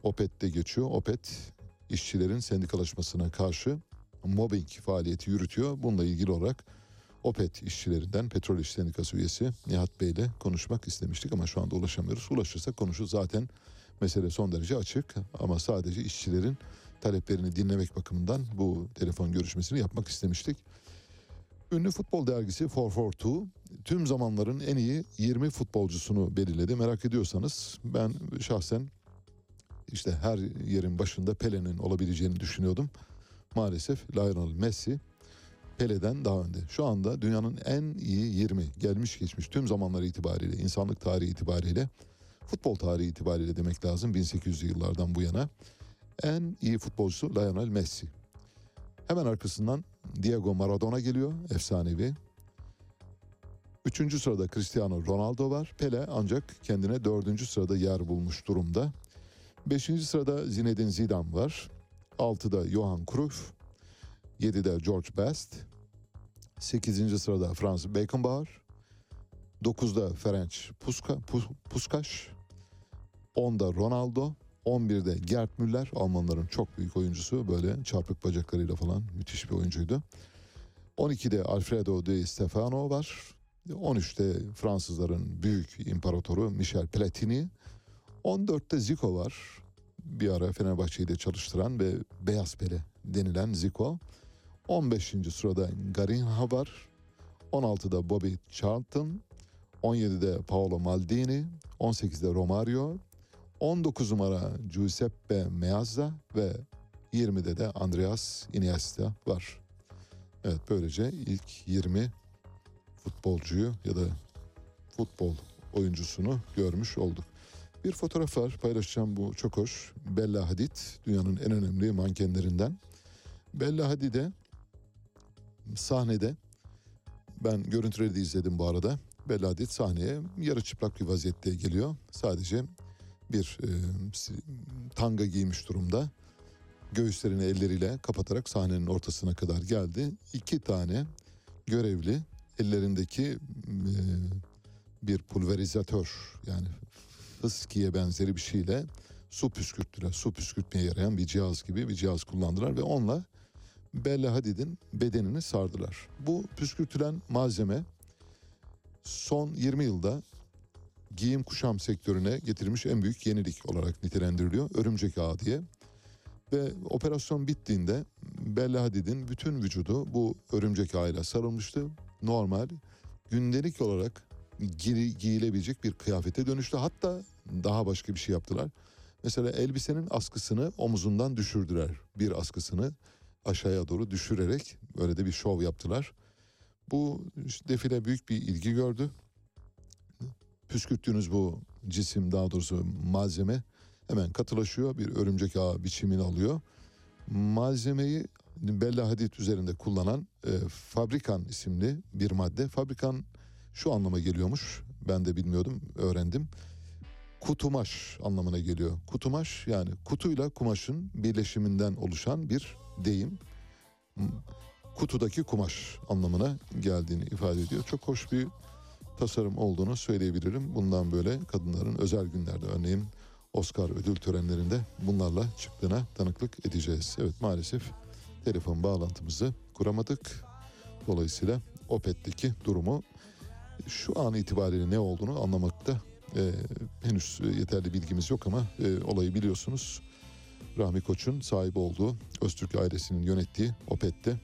OPET'te geçiyor. OPET işçilerin sendikalaşmasına karşı mobbing faaliyeti yürütüyor. Bununla ilgili olarak OPET işçilerinden Petrol İş Sendikası üyesi Nihat Bey ile konuşmak istemiştik ama şu anda ulaşamıyoruz. Ulaşırsak konuşuruz. Zaten mesele son derece açık ama sadece işçilerin taleplerini dinlemek bakımından bu telefon görüşmesini yapmak istemiştik. Ünlü futbol dergisi 442 tüm zamanların en iyi 20 futbolcusunu belirledi. Merak ediyorsanız ben şahsen işte her yerin başında Pele'nin olabileceğini düşünüyordum. Maalesef Lionel Messi Pele'den daha önde. Şu anda dünyanın en iyi 20 gelmiş geçmiş tüm zamanlar itibariyle, insanlık tarihi itibariyle, futbol tarihi itibariyle demek lazım 1800'lü yıllardan bu yana en iyi futbolcusu Lionel Messi. Hemen arkasından Diego Maradona geliyor, efsanevi. Üçüncü sırada Cristiano Ronaldo var. Pele ancak kendine dördüncü sırada yer bulmuş durumda. Beşinci sırada Zinedine Zidane var. Altıda Johan Cruyff. Yedide George Best. Sekizinci sırada Franz Beckenbauer. Dokuzda Ferenc Puska, Pu- Puskas. Onda Ronaldo. 11'de Gerd Müller Almanların çok büyük oyuncusu böyle çarpık bacaklarıyla falan müthiş bir oyuncuydu. 12'de Alfredo Di Stefano var. 13'te Fransızların büyük imparatoru Michel Platini. 14'te Zico var. Bir ara Fenerbahçe'yi de çalıştıran ve Beyaz Pele denilen Zico. 15. sırada Garinha var. 16'da Bobby Charlton. 17'de Paolo Maldini. 18'de Romario. 19 numara Giuseppe Meazza ve 20'de de Andreas Iniesta var. Evet böylece ilk 20 futbolcuyu ya da futbol oyuncusunu görmüş olduk. Bir fotoğraf var paylaşacağım bu çok hoş. Bella Hadid dünyanın en önemli mankenlerinden. Bella Hadid'e sahnede ben görüntüleri de izledim bu arada. Bella Hadid sahneye yarı çıplak bir vaziyette geliyor. Sadece bir e, tanga giymiş durumda. Göğüslerini elleriyle kapatarak sahnenin ortasına kadar geldi. İki tane görevli ellerindeki e, bir pulverizatör yani fıskiye benzeri bir şeyle su püskürttüler. Su püskürtmeye yarayan bir cihaz gibi bir cihaz kullandılar ve onunla Bella Hadid'in bedenini sardılar. Bu püskürtülen malzeme son 20 yılda giyim kuşam sektörüne getirmiş en büyük yenilik olarak nitelendiriliyor. Örümcek ağı diye. Ve operasyon bittiğinde Bella Hadid'in bütün vücudu bu örümcek ağıyla sarılmıştı. Normal gündelik olarak gi- giyilebilecek bir kıyafete dönüştü. Hatta daha başka bir şey yaptılar. Mesela elbisenin askısını omuzundan düşürdüler. Bir askısını aşağıya doğru düşürerek böyle de bir şov yaptılar. Bu defile büyük bir ilgi gördü. Püskürttüğünüz bu cisim daha doğrusu malzeme hemen katılaşıyor. Bir örümcek ağı biçimini alıyor. Malzemeyi Bella Hadid üzerinde kullanan e, Fabrikan isimli bir madde. Fabrikan şu anlama geliyormuş. Ben de bilmiyordum, öğrendim. Kutumaş anlamına geliyor. Kutumaş yani kutuyla kumaşın birleşiminden oluşan bir deyim. M- Kutudaki kumaş anlamına geldiğini ifade ediyor. Çok hoş bir tasarım olduğunu söyleyebilirim. Bundan böyle kadınların özel günlerde örneğin Oscar ödül törenlerinde bunlarla çıktığına tanıklık edeceğiz. Evet maalesef telefon bağlantımızı kuramadık. Dolayısıyla Opet'teki durumu şu an itibariyle ne olduğunu anlamakta e, henüz yeterli bilgimiz yok ama e, olayı biliyorsunuz. Rahmi Koç'un sahip olduğu Öztürk ailesinin yönettiği Opet'te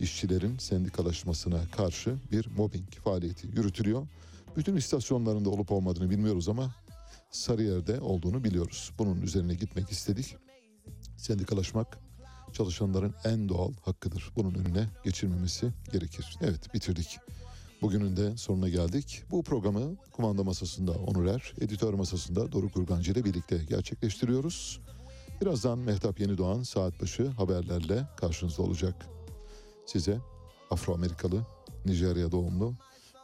işçilerin sendikalaşmasına karşı bir mobbing faaliyeti yürütülüyor. Bütün istasyonlarında olup olmadığını bilmiyoruz ama Sarıyer'de olduğunu biliyoruz. Bunun üzerine gitmek istedik. Sendikalaşmak çalışanların en doğal hakkıdır. Bunun önüne geçilmemesi gerekir. Evet bitirdik. Bugünün de sonuna geldik. Bu programı kumanda masasında Onur Er, editör masasında Doruk Urgancı ile birlikte gerçekleştiriyoruz. Birazdan Mehtap Yenidoğan saat başı haberlerle karşınızda olacak. Size Afro-Amerikalı, Nijerya doğumlu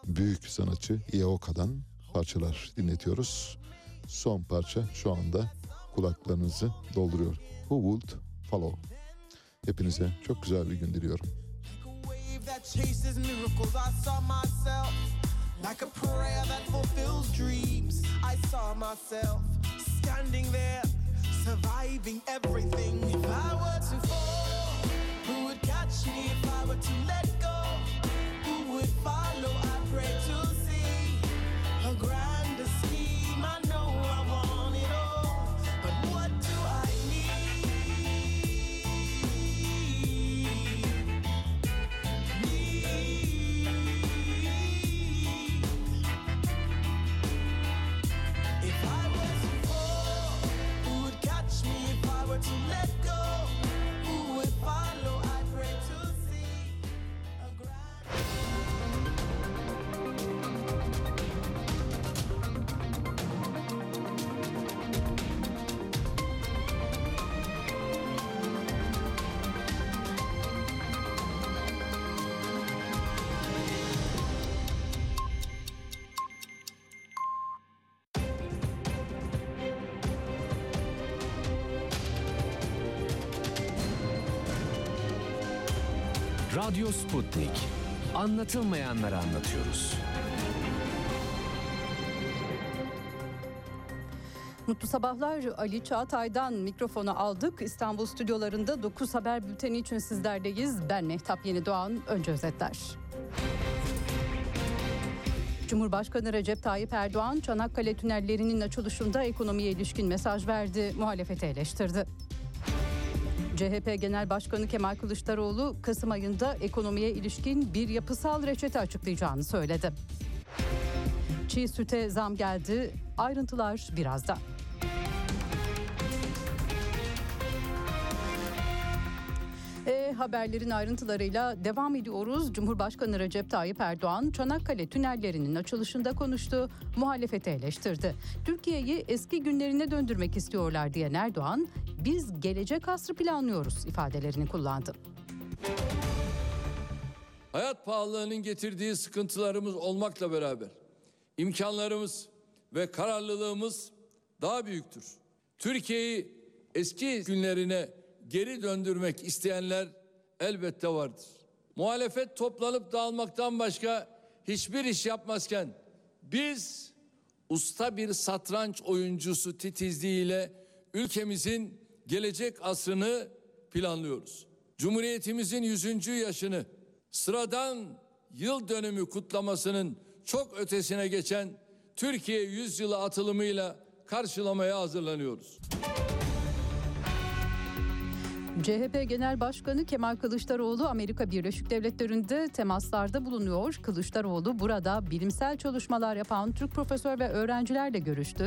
büyük sanatçı Ioka'dan parçalar dinletiyoruz. Son parça şu anda kulaklarınızı dolduruyor. Who would follow? Hepinize çok güzel bir gün diliyorum. That chases miracles. I saw myself like a prayer that fulfills dreams. I saw myself standing there, surviving everything. If I were to fall, who would catch me? If I were to let go, who would follow? Anlatılmayanları anlatıyoruz. Mutlu sabahlar Ali Çağatay'dan mikrofonu aldık. İstanbul stüdyolarında 9 haber bülteni için sizlerdeyiz. Ben Mehtap Yeni Doğan. Önce özetler. Cumhurbaşkanı Recep Tayyip Erdoğan Çanakkale tünellerinin açılışında ekonomiye ilişkin mesaj verdi, muhalefeti eleştirdi. CHP Genel Başkanı Kemal Kılıçdaroğlu Kasım ayında ekonomiye ilişkin bir yapısal reçete açıklayacağını söyledi. Çiğ süte zam geldi. Ayrıntılar birazdan. E, haberlerin ayrıntılarıyla devam ediyoruz. Cumhurbaşkanı Recep Tayyip Erdoğan Çanakkale tünellerinin açılışında konuştu, muhalefeti eleştirdi. Türkiye'yi eski günlerine döndürmek istiyorlar diyen Erdoğan, biz gelecek asrı planlıyoruz ifadelerini kullandı. Hayat pahalılığının getirdiği sıkıntılarımız olmakla beraber imkanlarımız ve kararlılığımız daha büyüktür. Türkiye'yi eski günlerine geri döndürmek isteyenler elbette vardır. Muhalefet toplanıp dağılmaktan başka hiçbir iş yapmazken biz usta bir satranç oyuncusu titizliğiyle ülkemizin gelecek asrını planlıyoruz. Cumhuriyetimizin 100. yaşını sıradan yıl dönümü kutlamasının çok ötesine geçen Türkiye Yüzyılı atılımıyla karşılamaya hazırlanıyoruz. CHP Genel Başkanı Kemal Kılıçdaroğlu Amerika Birleşik Devletleri'nde temaslarda bulunuyor. Kılıçdaroğlu burada bilimsel çalışmalar yapan Türk profesör ve öğrencilerle görüştü.